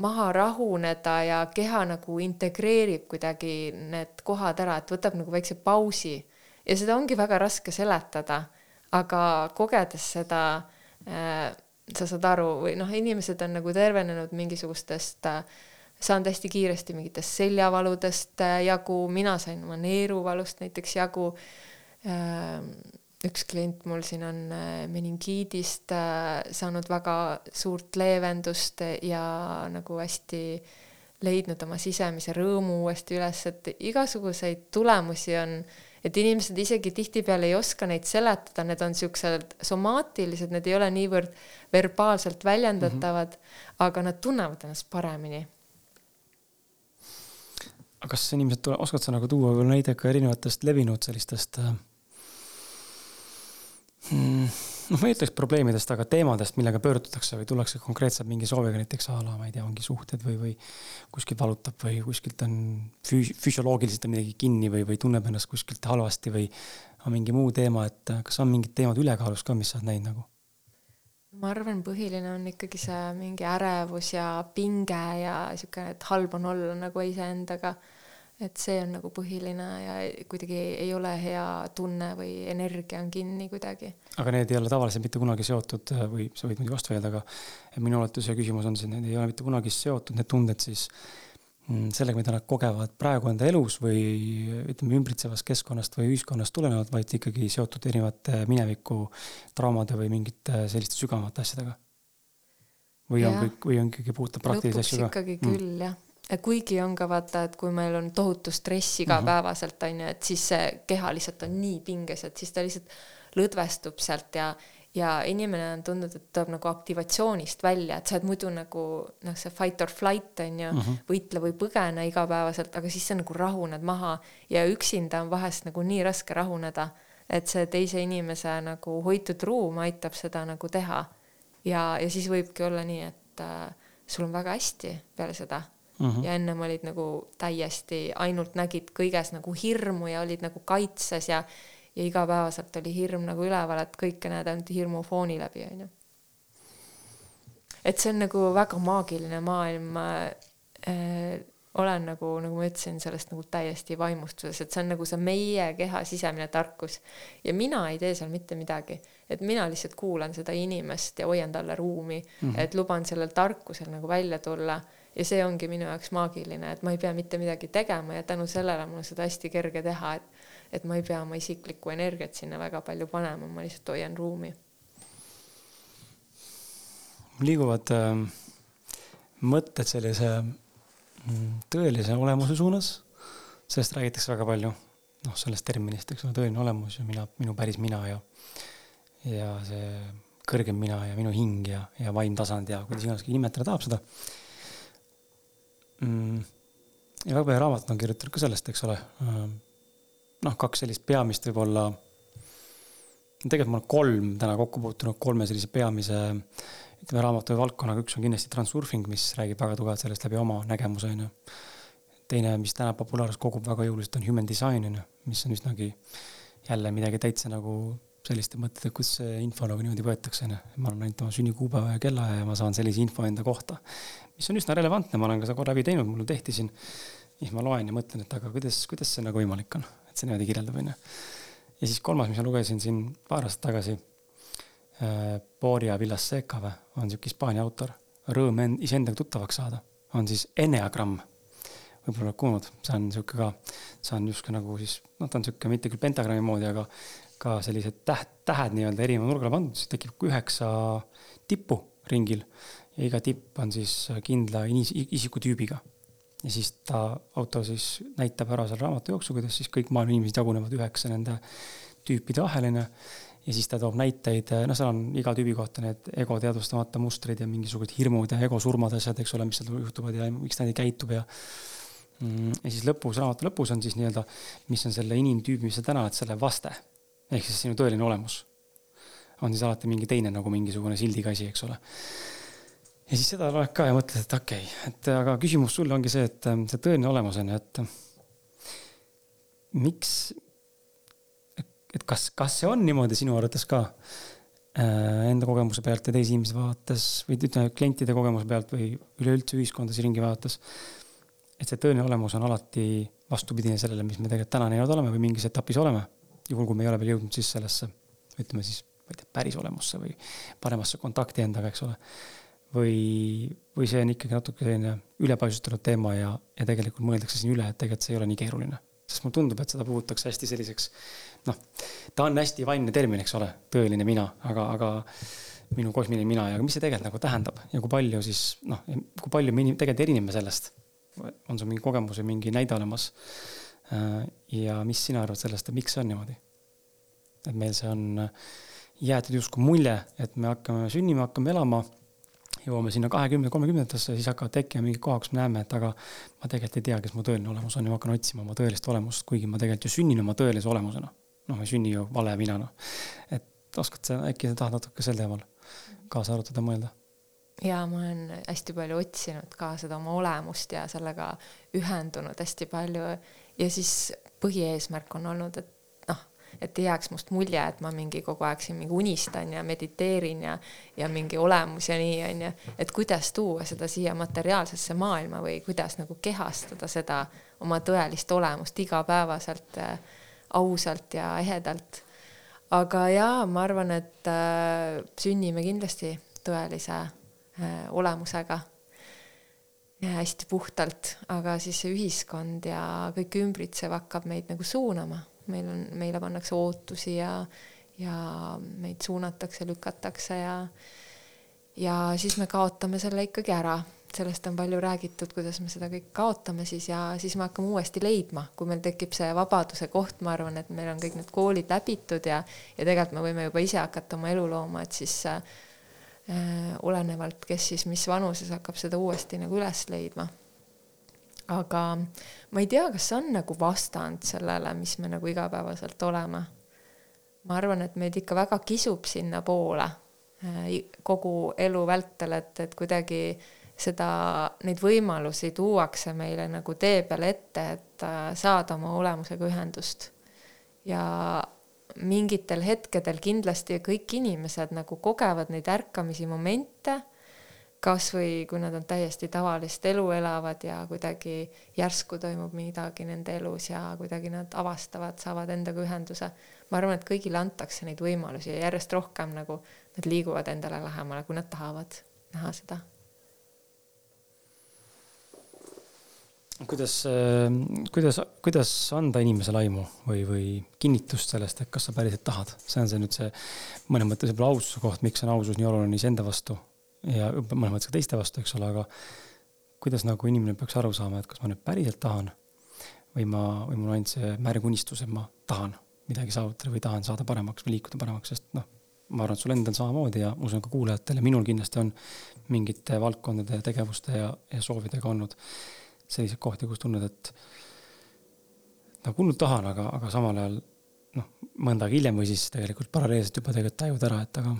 maha rahuneda ja keha nagu integreerib kuidagi need kohad ära, et võtab nagu väikse pausi. Ja seda ongi väga raske seletada, aga kogedes seda äh, sa saad aru või noh, inimesed on nagu tervenenud mingisugustest äh, saanud hästi kiiresti mingitest seljavaludest äh, jagu, mina sain oma neeruvalust näiteks jagu. Äh, üks klient mul siin on äh, meningiidist äh, saanud väga suurt leevendust ja nagu hästi leidnud oma sisemise rõõmu uuesti üles, et igasuguseid tulemusi on, et inimesed isegi tihtipeale ei oska neid seletada, need on siuksed somaatilised, need ei ole niivõrd verbaalselt väljendatavad mm, -hmm. aga nad tunnevad ennast paremini. aga kas inimesed, oskad sa nagu tuua võib-olla näide ka erinevatest levinud sellistest mm,? Noh, ma ei ütleks probleemidest, aga teemadest, millega pöördutakse või tullakse konkreetselt mingi sooviga, näiteks a la, ma ei tea, ongi suhted või, või kuskilt valutab või kuskilt on füs-, füsioloogiliselt on midagi kinni või, või tunneb ennast kuskilt halvasti või on mingi muu teema, et kas on mingid teemad ülekaalus ka, mis sa oled näinud nagu? ma arvan, põhiline on ikkagi see mingi ärevus ja pinge ja sihuke, et halb on olla nagu iseendaga et see on nagu põhiline ja kuidagi ei ole hea tunne või energia on kinni kuidagi. aga need ei ole tavaliselt mitte kunagi seotud või sa võid muidugi vastu vaielda, aga minu oletuse küsimus on see, need ei ole mitte kunagi seotud, need tunded siis mm, sellega, mida nad kogevad praegu enda elus või ütleme, ümbritsevast keskkonnast või ühiskonnast tulenevalt, vaid ikkagi seotud erinevate mineviku traumade või mingite selliste sügavamate asjadega? või ja. on kõik, või on ikkagi puhtalt praktilisi asju ka? ikkagi mm. küll mm. jah kuigi on ka vaata, et kui meil on tohutu stress igapäevaselt on ju, et siis see keha lihtsalt on nii pinges, et siis ta lihtsalt lõdvestub sealt ja, ja inimene on tundnud, et tuleb nagu aktivatsioonist välja, et sa oled muidu nagu noh, see fight or flight on ju mm, -hmm. võitle või põgene igapäevaselt, aga siis sa nagu rahuned maha ja üksinda on vahest nagu nii raske rahuneda, et see teise inimese nagu hoitud ruum aitab seda nagu teha. ja, ja siis võibki olla nii, et äh, sul on väga hästi peale seda mm -hmm. ja ennem olid nagu täiesti ainult nägid kõiges nagu hirmu ja olid nagu kaitses ja ja igapäevaselt oli hirm nagu üleval, et kõike näed ainult hirmu fooni läbi, onju. et see on nagu väga maagiline maailm. ma äh, olen nagu, nagu ma ütlesin, sellest nagu täiesti vaimustuses, et see on nagu see meie keha sisemine tarkus ja mina ei tee seal mitte midagi, et mina lihtsalt kuulan seda inimest ja hoian talle ruumi mm, -hmm. et luban sellel tarkusel nagu välja tulla ja see ongi minu jaoks maagiline, et ma ei pea mitte midagi tegema ja tänu sellele mul on seda hästi kerge teha, et et ma ei pea oma isiklikku energiat sinna väga palju panema, ma lihtsalt hoian ruumi. liiguvad äh, mõtted sellise mm, tõelise olemuse suunas, sellest räägitakse väga palju, noh, sellest terminist, eks ole, tõeline olemus ja mina, minu päris mina ja ja see kõrgem mina ja minu hing ja, ja vaimtasand ja kuidas iganes keegi nimetada tahab seda mm,. ja väga palju raamatut on kirjutatud ka sellest, eks ole äh, noh, kaks sellist peamist võib-olla, tegelikult ma olen kolm täna kokku puutunud kolme sellise peamise ütleme, raamatu valdkonnaga, üks on kindlasti Transurfing, mis räägib väga tugevalt sellest läbi oma nägemuse, on ju. teine, mis täna populaarsust kogub väga jõuliselt, on Human Design, on ju, mis on üsnagi jälle midagi täitsa nagu selliste mõtete, kus info nagu niimoodi võetakse, on ju. ma annan ainult oma sünnikuupäeva ja kellaaja ja ma saan sellise info enda kohta, mis on üsna relevantne, ma olen ka seda korra läbi teinud, mul tehti siin. siis ma loen ja mõtlen, et aga kuidas, kuidas see nagu võimalik on et see niimoodi kirjeldab, onju. ja siis kolmas, mis ma lugesin siin paar aastat tagasi äh,. Boria Villaseca või, on sihuke Hispaania autor. Rõõm end, iseendaga tuttavaks saada, on siis Enneagramm. võib-olla oled kuulnud, see on sihuke ka, see on justkui nagu siis, noh, ta on sihuke mitte küll pentagrammi moodi, aga ka sellised täht, tähed nii-öelda erineva nurgale pandud, siis tekib üheksa tippu ringil ja iga tipp on siis kindla isikutüübiga ja siis ta, auto siis näitab ära seal raamatu jooksul, kuidas siis kõik maailma inimesed jagunevad üheksa nende tüüpide vaheline. ja siis ta toob näiteid, noh, seal on iga tüübi kohta need ego teadvustamata mustrid ja mingisugused hirmud ja ego surmad, asjad, eks ole, mis seal juhtuvad ja miks ta nii käitub ja. Mm, ja siis lõpus, raamatu lõpus on siis nii-öelda, mis on selle inimtüübi, mis sa täna oled, selle vaste. Ehk siis sinu tõeline olemus. on siis alati mingi teine nagu mingisugune sildiga asi, eks ole ja siis seda loed ka ja mõtled, et okei okay,, et aga küsimus sulle ongi see, et ähm, see tõeline olemus on ju, et miks, et kas, kas see on niimoodi sinu arvates ka äh, enda kogemuse pealt ja teisi inimesi vaadates või ütleme, klientide kogemuse pealt või üleüldse ühiskondas ringi vaadates, et see tõeline olemus on alati vastupidine sellele, mis me tegelikult täna näinud oleme või mingis etapis oleme, juhul kui me ei ole veel jõudnud siis sellesse, ütleme siis, ma ei tea, päris olemusse või paremasse kontakti endaga, eks ole või, või see on ikkagi natuke selline ülepaisutatud teema ja, ja tegelikult mõeldakse siin üle, et tegelikult see ei ole nii keeruline. sest mulle tundub, et seda puhutakse hästi selliseks, noh, ta on hästi vaimne termin, eks ole, tõeline mina, aga, aga minu kosmiline mina ja mis see tegelikult nagu tähendab ja kui palju siis noh, kui palju me tegelikult erineme sellest. on sul mingi kogemus või mingi näide olemas? Äh, ja mis sina arvad sellest, et miks see on niimoodi? et meil see on jäetud justkui mulje, et me hakkame sünnima, hakkame elama jõuame sinna kahekümne, kolmekümnendatesse, siis hakkavad tekkima mingid kohad, kus me näeme, et aga ma tegelikult ei tea, kes mu tõeline olemus on ja ma hakkan otsima oma tõelist olemust, kuigi ma tegelikult ju sünnin oma tõelise olemusena. noh, ma ei sünni ju vale minana. et oskad sa, äkki sa tahad natuke sel teemal kaasa arutada, mõelda? ja ma olen hästi palju otsinud ka seda oma olemust ja sellega ühendunud hästi palju ja siis põhieesmärk on olnud, et et ei jääks must mulje, et ma mingi kogu aeg siin mingi unistan ja mediteerin ja, ja mingi olemus ja nii onju, et kuidas tuua seda siia materiaalsesse maailma või kuidas nagu kehastada seda oma tõelist olemust igapäevaselt äh,, ausalt ja ehedalt. aga jaa, ma arvan, et äh, sünnime kindlasti tõelise äh, olemusega hästi puhtalt, aga siis see ühiskond ja kõik ümbritsev hakkab meid nagu suunama meil on, meile pannakse ootusi ja, ja meid suunatakse, lükatakse ja, ja siis me kaotame selle ikkagi ära. sellest on palju räägitud, kuidas me seda kõik kaotame siis ja siis me hakkame uuesti leidma, kui meil tekib see vabaduse koht, ma arvan, et meil on kõik need koolid läbitud ja, ja tegelikult me võime juba ise hakata oma elu looma, et siis äh, olenevalt, kes siis mis vanuses hakkab seda uuesti nagu üles leidma aga ma ei tea, kas see on nagu vastand sellele, mis me nagu igapäevaselt oleme. ma arvan, et meid ikka väga kisub sinnapoole äh, kogu elu vältel, et, et kuidagi seda, neid võimalusi tuuakse meile nagu tee peale ette, et äh, saada oma olemusega ühendust. ja mingitel hetkedel kindlasti kõik inimesed nagu kogevad neid ärkamisi momente kasvõi kui nad on täiesti tavalist elu elavad ja kuidagi järsku toimub midagi nende elus ja kuidagi nad avastavad, saavad endaga ühenduse. ma arvan, et kõigile antakse neid võimalusi ja järjest rohkem nagu nad liiguvad endale lähemale, kui nad tahavad näha seda kuidas, kuidas, kuidas anda inimesele aimu või, või kinnitust sellest, et kas sa päriselt tahad, see on see nüüd see mõnes mõttes võib-olla aususe koht, miks on ausus nii oluline iseenda vastu ja mõnes mõttes ka teiste vastu, eks ole, aga kuidas nagu inimene peaks aru saama, et kas ma nüüd päriselt tahan või ma, või mul on ainult see märg unistus, et ma tahan midagi saavutada või tahan saada paremaks või liikuda paremaks, sest noh, ma arvan, et sul endal samamoodi ja usun ka kuulajatel ja minul kindlasti on mingite valdkondade tegevuste ja, ja soovidega olnud selliseid kohti, kus tunned, et nagu hullult tahan, aga, aga samal ajal noh, mõnda aega hiljem või siis tegelikult paralleelselt juba tegelikult tajud ära, et aga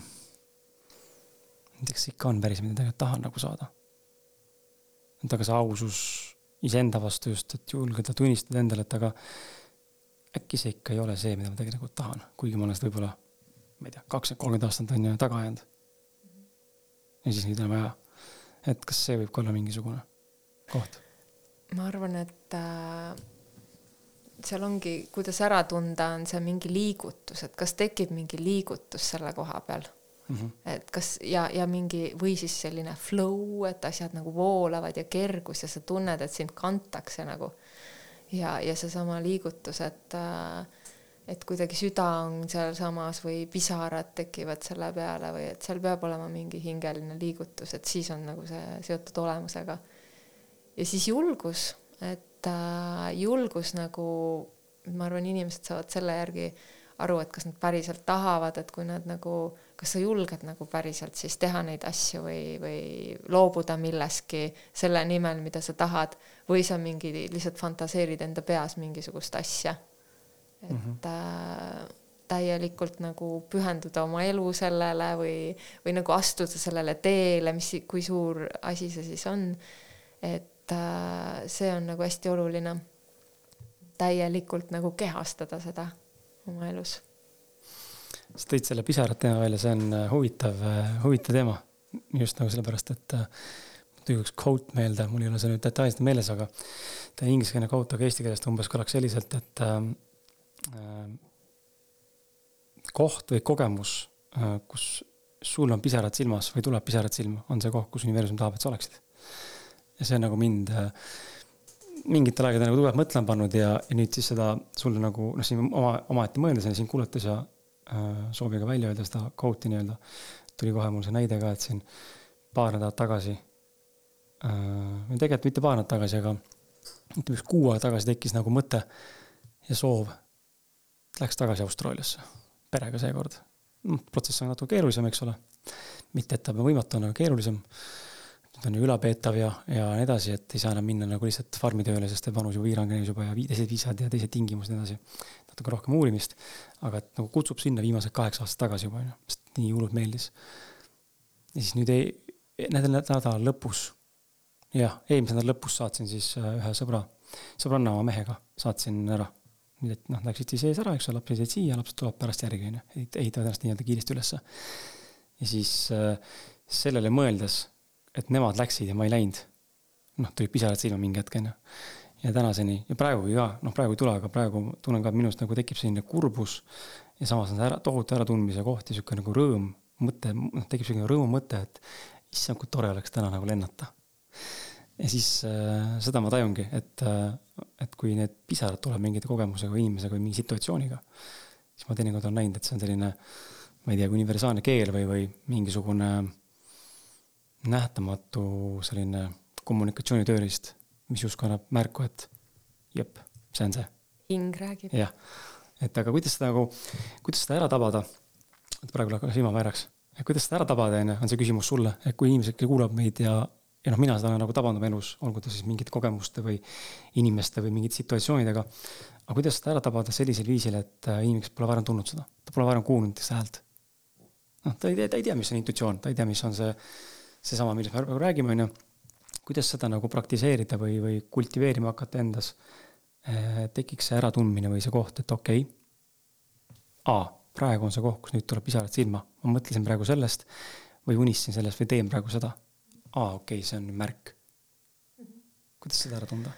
näiteks ikka on päris, mida tegelikult tahan nagu saada. et aga see ausus iseenda vastu just, et julgeda tunnistada endale, et aga äkki see ikka ei ole see, mida ma tegelikult tahan, kuigi ma olen seda võib-olla, ma ei tea, kakskümmend, kolmkümmend aastat on ju taga ajanud. ja siis nüüd on vaja, et kas see võib ka olla mingisugune koht ma arvan, et äh, seal ongi, kuidas ära tunda, on see mingi liigutus, et kas tekib mingi liigutus selle koha peal mm. -hmm. et kas ja, ja mingi või siis selline flow, et asjad nagu voolavad ja kergus ja sa tunned, et sind kantakse nagu. ja, ja seesama liigutus, et äh, et kuidagi süda on sealsamas või pisarad tekivad selle peale või et seal peab olema mingi hingeline liigutus, et siis on nagu see seotud olemusega ja siis julgus, et äh, julgus nagu, ma arvan, inimesed saavad selle järgi aru, et kas nad päriselt tahavad, et kui nad nagu, kas sa julged nagu päriselt siis teha neid asju või, või loobuda millestki selle nimel, mida sa tahad, või sa mingi lihtsalt fantaseerid enda peas mingisugust asja. et mm -hmm. äh, täielikult nagu pühenduda oma elu sellele või, või nagu astuda sellele teele, mis, kui suur asi see siis on. et et äh, see on nagu hästi oluline. täielikult nagu kehastada seda oma elus. sa tõid selle pisarad teema välja, see on äh, huvitav, äh, huvitav teema. just nagu sellepärast, et tuli üks quote meelde, mul ei ole see nüüd detailselt meeles, aga ta ingliskeelne quote, aga eesti keeles ta umbes kõlaks selliselt, et äh, koht või kogemus, kus sul on pisarad silmas või tuleb pisarad silma, on see koht, kus universum tahab, et sa oleksid ja see on nagu mind äh, mingitel aegadel nagu tugevalt mõtlema pannud ja, ja nüüd siis seda sulle nagu noh, siin oma, omaette mõeldes ja sind kuulates ja äh, sooviga välja öelda seda quote'i nii-öelda, tuli kohe mul see näide ka, et siin paar nädalat tagasi äh,, tegelikult mitte paar nädalat tagasi, aga ütleme, üks kuu aega tagasi tekkis nagu mõte ja soov, läks tagasi Austraaliasse, perega seekord. noh, protsess on natuke keerulisem, eks ole. mitte, et ta võimatu on, aga keerulisem nüüd on ju ülapeetav ja, ja nii edasi, et ei saa enam minna nagu lihtsalt farmi tööle, sest vanus juba piirang on juba ja teised viisad ja teised tingimused ja nii edasi. natuke rohkem uurimist, aga et nagu kutsub sinna viimased kaheksa aastat tagasi juba onju, sest nii hullult meeldis. ja siis nüüd ei, nädala, nädala lõpus, jah, eelmise nädala lõpus saatsin siis äh, ühe sõbra, sõbranna oma mehega, saatsin ära. nüüd, et noh, läksid siis ees ära, eks ole, lapsed jäid siia, lapsed tulevad pärast järgi onju, ehitavad ennast nii-öelda kiiresti ülesse. ja siis äh, sellele mõeldes et nemad läksid ja ma ei läinud. noh, tulid pisarad silma mingi hetk, onju. ja tänaseni ja praegugi ka, noh, praegu ei tule, aga praegu tunnen ka, et minust nagu tekib selline kurbus ja samas on see ära, tohutu äratundmise koht ja sihuke nagu rõõm, mõte, noh, tekib selline rõõmu mõte, et issand, kui tore oleks täna nagu lennata. ja siis äh, seda ma tajungi, et äh,, et kui need pisarad tuleb mingite kogemusega või inimesega või mingi situatsiooniga, siis ma teinekord olen näinud, et see on selline, ma ei tea, universaalne keel või, või mingisugune äh, nähtamatu selline kommunikatsioonitööriist, mis justkui annab märku, et jep, see on see. hing räägib. jah, et aga kuidas seda nagu, kuidas seda ära tabada, et praegu läheb silma vääraks, et kuidas seda ära tabada, on ju, on see küsimus sulle, et kui inimesed, kes kuulavad meid ja, ja noh, mina seda olen nagu tabanud oma elus, olgu ta siis mingite kogemuste või inimeste või mingite situatsioonidega. aga kuidas seda ära tabada sellisel viisil, et äh, inimene, kes pole varem tundnud seda, ta pole varem kuulnud näiteks häält. noh, ta ei tea, ta ei tea, mis on intuitsioon, ta ei tea, mis on see seesama, millest me praegu räägime, on ju, kuidas seda nagu praktiseerida või, või kultiveerima hakata endas, eh, tekiks see äratundmine või see koht, et okei okay,, A, praegu on see koht, kus nüüd tuleb pisarad silma, ma mõtlesin praegu sellest või unistasin sellest või teen praegu seda. aa, okei okay,, see on märk. kuidas seda ära tunda?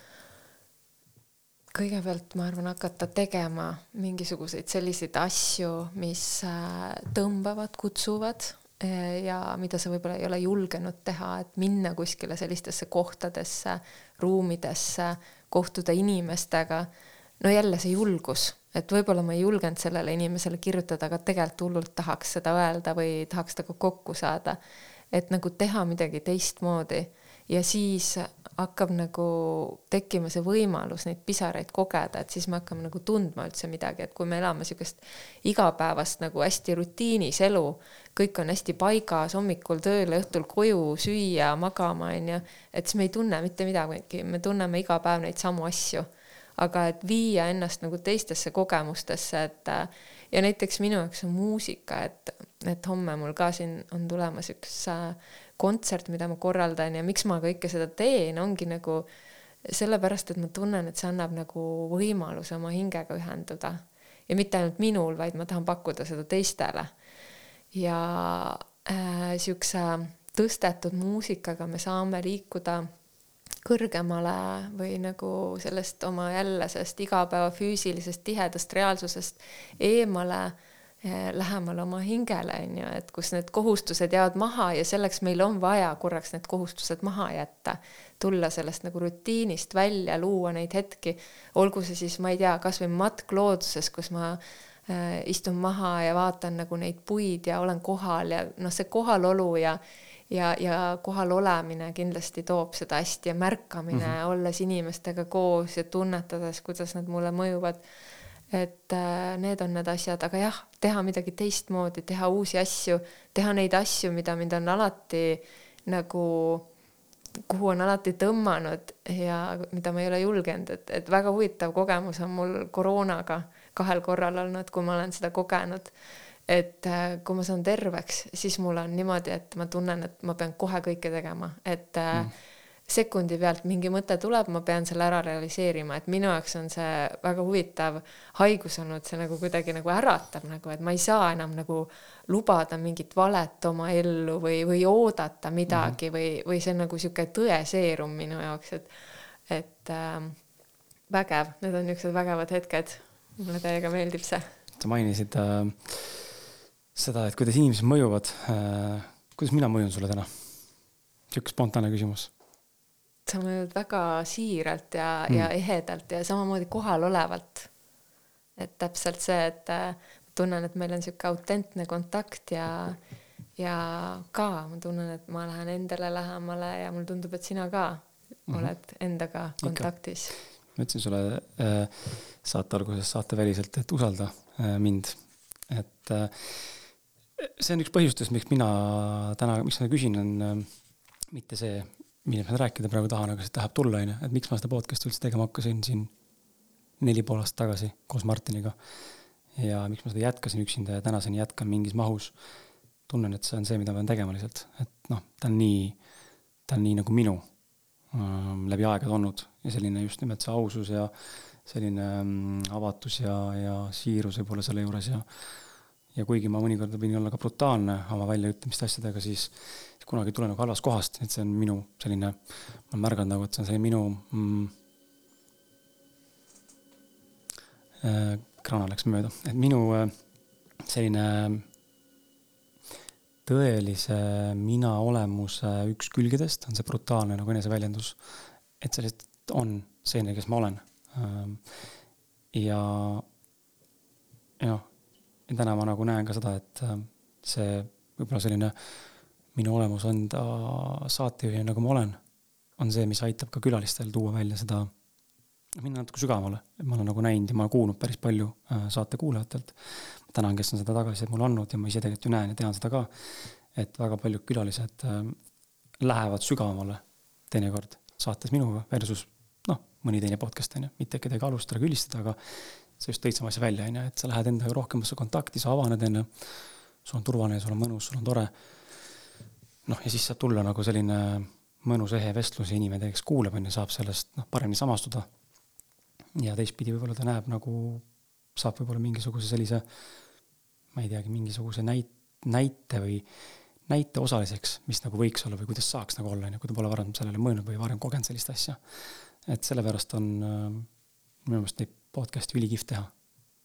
kõigepealt ma arvan, hakata tegema mingisuguseid selliseid asju, mis äh, tõmbavad, kutsuvad ja mida sa võib-olla ei ole julgenud teha, et minna kuskile sellistesse kohtadesse, ruumidesse, kohtuda inimestega. no jälle see julgus, et võib-olla ma ei julgenud sellele inimesele kirjutada, aga tegelikult hullult tahaks seda öelda või tahaks temaga kokku saada. et nagu teha midagi teistmoodi ja siis hakkab nagu tekkima see võimalus neid pisaraid kogeda, et siis me hakkame nagu tundma üldse midagi, et kui me elame niisugust igapäevast nagu hästi rutiinis elu, kõik on hästi paigas, hommikul tööle, õhtul koju, süüa, magama, onju, et siis me ei tunne mitte midagi, me tunneme iga päev neid samu asju. aga et viia ennast nagu teistesse kogemustesse, et ja näiteks minu jaoks on muusika, et, et homme mul ka siin on tulemas üks äh, kontsert, mida ma korraldan ja miks ma kõike seda teen, ongi nagu sellepärast, et ma tunnen, et see annab nagu võimaluse oma hingega ühenduda. ja mitte ainult minul, vaid ma tahan pakkuda seda teistele. ja äh, siukse tõstetud muusikaga me saame liikuda kõrgemale või nagu sellest oma jälle sellest igapäeva füüsilisest tihedast reaalsusest eemale Eh, lähemale oma hingele, on ju, et kus need kohustused jäävad maha ja selleks meil on vaja korraks need kohustused maha jätta. tulla sellest nagu rutiinist välja, luua neid hetki, olgu see siis, ma ei tea, kasvõi matk looduses, kus ma äh, istun maha ja vaatan nagu neid puid ja olen kohal ja noh, see kohalolu ja ja, ja kohal olemine kindlasti toob seda hästi ja märkamine mm, -hmm. olles inimestega koos ja tunnetades, kuidas nad mulle mõjuvad et äh, need on need asjad, aga jah, teha midagi teistmoodi, teha uusi asju, teha neid asju, mida mind on alati nagu, kuhu on alati tõmmanud ja mida ma ei ole julgenud, et, et väga huvitav kogemus on mul koroonaga kahel korral olnud, kui ma olen seda kogenud. et äh, kui ma saan terveks, siis mul on niimoodi, et ma tunnen, et ma pean kohe kõike tegema, et äh, mm sekundi pealt mingi mõte tuleb, ma pean selle ära realiseerima, et minu jaoks on see väga huvitav haigus olnud, see nagu kuidagi nagu äratab nagu, et ma ei saa enam nagu lubada mingit valet oma ellu või, või oodata midagi mm -hmm. või, või see on nagu sihuke tõeseerum minu jaoks, et, et äh, vägev, need on niisugused vägevad hetked. mulle täiega meeldib see. sa mainisid äh, seda, et kuidas inimesed mõjuvad äh,. kuidas mina mõjun sulle täna? sihuke spontaanne küsimus sa mõjud väga siiralt ja mm., ja ehedalt ja samamoodi kohalolevalt. et täpselt see, et äh, tunnen, et meil on sihuke autentne kontakt ja, ja ka ma tunnen, et ma lähen endale lähemale ja mulle tundub, et sina ka mm -hmm. oled endaga kontaktis. ma ütlesin sulle äh, saate alguses saateväliselt, et usalda äh, mind, et äh, see on üks põhjustest, miks mina täna, miks ma küsin, on äh, mitte see, millest ma rääkida praegu tahan, aga see tahab tulla, onju, et miks ma seda podcast'i üldse tegema hakkasin siin neli pool aastat tagasi koos Martiniga. ja miks ma seda jätkasin üksinda ja tänaseni jätkan mingis mahus. tunnen, et see on see, mida ma pean tegema lihtsalt, et noh, ta on nii, ta on nii nagu minu ähm, läbi aegade olnud ja selline just nimelt see ausus ja selline ähm, avatus ja, ja siirus võib-olla selle juures ja ja kuigi ma mõnikord võin olla ka brutaalne oma väljaütlemiste asjadega, siis kunagi ei tule nagu halvast kohast, et see on minu selline, ma olen märganud nagu, et see on see minu mm, äh, kraana läks mööda, et minu äh, selline tõelise mina olemuse üks külgedest on see brutaalne nagu eneseväljendus. et see lihtsalt on selline, kes ma olen. Ähm, ja, ja noh ja täna ma nagu näen ka seda, et äh, see võib-olla selline minu olemus anda saatejuhina, nagu ma olen, on see, mis aitab ka külalistel tuua välja seda, minna natuke sügavamale, et ma olen nagu näinud ja ma olen kuulnud päris palju äh, saate kuulajatelt. tänan, kes on seda tagasisidet mulle andnud ja ma ise tegelikult ju näen ja tean seda ka, et väga paljud külalised äh, lähevad sügavamale teinekord saates minuga versus noh, mõni teine podcast on ju, mitte kedagi alustada, külistada, aga sa just tõid sama asja välja, on ju, et sa lähed endaga rohkemasse kontakti, sa avaned, on ju. sul on turvaline, sul on mõnus, sul on tore. Noh, ja siis saab tulla nagu selline mõnus ehe vestlus ja inimene, kes kuulab, on ju, saab sellest noh, paremini samastuda. ja teistpidi võib-olla ta näeb nagu, saab võib-olla mingisuguse sellise, ma ei teagi, mingisuguse näit-, näite või näiteosaliseks, mis nagu võiks olla või kuidas saaks nagu olla, on ju, kui ta pole varem sellele mõelnud või varem kogenud sellist asja. et sellepärast on äh, minu meelest neid podcast'e ülikihvt teha.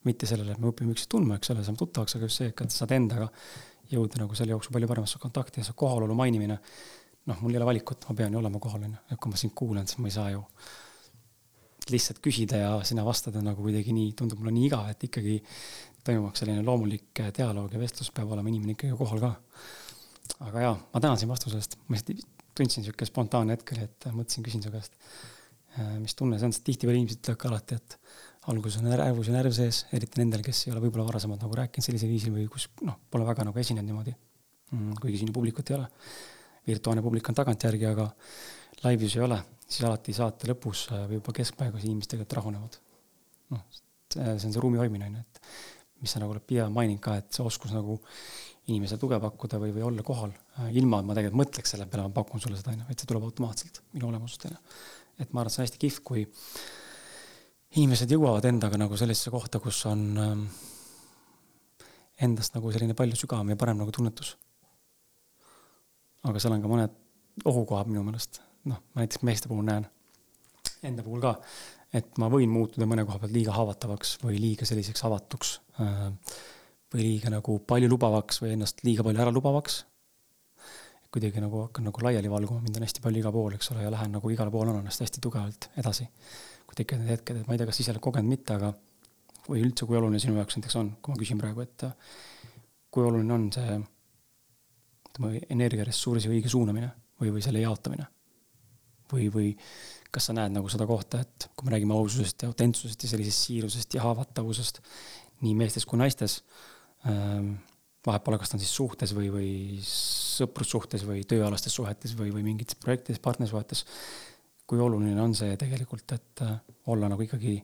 mitte sellele, et me õpime üksteist tundma, eks ole, saame tuttavaks, aga just see, et sa saad endaga jõuda nagu selle jooksul palju paremasse kontakti ja see kohalolu mainimine. noh, mul ei ole valikut, ma pean ju olema kohal, on ju, et kui ma sind kuulan, siis ma ei saa ju lihtsalt küsida ja sina vastada nagu kuidagi nii, tundub mulle nii igav, et ikkagi toimumaks selline loomulik dialoog ja vestlus, peab olema inimene ikkagi kohal ka aga jaa, ma tänan sind vastuse eest, ma tundsin sihuke spontaanne hetk oli, et mõtlesin, küsin su käest. Äh, mis tunne see on, sest tihtipeale inimesed ütlevad ka alati, et alguses on ärevus ja närv sees, eriti nendel, kes ei ole võib-olla varasemalt nagu rääkinud sellisel viisil või kus noh, pole väga nagu esinenud niimoodi mm,. kuigi siin ju publikut ei ole. virtuaalne publik on tagantjärgi, aga laivis ei ole, siis alati saate lõpus äh, või juba keskpaigas inimesed tegelikult rahunevad. noh, see on see ruumi hoidmine on ju, et mis sa nagu oled pidevalt maininud ka, et see oskus nagu inimesele tuge pakkuda või, või olla kohal, äh, ilma et ma tegelikult mõtleks selle peale, ma pakun sulle seda, onju, vaid see tuleb automaatselt minu olemusest, onju. et ma arvan, et see on hästi kihvt, kui inimesed jõuavad endaga nagu sellisesse kohta, kus on ähm, endast nagu selline palju sügavam ja parem nagu tunnetus. aga seal on ka mõned ohukohad minu meelest, noh, ma näiteks meeste puhul näen, enda puhul ka, et ma võin muutuda mõne koha pealt liiga haavatavaks või liiga selliseks avatuks äh, või liiga nagu paljulubavaks või ennast liiga palju äralubavaks. kuidagi nagu hakkan nagu laiali valguma, mind on hästi palju igal pool, eks ole, ja lähen nagu igale poole, annan ennast hästi tugevalt edasi. Kui tekivad need hetked, et ma ei tea, kas ise oled kogenud, mitte, aga või üldse, kui oluline sinu jaoks näiteks on, kui ma küsin praegu, et kui oluline on see ütleme, energiaressursi õige suunamine või, või selle jaotamine? või, või kas sa näed nagu seda kohta, et kui me räägime aususest ja autentsusest ja sellisest siirusest ja haavatavusest nii meestes kui naistes Ehm, vahet pole, kas ta on siis suhtes või, või sõprussuhtes või tööalastes suhetes või, või mingites projektides, partnersuhetes. Kui oluline on see tegelikult, et äh, olla nagu ikkagi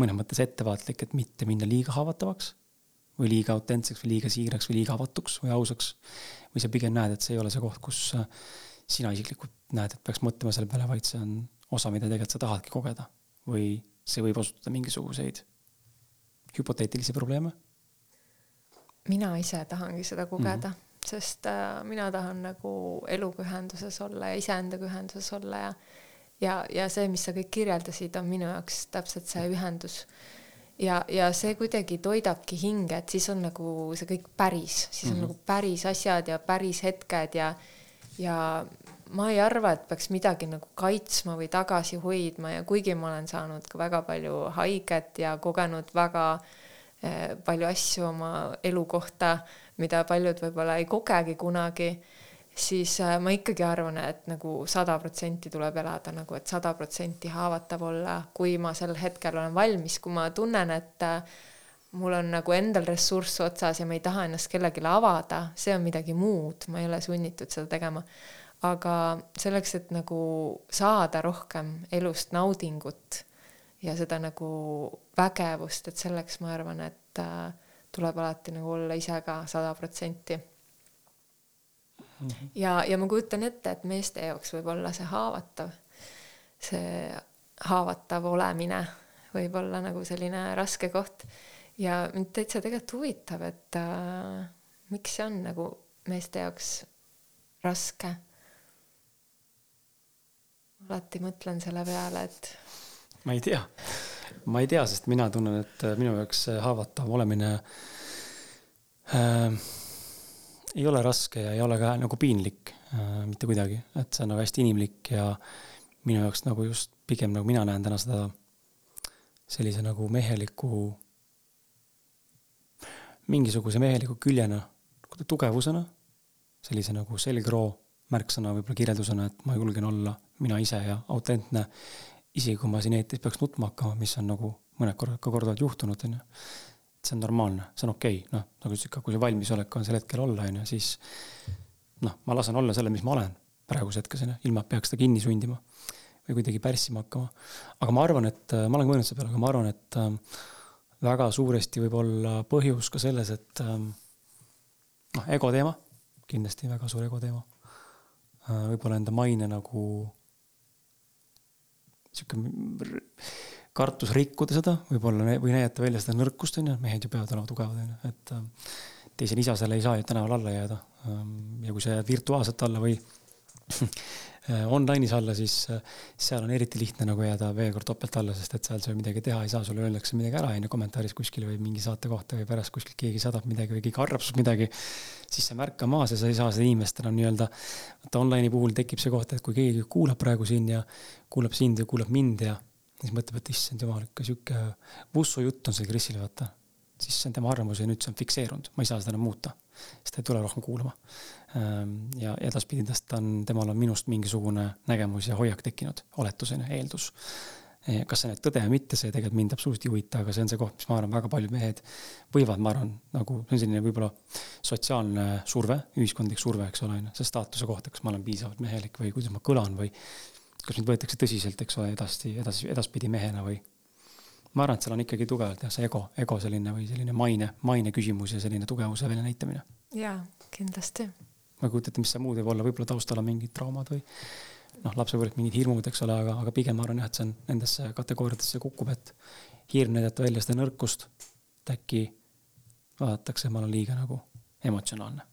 mõnes mõttes ettevaatlik, et mitte minna liiga haavatavaks või liiga autentseks või liiga siiraks või liiga avatuks või ausaks. või sa pigem näed, et see ei ole see koht, kus äh, sina isiklikult näed, et peaks mõtlema selle peale, vaid see on osa, mida tegelikult sa tahadki kogeda. või see võib osutuda mingisuguseid hüpoteetilisi probleeme mina ise tahangi seda kogeda mm, -hmm. sest äh, mina tahan nagu eluga ühenduses olla ja iseendaga ühenduses olla ja ja, ja see, mis sa kõik kirjeldasid, on minu jaoks täpselt see ühendus. ja, ja see kuidagi toidabki hinge, et siis on nagu see kõik päris, siis on mm -hmm. nagu päris asjad ja päris hetked ja, ja ma ei arva, et peaks midagi nagu kaitsma või tagasi hoidma ja kuigi ma olen saanud ka väga palju haiget ja kogenud väga Eh, palju asju oma elu kohta, mida paljud võib-olla ei kogegi kunagi, siis eh, ma ikkagi arvan, et nagu sada protsenti tuleb elada nagu, et sada protsenti haavatav olla, kui ma sel hetkel olen valmis, kui ma tunnen, et eh, mul on nagu endal ressurss otsas ja ma ei taha ennast kellelegi avada, see on midagi muud, ma ei ole sunnitud seda tegema. aga selleks, et nagu saada rohkem elust naudingut ja seda nagu vägevust, et selleks ma arvan, et äh, tuleb alati nagu olla ise ka sada protsenti. Mhm. ja, ja ma kujutan ette, et meeste jaoks võib olla see haavatav, see haavatav olemine võib olla nagu selline raske koht ja mind täitsa tegelikult huvitab, et äh, miks see on nagu meeste jaoks raske. alati mõtlen selle peale, et ma ei tea, ma ei tea, sest mina tunnen, et minu jaoks haavatav olemine äh, ei ole raske ja ei ole ka nagu piinlik äh, mitte kuidagi, et see on nagu hästi inimlik ja minu jaoks nagu just pigem nagu mina näen täna seda sellise nagu meheliku, mingisuguse meheliku küljena, tugevusena, sellise nagu selgroo märksõna, võib-olla kirjeldusena, et ma julgen olla mina ise ja autentne isegi kui ma siin eetris peaks nutma hakkama, mis on nagu mõned korrad ka korduvalt juhtunud, onju. See on normaalne, see on okei okay., noh, nagu ka, kui see valmisolek on sel hetkel olla, onju, siis noh, ma lasen olla selle, mis ma olen praeguse hetkes, onju, ilma et peaks seda kinni sundima või kuidagi pärssima hakkama. aga ma arvan, et äh, ma olen mõelnud selle peale, aga ma arvan, et ähm, väga suuresti võib olla põhjus ka selles, et ähm, noh, ego teema, kindlasti väga suur ego teema. Äh, võib-olla enda maine nagu sihuke kartus rikkuda seda, võib-olla või näidata välja seda nõrkust, on ju, mehed ju peavad olema tugevad, on ju, et äh, teise lisasele ei saa ju tänaval alla jääda. Ähm, ja kui sa jääd virtuaalselt alla või online'is alla, siis seal on eriti lihtne nagu jääda veel kord topelt alla, sest et seal sa ju midagi teha ei saa, sulle öeldakse midagi ära, on ju, kommentaaris kuskil või mingi saate kohta või pärast kuskilt keegi saadab midagi või keegi arvab sinust midagi. siis sa märka maas ja sa ei saa seda inimest enam nii-öelda, vaata online'i puhul tekib see koht, et kui keegi kuulab praegu siin ja kuulab sind ja kuulab mind ja siis mõtleb, et issand jumal, ikka sihuke vussujutt on see Krisile, vaata siis see on tema arvamus ja nüüd see on fikseerunud, ma ei saa seda enam muuta. siis ta ei tule rohkem kuulama. Ehm, ja edaspidi tast on, temal on minust mingisugune nägemus ja hoiak tekkinud, oletusena, eeldus. E, kas see nüüd tõde või mitte, see tegelikult mind absoluutselt ei huvita, aga see on see koht, mis ma arvan, väga paljud mehed võivad, ma arvan, nagu see on selline võib-olla sotsiaalne surve, ühiskondlik surve, eks ole, on ju, see staatuse kohta, kas ma olen piisavalt mehelik või kuidas ma kõlan või kas mind võetakse tõsiselt, eks ole, edasi, edasi, edaspidi mehena või ma arvan, et seal on ikkagi tugevalt jah, see ego, ego selline või selline maine, maine küsimus ja selline tugevuse väljanäitamine. jaa, kindlasti. ma ei kujuta ette, mis see muud võib olla, võib-olla taustal on mingid traumad või noh, lapsepõlvest mingid hirmud, eks ole, aga, aga pigem ma arvan jah, et see on nendesse kategooriatesse kukub, et hirm näidata välja seda nõrkust. et äkki vaadatakse, ma olen liiga nagu emotsionaalne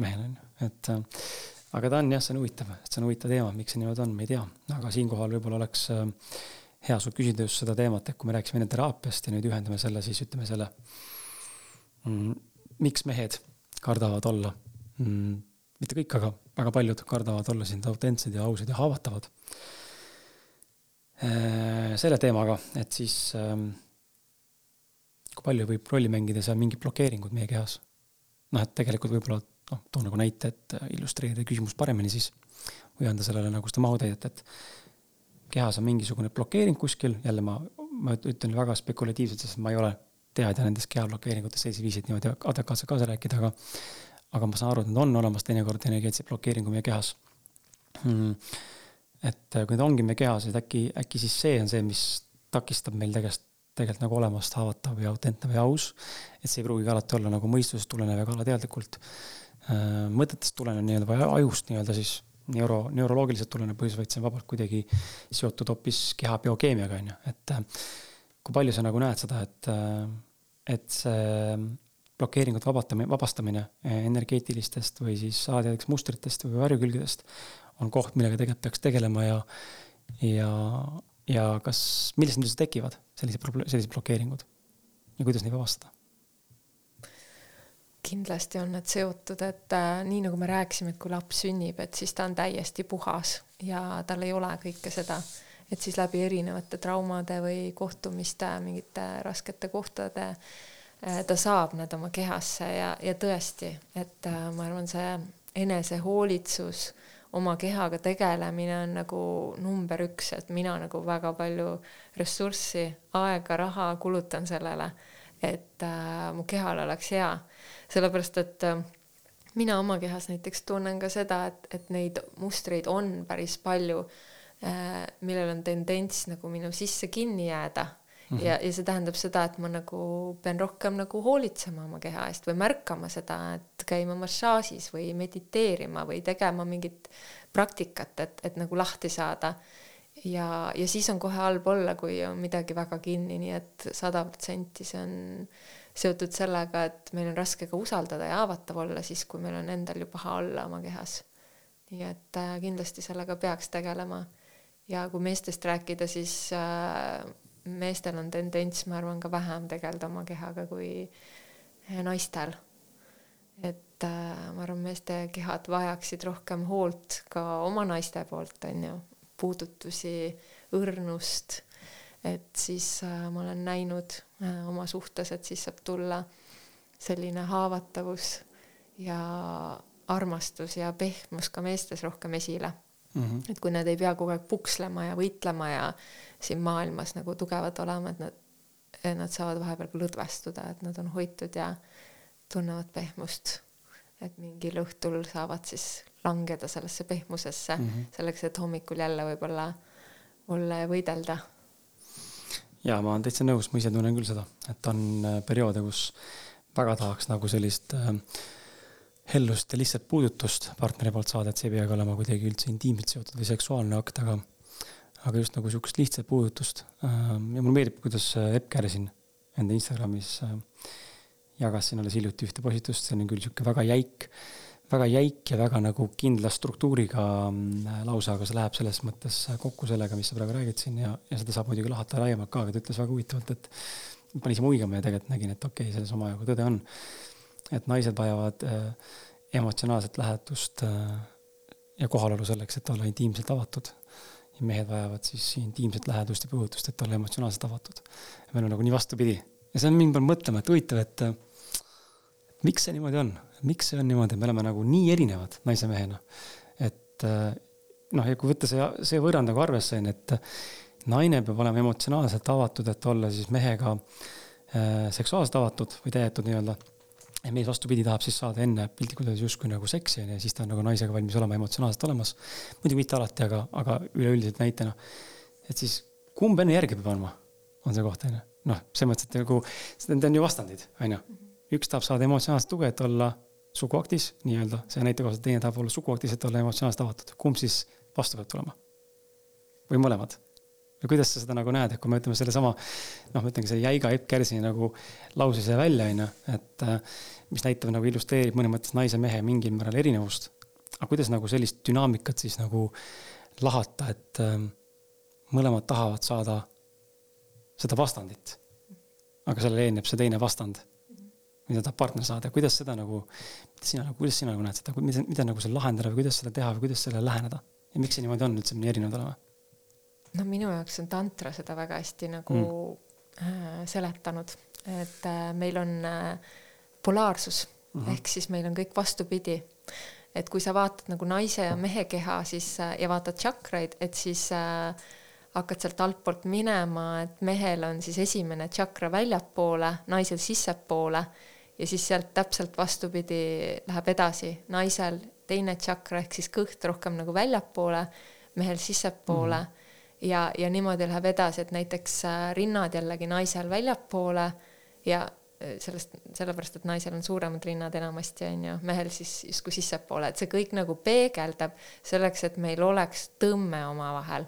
mehel on ju, et äh, aga ta on jah, see on huvitav, see on huvitav teema, miks see niimoodi on, me ei tea, aga siinkohal võib-olla oleks äh, hea sul küsida just seda teemat, et kui me rääkisime enne teraapiast ja nüüd ühendame selle siis ütleme selle mm,. miks mehed kardavad olla mm,, mitte kõik, aga väga paljud kardavad olla siin autentsed ja ausad ja haavatavad. Äh, selle teemaga, et siis ähm, kui palju võib rolli mängida seal mingid blokeeringud meie kehas. noh, et tegelikult võib-olla noh, toon nagu näite, et illustreerida küsimust paremini siis või anda sellele nagu seda mahutäidet, et kehas on mingisugune blokeering kuskil, jälle ma, ma ütlen väga spekulatiivselt, sest ma ei ole teadja nendest kehablokeeringutest sellisel viisil, et niimoodi adekvaatselt kaasa rääkida, aga aga ma saan aru, et need on olemas teinekord energeetilise blokeeringu meie kehas hmm.. et kui need ongi meie kehas, et äkki, äkki siis see on see, mis takistab meil tegelikult, tegelikult nagu olemast haavatav ja autentne või aus. et see ei pruugigi alati olla nagu mõistusest tulenev ega alateadlikult. Mõtetest tulenev nii-öelda või ajust nii-öelda siis neuro, neuroloogiliselt tulenev põhjus, vaid see on vabalt kuidagi seotud hoopis keha biokeemiaga, on ju, et äh, kui palju sa nagu näed seda, et, äh, et see blokeeringute vabatamine, vabastamine energeetilistest või siis alateadlikest mustritest või varjukülgedest on koht, millega tegelikult peaks tegelema ja, ja, ja kas, millest need üldse tekivad, sellised sellised blokeeringud ja kuidas neid vabastada? Kindlasti on need seotud, et äh, nii nagu me rääkisime, et kui laps sünnib, et siis ta on täiesti puhas ja tal ei ole kõike seda, et siis läbi erinevate traumade või kohtumiste, mingite raskete kohtade äh, ta saab need oma kehasse ja, ja tõesti, et äh, ma arvan, see enesehoolitsus, oma kehaga tegelemine on nagu number üks, et mina nagu väga palju ressurssi, aega, raha kulutan sellele, et äh, mu kehal oleks hea sellepärast et äh, mina oma kehas näiteks tunnen ka seda, et, et neid mustreid on päris palju, äh, millel on tendents nagu minu sisse kinni jääda mm. -hmm. ja, ja see tähendab seda, et ma nagu pean rohkem nagu hoolitsema oma keha eest või märkama seda, et käima massaažis või mediteerima või tegema mingit praktikat, et, et nagu lahti saada. ja, ja siis on kohe halb olla, kui on midagi väga kinni, nii et sada protsenti see on seotud sellega, et meil on raske ka usaldada ja haavatav olla siis, kui meil on endal ju paha olla oma kehas. nii et äh, kindlasti sellega peaks tegelema. ja kui meestest rääkida, siis äh, meestel on tendents, ma arvan, ka vähem tegeleda oma kehaga kui äh, naistel. et ma arvan, meeste kehad vajaksid rohkem hoolt ka oma naiste poolt, on ju, puudutusi, õrnust et siis äh, ma olen näinud äh, oma suhtes, et siis saab tulla selline haavatavus ja armastus ja pehmus ka meestes rohkem esile mm. -hmm. et kui nad ei pea kogu aeg pukslema ja võitlema ja siin maailmas nagu tugevad olema, et nad, nad saavad vahepeal ka lõdvestuda, et nad on hoitud ja tunnevad pehmust. et mingil õhtul saavad siis langeda sellesse pehmusesse mm -hmm. selleks, et hommikul jälle võib-olla olla ja võidelda ja ma olen täitsa nõus, ma ise tunnen küll seda, et on äh, perioode, kus väga tahaks nagu sellist äh, hellust ja lihtsalt puudutust partneri poolt saada, et see ei peagi olema kuidagi üldse intiimselt seotud või seksuaalne akt, aga aga just nagu sihukest lihtsat puudutust. Äh, ja mulle meeldib, kuidas Epp Kärsin enda Instagramis jagas siin alles hiljuti ühte postitust, see on küll sihuke väga jäik, väga jäik ja väga nagu kindla struktuuriga mm, lause, aga see läheb selles mõttes kokku sellega, mis sa praegu räägid siin ja, ja seda saab muidugi lahata laiemalt ka, aga ta ütles väga huvitavalt, et panin ise muigama ja tegelikult nägin, et okei okay,, selles omajagu tõde on. et naised vajavad äh, emotsionaalset lähedust äh, ja kohalolu selleks, et olla intiimselt avatud ja mehed vajavad siis intiimset lähedust ja põhutust, et olla emotsionaalselt avatud. meil on nagu nii vastupidi ja see on mind pannud mõtlema, et huvitav, et miks see niimoodi on, miks see on niimoodi, me oleme nagu nii erinevad naise mehena. et noh, ja kui võtta see, see võrrand nagu arvesse, on ju, et naine peab olema emotsionaalselt avatud, et olla siis mehega äh, seksuaalselt avatud või täidetud nii-öelda ja mees vastupidi tahab siis saada enne piltlikult öeldes justkui nagu seksi onju ja siis ta on nagu naisega valmis olema emotsionaalselt olemas. muidugi mitte alati, aga, aga üleüldiselt näitena. et siis kumb enne järgi peab andma, on see koht onju. noh, selles mõttes, et nagu need on ju vastandid onju. Üks tahab saada emotsionaalset tuge, et olla suguaktis nii-öelda, see näite kohaselt, teine tahab olla suguaktis, et olla emotsionaalselt avatud. kumb siis vastu peab tulema? või mõlemad? või kuidas sa seda nagu näed, et kui me ütleme sellesama, noh, ma ütlengi see jäiga Epp Kärsi nagu lause see välja, on ju, et äh, mis näitab nagu illustreerib mõnes mõttes naise ja mehe mingil määral erinevust. aga kuidas nagu sellist dünaamikat siis nagu lahata, et äh, mõlemad tahavad saada seda vastandit. aga sellele eelneb see teine vastand, mida tahab partner saada, kuidas seda nagu, sina nagu, kuidas sina nagu näed seda, mida, mida nagu seal lahendada või kuidas seda teha või kuidas sellele läheneda ja miks see niimoodi on üldse, nii erinevad oleme no minu jaoks on tantra seda väga hästi nagu mm. äh, seletanud, et äh, meil on äh, polaarsus mm -hmm. ehk siis meil on kõik vastupidi. et kui sa vaatad nagu naise ja mehe keha, siis ja vaatad tšakraid, et siis äh, hakkad sealt altpoolt minema, et mehel on siis esimene tšakra väljapoole, naisel sissepoole ja siis sealt täpselt vastupidi läheb edasi, naisel teine tšakra ehk siis kõht rohkem nagu väljapoole, mehel sissepoole mm. -hmm ja, ja niimoodi läheb edasi, et näiteks äh, rinnad jällegi naisel väljapoole ja äh, sellest, sellepärast, et naisel on suuremad rinnad enamasti on ju, mehel siis justkui sissepoole, et see kõik nagu peegeldab selleks, et meil oleks tõmme omavahel.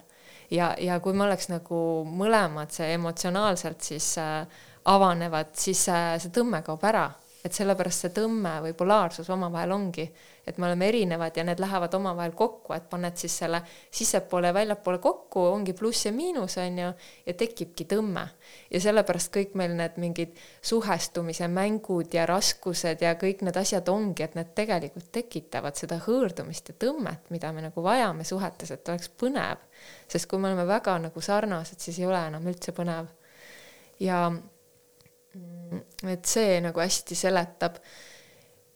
ja, ja kui me oleks nagu mõlemad see emotsionaalselt siis äh, avanevad, siis see tõmme kaob ära et sellepärast see tõmme või polaarsus omavahel ongi, et me oleme erinevad ja need lähevad omavahel kokku, et paned siis selle sissepoole ja väljapoole kokku, ongi pluss ja miinus, on ju, ja tekibki tõmme. ja sellepärast kõik meil need mingid suhestumise mängud ja raskused ja kõik need asjad ongi, et need tegelikult tekitavad seda hõõrdumist ja tõmmet, mida me nagu vajame suhetes, et oleks põnev. sest kui me oleme väga nagu sarnased, siis ei ole enam üldse põnev. ja et see nagu hästi seletab.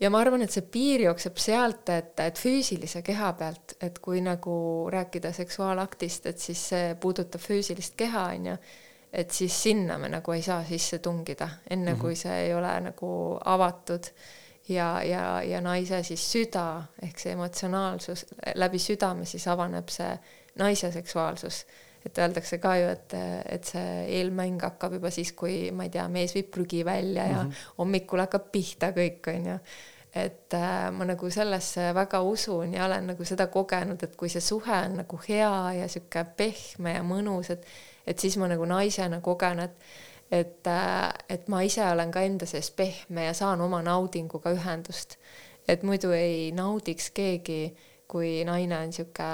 ja ma arvan, et see piir jookseb sealt, et, et füüsilise keha pealt, et kui nagu rääkida seksuaalaktist, et siis see puudutab füüsilist keha, on ju, et siis sinna me nagu ei saa sisse tungida, enne mm -hmm. kui see ei ole nagu avatud ja, ja, ja naise siis süda ehk see emotsionaalsus läbi südame siis avaneb see naise seksuaalsus et öeldakse ka ju, et, et see eelmäng hakkab juba siis, kui ma ei tea, mees viib prügi välja ja mm -hmm. hommikul hakkab pihta kõik, onju. et äh, ma nagu sellesse väga usun ja olen nagu seda kogenud, et kui see suhe on nagu hea ja sihuke pehme ja mõnus, et, et siis ma nagu naisena kogen, et et, äh, et ma ise olen ka enda sees pehme ja saan oma naudinguga ühendust. et muidu ei naudiks keegi kui naine on sihuke,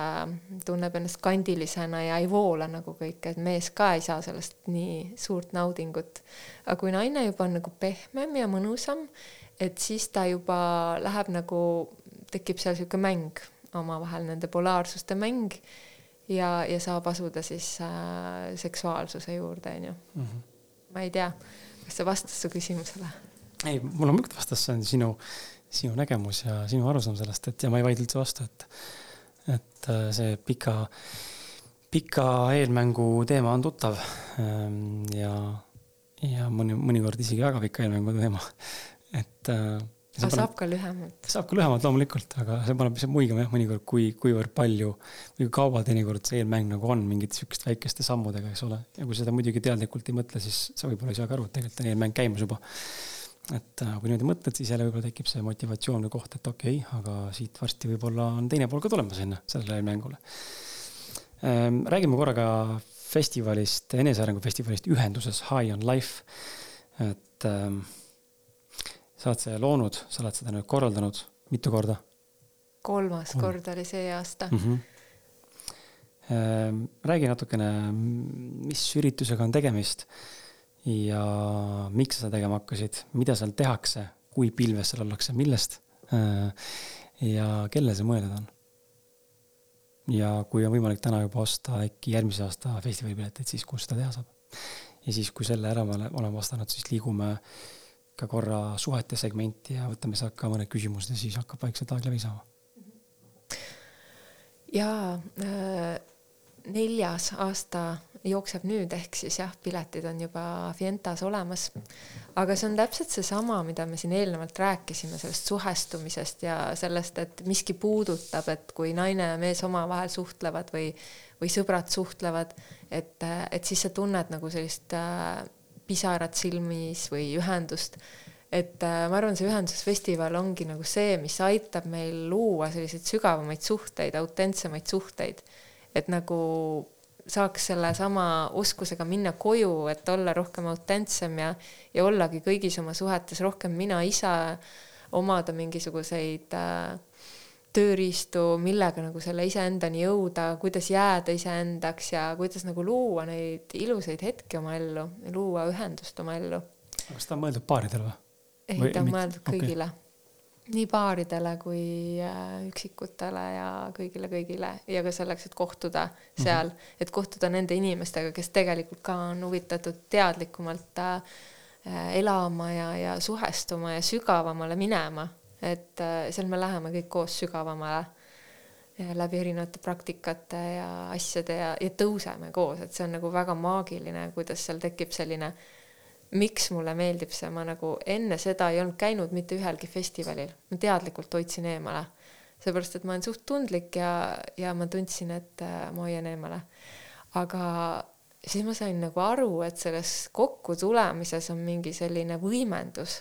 tunneb ennast kandilisena ja ei voola nagu kõik, et mees ka ei saa sellest nii suurt naudingut. aga kui naine juba on nagu pehmem ja mõnusam, et siis ta juba läheb nagu, tekib seal sihuke mäng omavahel, nende polaarsuste mäng ja, ja saab asuda siis äh, seksuaalsuse juurde, onju. Mhm. ma ei tea, kas see vastas su küsimusele? ei, mul on muidugi vastas, see on sinu sinu nägemus ja sinu arusaam sellest, et ja ma ei vaidle üldse vastu, et, et äh, see pika, pika eelmängu teema on tuttav. Ähm, ja, ja mõni, mõnikord isegi väga pika eelmängu teema, et. Äh, aga paneb, saab ka lühemalt? saab ka lühemalt loomulikult, aga see paneb lihtsalt muigama jah, mõnikord, kui, kuivõrd palju või kui kaua teinekord see eelmäng nagu on mingite sihukeste väikeste sammudega, eks ole. ja kui seda muidugi teadlikult ei mõtle, siis sa võib-olla ei saa ka aru, et tegelikult on eelmäng käimas juba et äh, kui niimoodi mõtled, siis jälle võib-olla tekib see motivatsioon või koht, et okei okay,, aga siit varsti võib-olla on teine pool ka tulemas sinna, sellele mängule. Ähm, räägime korra ka festivalist, enesearengu festivalist ühenduses High on Life. et ähm, sa oled selle loonud, sa oled seda nüüd korraldanud mitu korda? kolmas Kolm. kord oli see aasta mm. -hmm. räägi natukene, mis üritusega on tegemist ja miks sa seda tegema hakkasid, mida seal tehakse, kui pilves seal ollakse, millest äh, ja kellele see mõeldud on? ja kui on võimalik täna juba osta äkki järgmise aasta festivalipileteid, siis kus seda teha saab? ja siis, kui selle ära oleme vastanud, siis liigume ka korra suhete segmenti ja võtame sealt ka mõned küsimused ja siis hakkab vaikselt aeg läbi saama. jaa äh,, neljas aasta jookseb nüüd, ehk siis jah, piletid on juba Fientas olemas. aga see on täpselt seesama, mida me siin eelnevalt rääkisime, sellest suhestumisest ja sellest, et miski puudutab, et kui naine ja mees omavahel suhtlevad või, või sõbrad suhtlevad, et, et siis sa tunned nagu sellist äh, pisarat silmis või ühendust et äh, ma arvan, see ühendusfestival ongi nagu see, mis aitab meil luua selliseid sügavamaid suhteid, autentsemaid suhteid. et nagu saaks sellesama oskusega minna koju, et olla rohkem autentsem ja, ja ollagi kõigis oma suhetes rohkem mina ise, omada mingisuguseid äh, tööriistu, millega nagu selle iseendani jõuda, kuidas jääda iseendaks ja kuidas nagu luua neid ilusaid hetki oma ellu, luua ühendust oma ellu. kas ta on mõeldud paaridele või? ei, ta on mõeldud kõigile okay nii paaridele kui äh, üksikutele ja kõigile-kõigile ja ka selleks, et kohtuda mhm. seal mm, -hmm. et kohtuda nende inimestega, kes tegelikult ka on huvitatud teadlikumalt äh, elama ja, ja suhestuma ja sügavamale minema, et äh, seal me läheme kõik koos sügavamale läbi erinevate praktikate ja asjade ja, ja tõuseme koos, et see on nagu väga maagiline, kuidas seal tekib selline äh, miks mulle meeldib see, ma nagu enne seda ei olnud käinud mitte ühelgi festivalil, ma teadlikult hoidsin eemale, seepärast et ma olen suht tundlik ja, ja ma tundsin, et äh, ma hoian eemale. aga siis ma sain nagu aru, et selles kokkutulemises on mingi selline võimendus,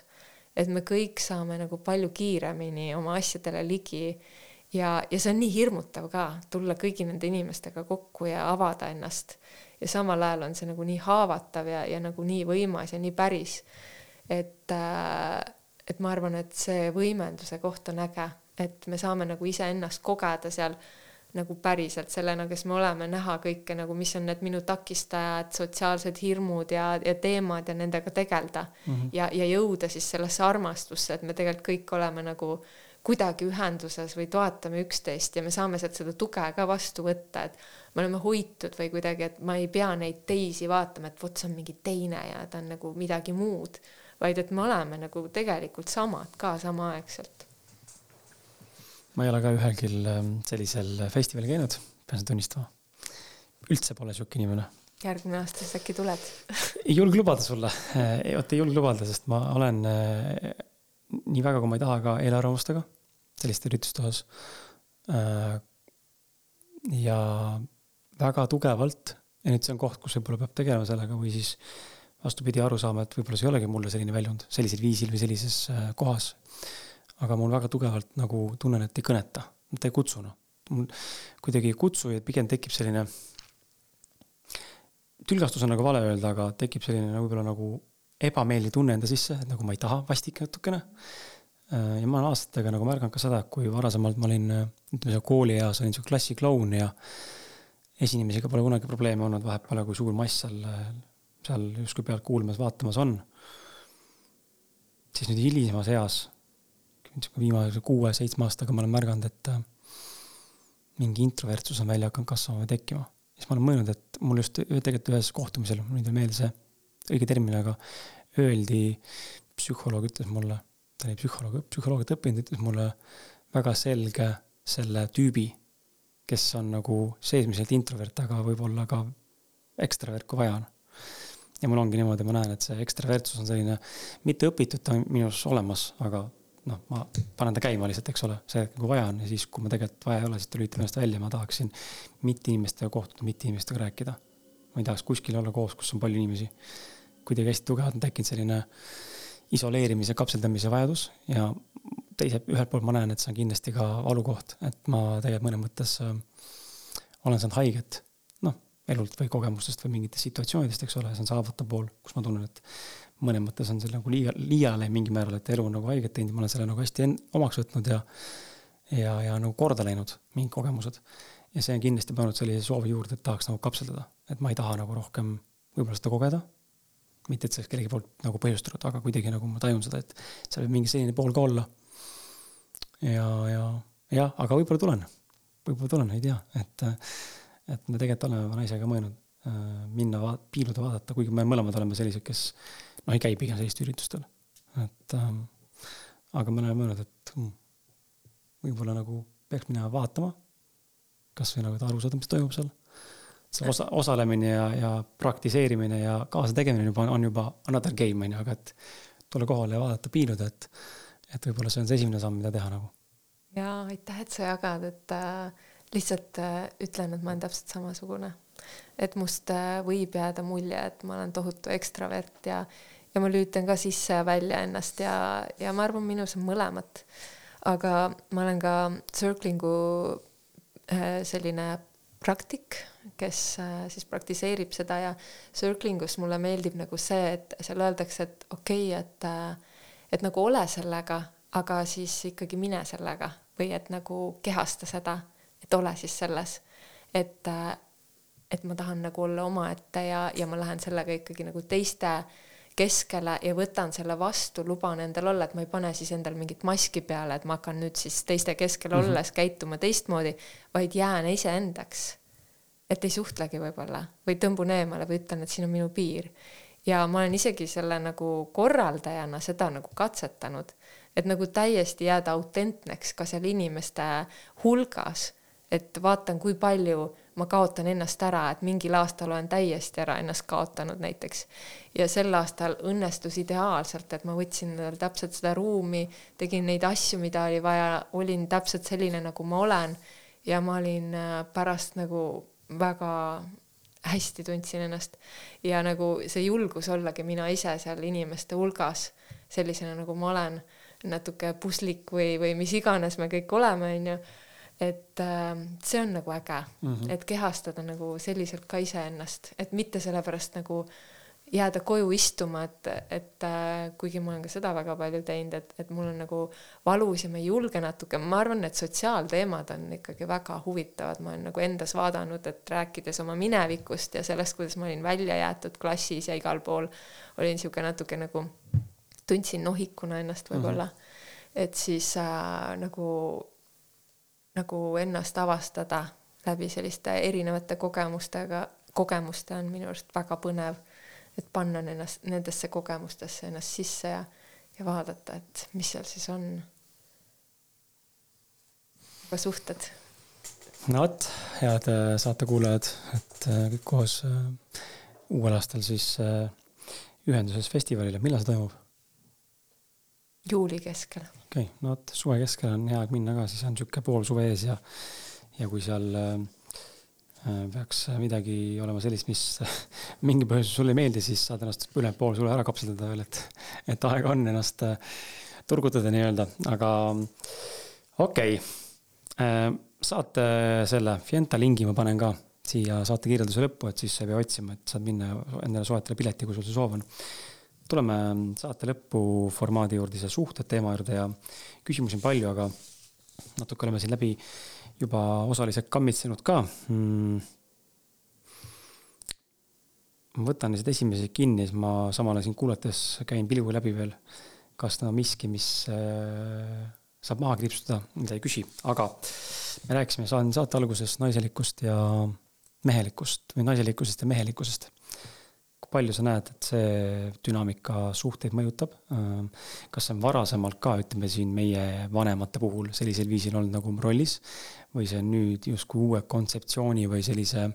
et me kõik saame nagu palju kiiremini oma asjadele ligi. Ja, ja see on nii hirmutav ka, tulla kõigi nende inimestega kokku ja avada ennast ja samal ajal on see nagu nii haavatav ja, ja nagu nii võimas ja nii päris. et, äh, et ma arvan, et see võimenduse koht on äge, et me saame nagu iseennast kogeda seal nagu päriselt sellena, kes me oleme, näha kõike nagu, mis on need minu takistajad, sotsiaalsed hirmud ja, ja teemad ja nendega tegeleda mm. -hmm. ja, ja jõuda siis sellesse armastusse, et me tegelikult kõik oleme nagu kuidagi ühenduses või toetame üksteist ja me saame sealt seda tuge ka vastu võtta, et me oleme hoitud või kuidagi, et ma ei pea neid teisi vaatama, et vot see on mingi teine ja ta on nagu midagi muud, vaid et me oleme nagu tegelikult samad ka samaaegselt. ma ei ole ka ühelgi ähm, sellisel festivalil käinud, pean seda tunnistama. üldse pole sihuke inimene. järgmine aasta siis äkki tuled ei julge lubada sulle, vot ei julge lubada, sest ma olen äh, nii väga, kui ma ei taha, ka eelarvamustega selliste ürituste osas. Äh, ja väga tugevalt ja nüüd see on koht, kus võib-olla peab tegelema sellega või siis vastupidi, aru saama, et võib-olla see ei olegi mulle selline väljund sellisel viisil või sellises äh, kohas. aga mul väga tugevalt nagu tunnen, et ei kõneta, ta ei kutsu noh. mul kuidagi ei kutsu ja pigem tekib selline, tülgastus on nagu vale öelda, aga tekib selline nagu võib-olla nagu ebameeldiv tunne enda sisse, et nagu ma ei taha vastik natukene. Äh, ja ma olen aastatega nagu märganud ka seda, et kui varasemalt ma olin, ütleme seal koolieas olin sihuke klassikloun ja esinemisega pole kunagi probleeme olnud, vahet pole, kui suur mass seal, seal justkui pealt kuulmas, vaatamas on. siis nüüd hilisemas eas, viimase kuue-seitsme aastaga ma olen märganud, et äh, mingi introvertsus on välja hakanud kasvama või tekkima. siis ma olen mõelnud, et mul just tegelikult ühes kohtumisel, mul ei tule meelde see õige termin, aga öeldi, psühholoog ütles mulle, ta oli psühholoog, psühholoogiat õppinud, ütles mulle väga selge selle tüübi kes on nagu seesmiselt introvert, aga võib-olla ka ekstravert, kui vaja on. ja mul ongi niimoodi, ma näen, et see ekstravertsus on selline mitte õpitud, ta on minus olemas, aga noh, ma panen ta käima lihtsalt, eks ole, see, kui vaja on ja siis, kui ma tegelikult vaja ei ole, siis ta lülitab ennast välja, ma tahaksin mitte inimestega kohtuda, mitte inimestega rääkida. Ma ei tahaks kuskil olla koos, kus on palju inimesi. kuidagi hästi tugevalt on tekkinud selline isoleerimise, kapseldamise vajadus ja teiselt, ühelt poolt ma näen, et see on kindlasti ka valukoht, et ma tegelikult mõnes mõttes äh, olen saanud haiget, noh, elult või kogemustest või mingitest situatsioonidest, eks ole, see on see haavatav pool, kus ma tunnen, et mõnes mõttes on see nagu liiga, liiale mingil määral, et elu on nagu haiget teinud, ma olen selle nagu hästi omaks võtnud ja ja, ja nagu korda läinud mingid kogemused. ja see on kindlasti pannud sellise soovi juurde, et tahaks nagu kapseldada, et ma ei taha nagu rohkem võib-olla seda kogeda. mitte, et see oleks kellegi poolt nagu põhjustatud, aga kuidagi nagu ma tajun seda, et seal võib mingi selline pool ka olla. ja, ja jah, aga võib-olla tulen, võib-olla tulen, ei tea, et, et me tegelikult oleme naisega mõelnud äh, minna vaat-, piiluda, vaadata, kuigi me mõlemad oleme sellised, kes noh, ei käi pigem sellistel üritustel. et ähm, aga me oleme mõelnud, et hmm, võib-olla nagu peaks minema vaatama, kasvõi nagu, et aru saada, mis toimub seal. See osa, osalemine ja, ja praktiseerimine ja kaasategemine juba on juba another game on ju, aga et tulla kohale ja vaadata, piiluda, et, et võib-olla see on see esimene samm, mida teha nagu. ja aitäh, et sa jagad, et äh, lihtsalt äh, ütlen, et ma olen täpselt samasugune. et must äh, võib jääda mulje, et ma olen tohutu ekstravert ja, ja ma lüütan ka sisse ja välja ennast ja, ja ma arvan, minus on mõlemat aga ma olen ka circling'u äh, selline praktik, kes äh, siis praktiseerib seda ja circling us mulle meeldib nagu see, et seal öeldakse, et okei okay,, et äh, et nagu ole sellega, aga siis ikkagi mine sellega või et nagu kehasta seda, et ole siis selles, et et ma tahan nagu olla omaette ja, ja ma lähen sellega ikkagi nagu teiste äh, keskele ja võtan selle vastu, luban endal olla, et ma ei pane siis endal mingit maski peale, et ma hakkan nüüd siis teiste keskel mm -hmm. olles käituma teistmoodi, vaid jään iseendaks. et ei suhtlegi võib-olla või tõmbun eemale või ütlen, et siin on minu piir. ja ma olen isegi selle nagu korraldajana seda nagu katsetanud, et nagu täiesti jääda autentneks ka seal inimeste hulgas, et vaatan, kui palju ma kaotan ennast ära, et mingil aastal olen täiesti ära ennast kaotanud näiteks. ja sel aastal õnnestus ideaalselt, et ma võtsin endale täpselt seda ruumi, tegin neid asju, mida oli vaja, olin täpselt selline, nagu ma olen. ja ma olin äh, pärast nagu väga hästi tundsin ennast ja nagu see julgus ollagi mina ise seal inimeste hulgas sellisena, nagu ma olen, natuke puslik või, või mis iganes me kõik oleme, onju et äh, see on nagu äge mm, -hmm. et kehastada nagu selliselt ka iseennast, et mitte sellepärast nagu jääda koju istuma, et, et äh, kuigi ma olen ka seda väga palju teinud, et, et mul on nagu valus ja ma ei julge natuke, ma arvan, et sotsiaalteemad on ikkagi väga huvitavad, ma olen nagu endas vaadanud, et rääkides oma minevikust ja sellest, kuidas ma olin välja jäetud klassis ja igal pool, olin niisugune natuke nagu, tundsin nohikuna ennast võib-olla mm. -hmm. et siis äh, nagu nagu ennast avastada läbi selliste erinevate kogemustega, kogemuste on minu arust väga põnev, et panna ennast nendesse kogemustesse ennast sisse ja, ja vaadata, et mis seal siis on. aga suhted? no vot, head äh, saatekuulajad, et äh, kõik koos äh, uuel aastal siis ühenduses festivalile, millal see toimub? Juuli keskel. okei okay,, no vot suve keskel on hea aeg minna ka, siis on sihuke pool suve ees ja, ja kui seal äh, äh peaks midagi olema sellist, mis mingi põhjusel sulle ei meeldi, siis saad ennast ülejäänud pool suve ära kapseldada veel, et, et aega on ennast äh, turgutada nii-öelda, aga okei okay. äh,. saate selle Fienta lingi ma panen ka siia saate kirjelduse lõppu, et siis sa ei pea otsima, et saad minna endale soetada pileti, kui sul see soov on tuleme saate lõpu formaadi juurde, see suhted teema juurde ja küsimusi on palju, aga natuke oleme siin läbi juba osaliselt kammitsenud ka. Mm.. ma võtan lihtsalt esimese kinni, siis ma samal ajal sind kuulates käin pilguga läbi veel, kas on miski, mis äh, saab maha kriipsutada, mida ei küsi, aga me rääkisime saate alguses naiselikust ja mehelikust või naiselikkusest ja mehelikkusest palju sa näed, et see dünaamika suhteid mõjutab? kas see on varasemalt ka, ütleme siin meie vanemate puhul sellisel viisil olnud nagu rollis või see on nüüd justkui uue kontseptsiooni või sellise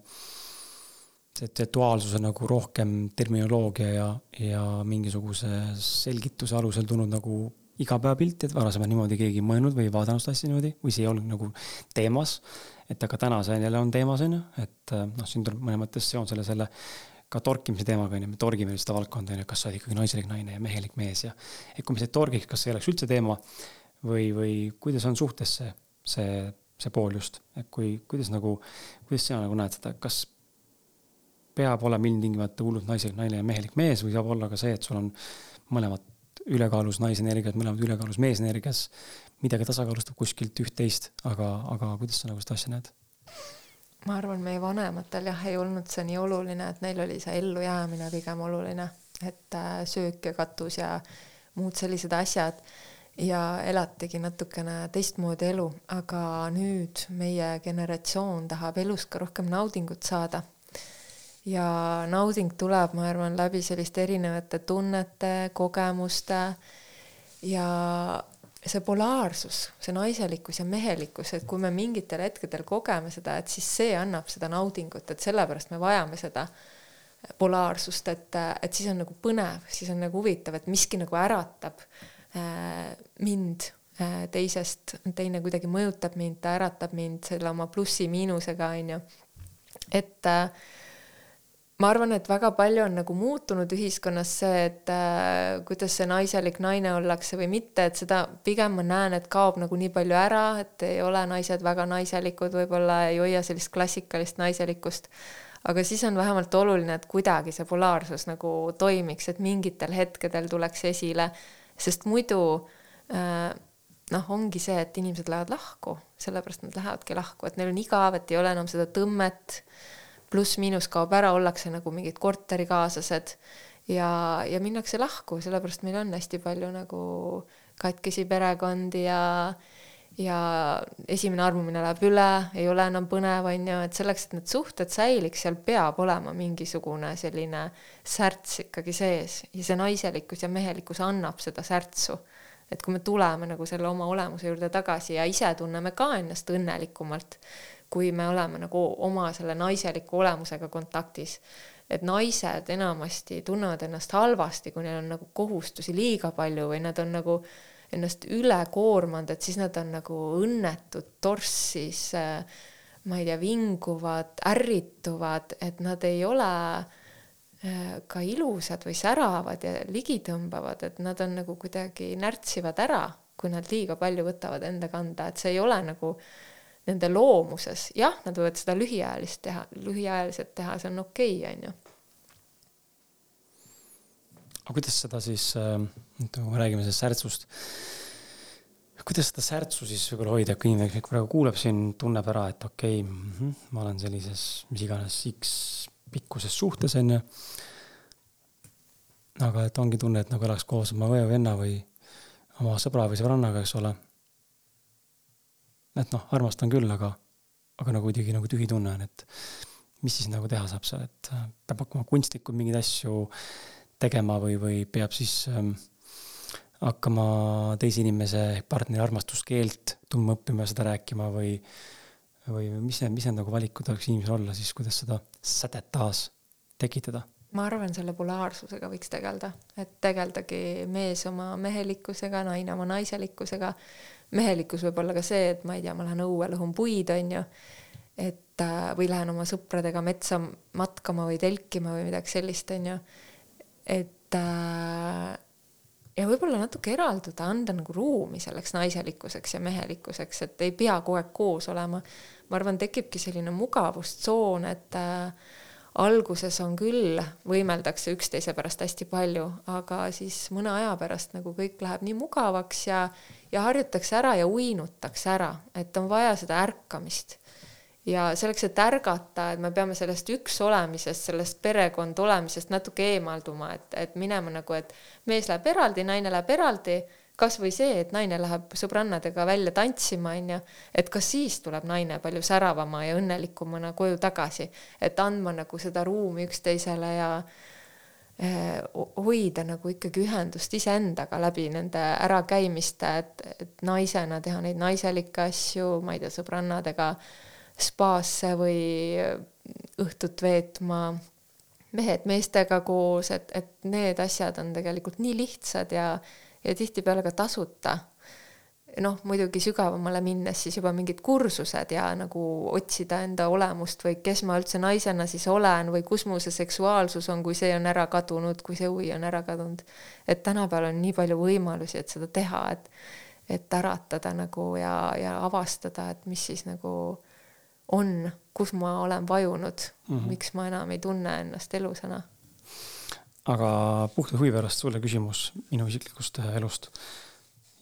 tetuaalsuse nagu rohkem terminoloogia ja, ja mingisuguse selgituse alusel tulnud nagu igapäevapilt, et varasemalt niimoodi keegi ei mõelnud või ei vaadanud seda asja niimoodi või see ei olnud nagu teemas. et aga täna see jälle on teemas, on ju, et noh, siin tuleb mõnes mõttes seon selle, selle ka torkimise teemaga, on ju, me torgime seda valdkonda, on ju, kas sa oled ikkagi naiselik naine ja mehelik mees ja et kui me seda torgiks, kas see ei oleks üldse teema või, või kuidas on suhtes see, see, see pool just, et kui, kuidas nagu, kuidas sina nagu näed seda, kas peab olema ilmtingimata hullult naislik naine ja mehelik mees või saab olla ka see, et sul on mõlemad ülekaalus naisenergiat, mõlemad ülekaalus meesenergias. midagi tasakaalustab kuskilt üht-teist, aga, aga kuidas sa nagu seda asja näed? Ma arvan, meie vanematel jah, ei olnud see nii oluline, et neil oli see ellujäämine pigem oluline, et äh, söök ja katus ja muud sellised asjad ja elatigi natukene teistmoodi elu, aga nüüd meie generatsioon tahab elus ka rohkem naudingut saada. ja nauding tuleb, ma arvan, läbi selliste erinevate tunnete, kogemuste ja see polaarsus, see naiselikkus ja mehelikkus, et kui me mingitel hetkedel kogeme seda, et siis see annab seda naudingut, et sellepärast me vajame seda polaarsust, et, et siis on nagu põnev, siis on nagu huvitav, et miski nagu äratab äh, mind äh, teisest, teine kuidagi mõjutab mind, ta äratab mind selle oma plussi-miinusega, onju. et äh, ma arvan, et väga palju on nagu muutunud ühiskonnas see, et äh, kuidas see naiselik naine ollakse või mitte, et seda pigem ma näen, et kaob nagu nii palju ära, et ei ole naised väga naiselikud, võib-olla ei hoia sellist klassikalist naiselikkust. aga siis on vähemalt oluline, et kuidagi see polaarsus nagu toimiks, et mingitel hetkedel tuleks esile, sest muidu äh, noh, ongi see, et inimesed lähevad lahku, sellepärast nad lähevadki lahku, et neil on igav, et ei ole enam seda tõmmet pluss-miinus kaob ära, ollakse nagu mingid korterikaaslased ja, ja minnakse lahku, sellepärast meil on hästi palju nagu katkisi perekondi ja ja esimene armumine läheb üle, ei ole enam põnev, on ju, et selleks, et need suhted säiliks, seal peab olema mingisugune selline särts ikkagi sees ja see naiselikkus ja mehelikkus annab seda särtsu. et kui me tuleme nagu selle oma olemuse juurde tagasi ja ise tunneme ka ennast õnnelikumalt, kui me oleme nagu oma selle naiseliku olemusega kontaktis. et naised enamasti tunnevad ennast halvasti, kui neil on nagu kohustusi liiga palju või nad on nagu ennast üle koormanud, et siis nad on nagu õnnetud torssis, ma ei tea, vinguvad, ärrituvad, et nad ei ole äh, ka ilusad või säravad ja ligitõmbavad, et nad on nagu kuidagi närtsivad ära, kui nad liiga palju võtavad enda kanda, et see ei ole nagu äh, nende loomuses, jah, nad võivad seda lühiajalist teha, lühiajaliselt teha, see on okei okay,, onju. aga kuidas seda siis, äh, kui me räägime sellest särtsust, kuidas seda särtsu siis võib-olla hoida, kui inimene praegu kuuleb siin, tunneb ära, et okei okay, -hmm, ma olen sellises mis iganes X pikkuses suhtes onju. aga et ongi tunne, et nagu elaks koos oma õe või venna või oma sõbra või sõbrannaga, eks ole et noh, armastan küll, aga, aga nagu kuidagi nagu tühi tunne on, et mis siis nagu teha saab seal, et äh, peab hakkama kunstlikult mingeid asju tegema või, või peab siis ähm, hakkama teise inimese partneri armastuskeelt tundma õppima, seda rääkima või, või mis need, mis need nagu valikud oleks inimesel olla siis, kuidas seda sädet taas tekitada? ma arvan, selle polaarsusega võiks tegeleda, et tegeldagi mees oma mehelikkusega, naine oma naiselikkusega mehelikkus võib olla ka see, et ma ei tea, ma lähen õue, lõhun puid, onju. et äh, või lähen oma sõpradega metsa matkama või telkima või midagi sellist, onju. et äh, ja võib-olla natuke eralduda, anda nagu ruumi selleks naiselikkuseks ja mehelikkuseks, et ei pea kogu aeg koos olema. ma arvan, tekibki selline mugavustsoon, et äh, alguses on küll, võimeldakse üksteise pärast hästi palju, aga siis mõne aja pärast nagu kõik läheb nii mugavaks ja, ja harjutakse ära ja uinutakse ära, et on vaja seda ärkamist. ja selleks, et ärgata, et me peame sellest üks olemisest, sellest perekond olemisest natuke eemalduma, et, et minema nagu, et mees läheb eraldi, naine läheb eraldi kasvõi see, et naine läheb sõbrannadega välja tantsima, onju, et kas siis tuleb naine palju säravama ja õnnelikumana koju tagasi, et andma nagu seda ruumi üksteisele ja hoida nagu ikkagi ühendust iseendaga läbi nende ärakäimiste, et, et naisena teha neid naiselikke asju, ma ei tea, sõbrannadega spaasse või õhtut veetma, mehed meestega koos, et, et need asjad on tegelikult nii lihtsad ja ja tihtipeale ka tasuta. Noh, muidugi sügavamale minnes siis juba mingid kursused ja nagu otsida enda olemust või kes ma üldse naisena siis olen või kus mu see seksuaalsus on, kui see on ära kadunud, kui see huvi on ära kadunud. et tänapäeval on nii palju võimalusi, et seda teha, et, et äratada nagu ja, ja avastada, et mis siis nagu on, kus ma olen vajunud mm. -hmm. miks ma enam ei tunne ennast elusana. aga puhtalt huvi pärast sulle küsimus minu isiklikust äh, elust.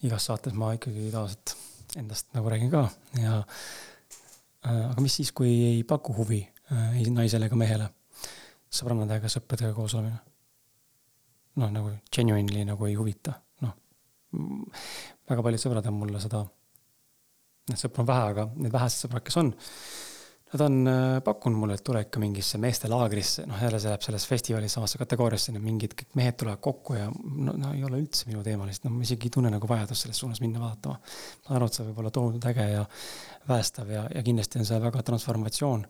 Igas saates ma ikkagi tavaliselt endast nagu räägin ka ja äh, aga mis siis, kui ei paku huvi äh, ei naisele ega mehele sõbrannadega, sõpradega koos olemine? noh, nagu genuinely nagu ei huvita, noh. väga paljud sõbrad on mulle seda, noh, sõpru on vähe, aga need vähesed sõbrad, kes on, nad on äh, pakkunud mulle, et tule ikka mingisse meestelaagrisse, noh jälle see läheb selles festivalis samasse kategooriasse, need mingid kõik mehed tulevad kokku ja no, no ei ole üldse minu teema lihtsalt, no ma isegi ei tunne nagu vajadust selles suunas minna vaatama. ma aru, et see võib olla tohutult äge ja päästav ja, ja kindlasti on see väga transformatsioon.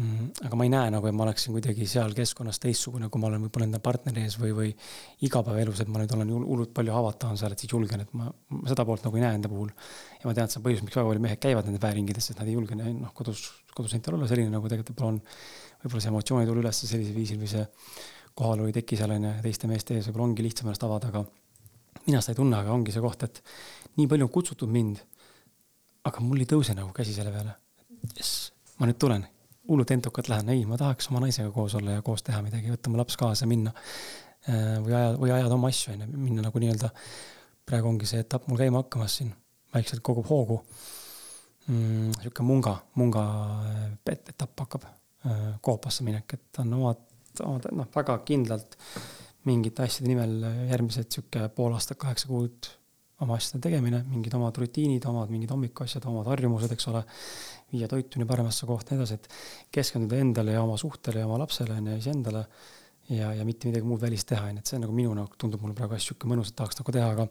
Aga ma ei näe nagu, et ma oleksin kuidagi seal keskkonnas teistsugune, kui ma olen võib-olla enda partneri ees või, või igapäevaelus, et ma nüüd olen hullult palju haavatavam seal, et siis julgen, et ma, ma seda poolt nagu ei näe enda puhul. ja ma tean, et see on põhjus, miks väga paljud mehed käivad nendes väeringides, et nad ei julge noh, kodus, kodus endal olla selline, nagu tegelikult võib-olla on. võib-olla see emotsioon ei tule üles sellisel viisil või see kohalolu ei teki seal onju teiste meeste ees, võib-olla ongi lihtsam ennast avada, aga mina seda ei tunne, aga ongi see koht, et nii palju on kutsutud mind. aga mul ei tõuse nagu käsi selle peale. jess, ma nüüd tulen hullult entukalt lähen, ei, ma tahaks oma naisega koos olla ja koos teha midagi, võtta oma laps kaasa, minna. või aja, või ajada oma asju, onju, minna nagu nii-öelda. praegu ongi see etapp mul käima hakkamas siin, vaikselt kogub hoogu mm,. sihuke munga, munga etapp hakkab koopasse minek, et on omad, omad, noh, väga kindlalt mingite asjade nimel järgmised sihuke pool aastat, kaheksa kuud oma asjade tegemine, mingid omad rutiinid, omad mingid hommikuasjad, omad harjumused, eks ole. Viia toitumine paremasse kohta, nii edasi, et keskenduda endale ja oma suhtele ja oma lapsele on ju, iseendale. ja, ja mitte midagi muud välist teha, on ju, et see on nagu minu nagu tundub mulle praegu hästi sihuke mõnus, et tahaks nagu teha, aga.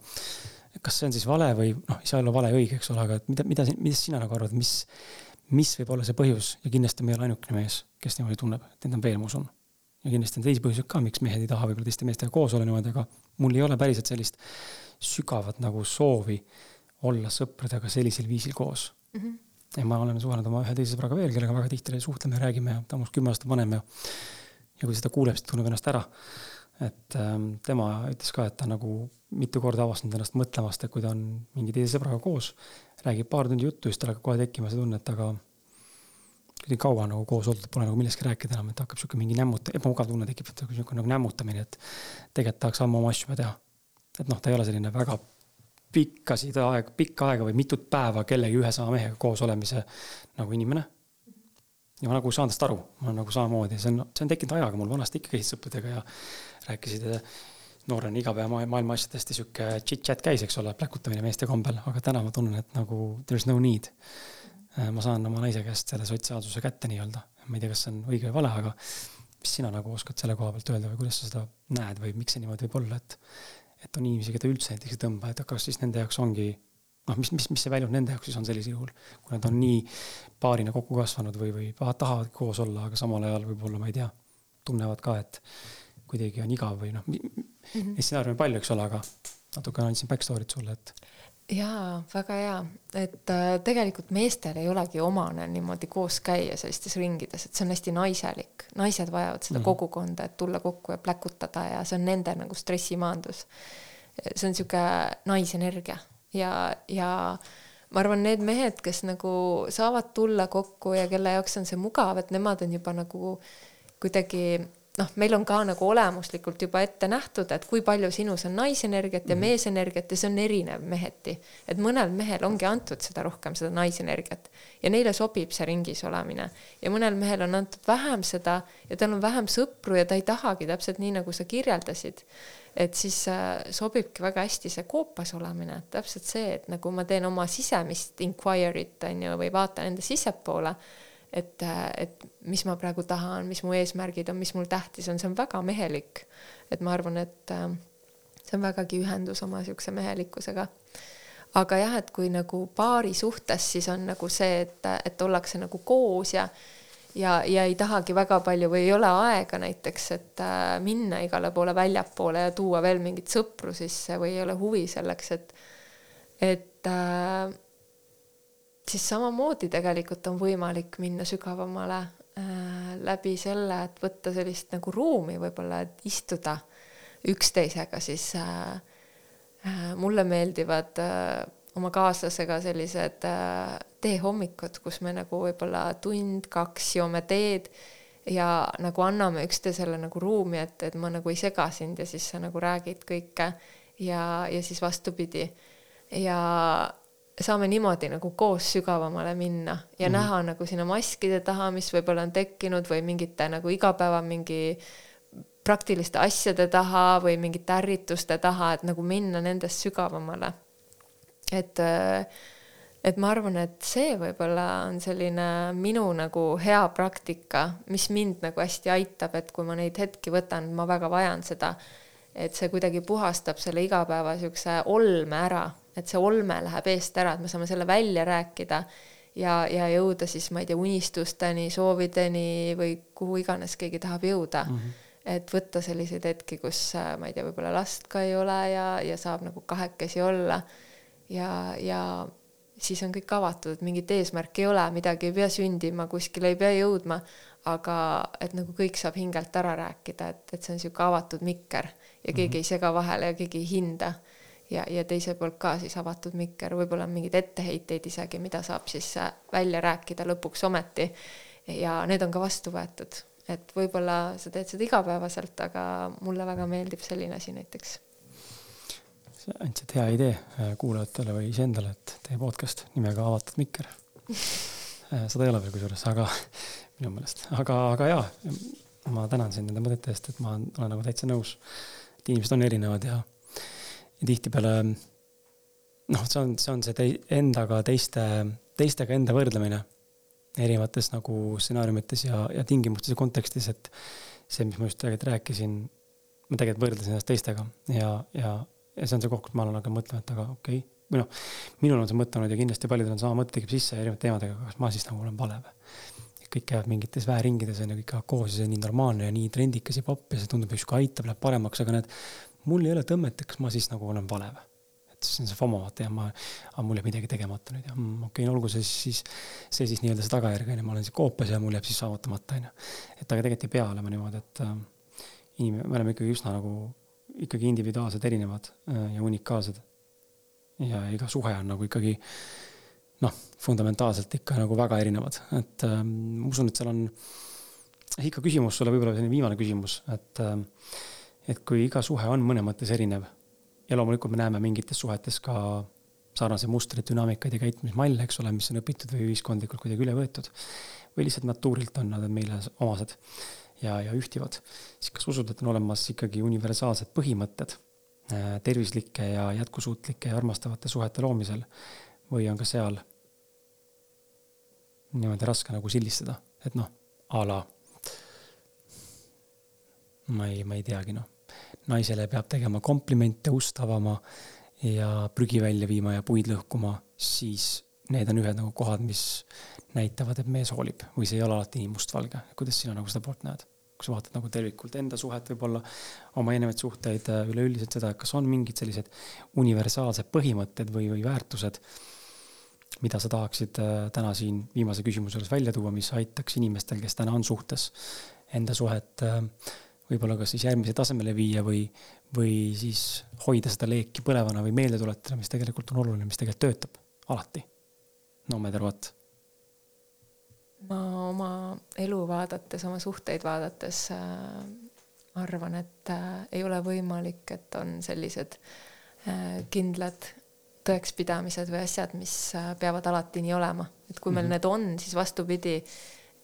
kas see on siis vale või noh, ei saa olla vale õige, eks ole, aga et mida, mida, mida sina nagu arvad, mis, mis võib olla see põhjus ja kindlasti ma ei ole ainukene mees, kes niimoodi tunneb, et neid on veel, ma usun ja kindlasti on teisi põhjuseid ka, miks mehed ei taha võib-olla teiste meestega koos olla niimoodi, aga mul ei ole päriselt sellist sügavat nagu soovi olla sõpradega sellisel viisil koos mm. -hmm. Ja ma olen suhelnud oma ühe teise sõbraga veel, kellega väga tihti suhtleme räägime ja ta on minust kümme aastat vanem ja ja kui seda kuuleb, siis tunneb ennast ära. et ähm, tema ütles ka, et ta nagu mitu korda avastanud ennast mõtlemast, et kui ta on mingi teise sõbraga koos, räägib paar tundi juttu, siis tal hakkab kohe tekkima see tunne, et aga kuidagi kaua nagu koos oldud, pole nagu millestki rääkida enam, et hakkab sihuke mingi nämmuta-, ebamugav tunne tekib, et sihuke nagu nämmutamine, et tegelikult tahaks ammu oma asju juba teha. et noh, ta ei ole selline väga pikkasid aeg, pikka aega või mitut päeva kellegi ühe sama mehega koos olemise nagu inimene. ja ma nagu saan tast aru, ma nagu samamoodi, see on, see on tekkinud ajaga, mul vanasti ikka käisid sõpradega ja rääkisid noorena igapäeva maailma asjadest ja sihuke chit-chat käis, eks ole, pläkutamine meeste kombel, aga täna ma tunnen, et nagu there is no need ma saan oma naise käest selle sotsiaalsuse kätte nii-öelda. ma ei tea, kas see on õige või vale, aga mis sina nagu oskad selle koha pealt öelda või kuidas sa seda näed või miks see niimoodi võib olla, et, et on inimesi, keda üldse näiteks ei tõmba, et kas siis nende jaoks ongi noh, mis, mis, mis see väljund nende jaoks siis on sellisel juhul, kui nad on nii paarina kokku kasvanud või, või tahavad koos olla, aga samal ajal võib-olla, ma ei tea, tunnevad ka, et kuidagi on igav või noh -hmm., neid stsenaariume palju, eks ole, aga natuke andsin back story't sulle, et jaa, väga hea, et äh, tegelikult meestel ei olegi omane niimoodi koos käia sellistes ringides, et see on hästi naiselik. naised vajavad seda mm -hmm. kogukonda, et tulla kokku ja pläkutada ja see on nende nagu stressimaandus. see on sihuke naisenergia ja, ja ma arvan, need mehed, kes nagu saavad tulla kokku ja kelle jaoks on see mugav, et nemad on juba nagu kuidagi noh, meil on ka nagu olemuslikult juba ette nähtud, et kui palju sinus on naisenergiat ja meesenergiat ja see on erinev meheti. et mõnel mehel ongi antud seda rohkem, seda naisenergiat ja neile sobib see ringis olemine ja mõnel mehel on antud vähem seda ja tal on vähem sõpru ja ta ei tahagi täpselt nii, nagu sa kirjeldasid. et siis äh, sobibki väga hästi see koopas olemine, täpselt see, et nagu ma teen oma sisemist inquiry't on ju, või vaatan enda sissepoole et, et mis ma praegu tahan, mis mu eesmärgid on, mis mul tähtis on, see on väga mehelik. et ma arvan, et äh, see on vägagi ühendus oma siukse mehelikkusega. aga jah, et kui nagu paari suhtes, siis on nagu see, et, et ollakse nagu koos ja ja, ja ei tahagi väga palju või ei ole aega näiteks, et äh, minna igale poole väljapoole ja tuua veel mingit sõpru sisse või ei ole huvi selleks, et, et äh, siis samamoodi tegelikult on võimalik minna sügavamale äh, läbi selle, et võtta sellist nagu ruumi võib-olla, et istuda üksteisega, siis äh, äh, mulle meeldivad äh, oma kaaslasega sellised äh, tehommikud, kus me nagu võib-olla tund-kaks joome teed ja nagu anname üksteisele nagu ruumi, et, et ma nagu ei sega sind ja siis sa nagu räägid kõike ja, ja siis vastupidi. ja saame niimoodi nagu koos sügavamale minna ja mm näha nagu sinna maskide taha, mis võib-olla on tekkinud või mingite nagu igapäeva mingi praktiliste asjade taha või mingite ärrituste taha, et nagu minna nendest sügavamale. et, et ma arvan, et see võib-olla on selline minu nagu hea praktika, mis mind nagu hästi aitab, et kui ma neid hetki võtan, ma väga vajan seda, et see kuidagi puhastab selle igapäeva siukse olme ära et see olme läheb eest ära, et me saame selle välja rääkida ja, ja jõuda siis, ma ei tea, unistusteni, soovideni või kuhu iganes keegi tahab jõuda mm. -hmm. et võtta selliseid hetki, kus ma ei tea, võib-olla last ka ei ole ja, ja saab nagu kahekesi olla ja, ja siis on kõik avatud, et mingit eesmärki ei ole, midagi ei pea sündima, kuskile ei pea jõudma, aga et nagu kõik saab hingelt ära rääkida, et, et see on niisugune avatud mikker ja keegi mm -hmm. ei sega vahele ja keegi ei hinda ja, ja teiselt poolt ka siis avatud mikker, võib-olla on mingeid etteheiteid isegi, mida saab siis äh, välja rääkida lõpuks ometi. ja need on ka vastu võetud, et võib-olla sa teed seda igapäevaselt, aga mulle väga meeldib selline asi näiteks. sa andsid hea idee äh, kuulajatele või iseendale, et tee podcast nimega Avatud mikker äh, seda ei ole veel kusjuures, aga minu meelest, aga, aga jaa, ma tänan sind nende mõtete eest, et ma olen nagu täitsa nõus, et inimesed on erinevad ja ja tihtipeale noh, see on, see on see tei, endaga teiste, teistega enda võrdlemine erinevates nagu stsenaariumites ja, ja tingimustes ja kontekstis, et see, mis ma just tegelikult rääkisin, ma tegelikult võrdlesin ennast teistega ja, ja, ja see on see koht, kus ma olen hakanud mõtlema, et aga okei okay,, või noh, minul on see mõte olnud ja kindlasti paljudel on sama mõte tekib sisse erinevate teemadega, kas ma siis nagu olen vale või? kõik käivad mingites väeringides on ju, kõik käivad koos ja see on nii normaalne ja nii trendikas ja popp ja see tundub justkui aitab, läheb paremaks, aga need mul ei ole tõmmet, et kas ma siis nagu olen vale või? et see on see FOMO vaata ja ma, mul jääb midagi tegemata nüüd ja mm, okei okay,, olgu see siis, see siis nii-öelda see tagajärg on ju, ma olen siis koopas ja mul jääb siis saavutamata on ju. et aga tegelikult ei pea olema niimoodi, et äh, inimene, me oleme ikkagi üsna nagu ikkagi individuaalsed, erinevad äh, ja unikaalsed. ja iga suhe on nagu ikkagi noh, fundamentaalselt ikka nagu väga erinevad, et äh, ma usun, et seal on ikka küsimus sulle, võib-olla selline viimane küsimus, et äh, et kui iga suhe on mõne mõttes erinev ja loomulikult me näeme mingites suhetes ka sarnaseid mustreid, dünaamikaid ja käitumismalle, eks ole, mis on õpitud või ühiskondlikult kuidagi üle võetud. või lihtsalt natuurilt on nad meile omased ja, ja ühtivad. siis kas usud, et on olemas ikkagi universaalsed põhimõtted äh, tervislike ja jätkusuutlike ja armastavate suhete loomisel või on ka seal niimoodi raske nagu sildistada, et noh, a la ma ei, ma ei teagi, noh. naisele peab tegema komplimente, ust avama ja prügi välja viima ja puid lõhkuma, siis need on ühed nagu kohad, mis näitavad, et mees hoolib või see ei ole alati nii mustvalge. kuidas sina nagu seda poolt näed? kui sa vaatad nagu tervikult enda suhet, võib-olla oma erinevaid suhteid, äh, üleüldiselt seda, kas on mingid sellised universaalsed põhimõtted või, või väärtused, mida sa tahaksid äh, täna siin viimase küsimuse juures välja tuua, mis aitaks inimestel, kes täna on suhtes, enda suhet äh, võib-olla kas siis järgmise tasemele viia või, või siis hoida seda leeki põlevana või meelde tuletada, mis tegelikult on oluline, mis tegelikult töötab alati. no matter what. ma oma elu vaadates, oma suhteid vaadates äh, arvan, et äh, ei ole võimalik, et on sellised äh, kindlad tõekspidamised või asjad, mis äh, peavad alati nii olema, et kui meil mm -hmm. need on, siis vastupidi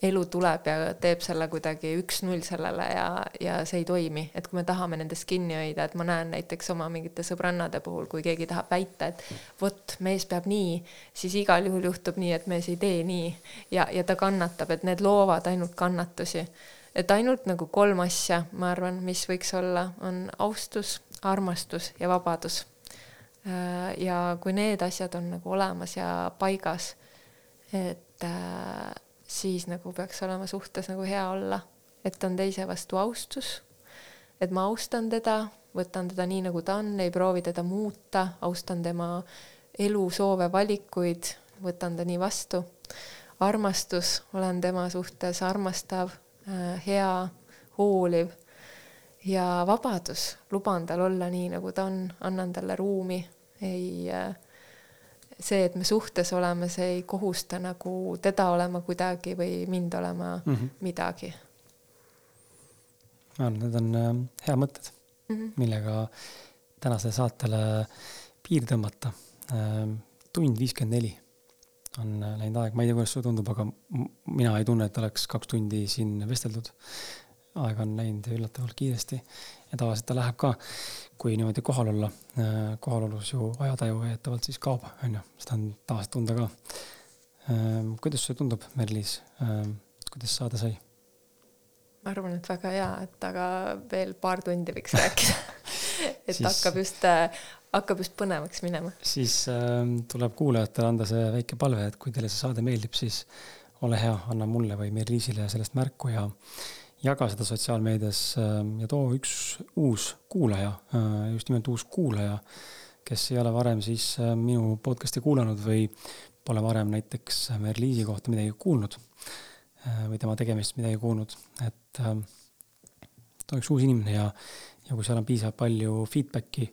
elu tuleb ja teeb selle kuidagi üks-null sellele ja, ja see ei toimi, et kui me tahame nendest kinni hoida, et ma näen näiteks oma mingite sõbrannade puhul, kui keegi tahab väita, et vot, mees peab nii, siis igal juhul juhtub nii, et mees ei tee nii ja, ja ta kannatab, et need loovad ainult kannatusi. et ainult nagu kolm asja, ma arvan, mis võiks olla, on austus, armastus ja vabadus. Äh, ja kui need asjad on nagu olemas ja paigas, et äh, siis nagu peaks olema suhtes nagu hea olla, et on teise vastu austus, et ma austan teda, võtan teda nii, nagu ta on, ei proovi teda muuta, austan tema elu, soove, valikuid, võtan ta nii vastu. armastus, olen tema suhtes armastav, äh, hea, hooliv. Ja vabadus, luban tal olla nii, nagu ta on, annan talle ruumi, ei, äh, see, et me suhtes oleme, see ei kohusta nagu teda olema kuidagi või mind olema mm -hmm. midagi. ma arvan, need on äh, head mõtted mm, -hmm. millega tänasele saatele piir tõmmata. Ähm, tund viiskümmend neli on äh, läinud aeg, ma ei tea, kuidas sulle tundub, aga mina ei tunne, et oleks kaks tundi siin vesteldud. aeg on läinud üllatavalt kiiresti ja tavaliselt ta läheb ka, kui niimoodi kohal olla. Äh, kohalolus ju ajataju väidetavalt siis kaob, on ju, seda on tavaliselt tunda ka. Ähm, kuidas sulle tundub, Merlis, ähm, kuidas saade sai? ma arvan, et väga hea, et aga veel paar tundi võiks rääkida et siis, hakkab just, äh, hakkab just põnevaks minema. siis äh, tuleb kuulajatele anda see väike palve, et kui teile see saade meeldib, siis ole hea, anna mulle või Merliisile sellest märku ja jaga seda sotsiaalmeedias ähm, ja too üks uus kuulaja, äh, just nimelt uus kuulaja, kes ei ole varem siis äh, minu podcast'i kuulanud või pole varem näiteks Merliisi kohta midagi kuulnud äh, või tema tegemist midagi kuulnud, et ta on üks uus inimene ja, ja kui seal on piisavalt palju feedback'i,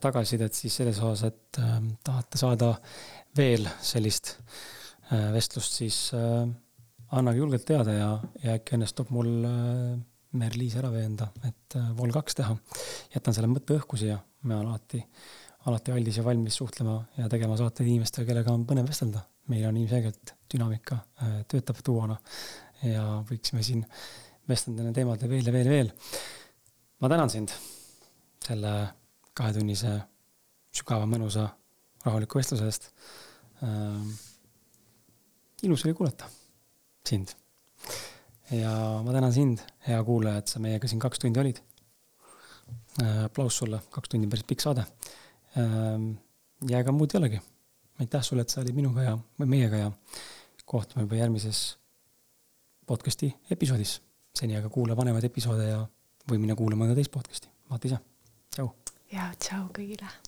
tagasisidet, siis selles osas, et tahate saada veel sellist vestlust, siis annage julgelt teada ja, ja äkki õnnestub mul äh, Merliis ära veenda, et äh, Vol kaks teha. jätan selle mõtte õhku siia, olen alati, alati aldis ja valmis suhtlema ja tegema saateid inimestega, kellega on põnev vestelda. meil on ilmselgelt dünaamika, äh, töötab duona ja võiksime siin vestelda nende teemade veel ja veel ja veel. ma tänan sind selle kahetunnise sügava, mõnusa, rahuliku vestluse eest ilus oli kuulata sind. ja ma tänan sind, hea kuulaja, et sa meiega siin kaks tundi olid. Äh, aplaus sulle, kaks tundi on päris pikk saade. Ähm, ja ega muud ei olegi. aitäh sulle, et sa olid minuga ja, või meiega ja kohtume juba järgmises podcast'i episoodis. seni aga kuula vanemaid episoode ja või mine kuula mõnda teist podcast'i. vaata ise. tšau. ja tšau kõigile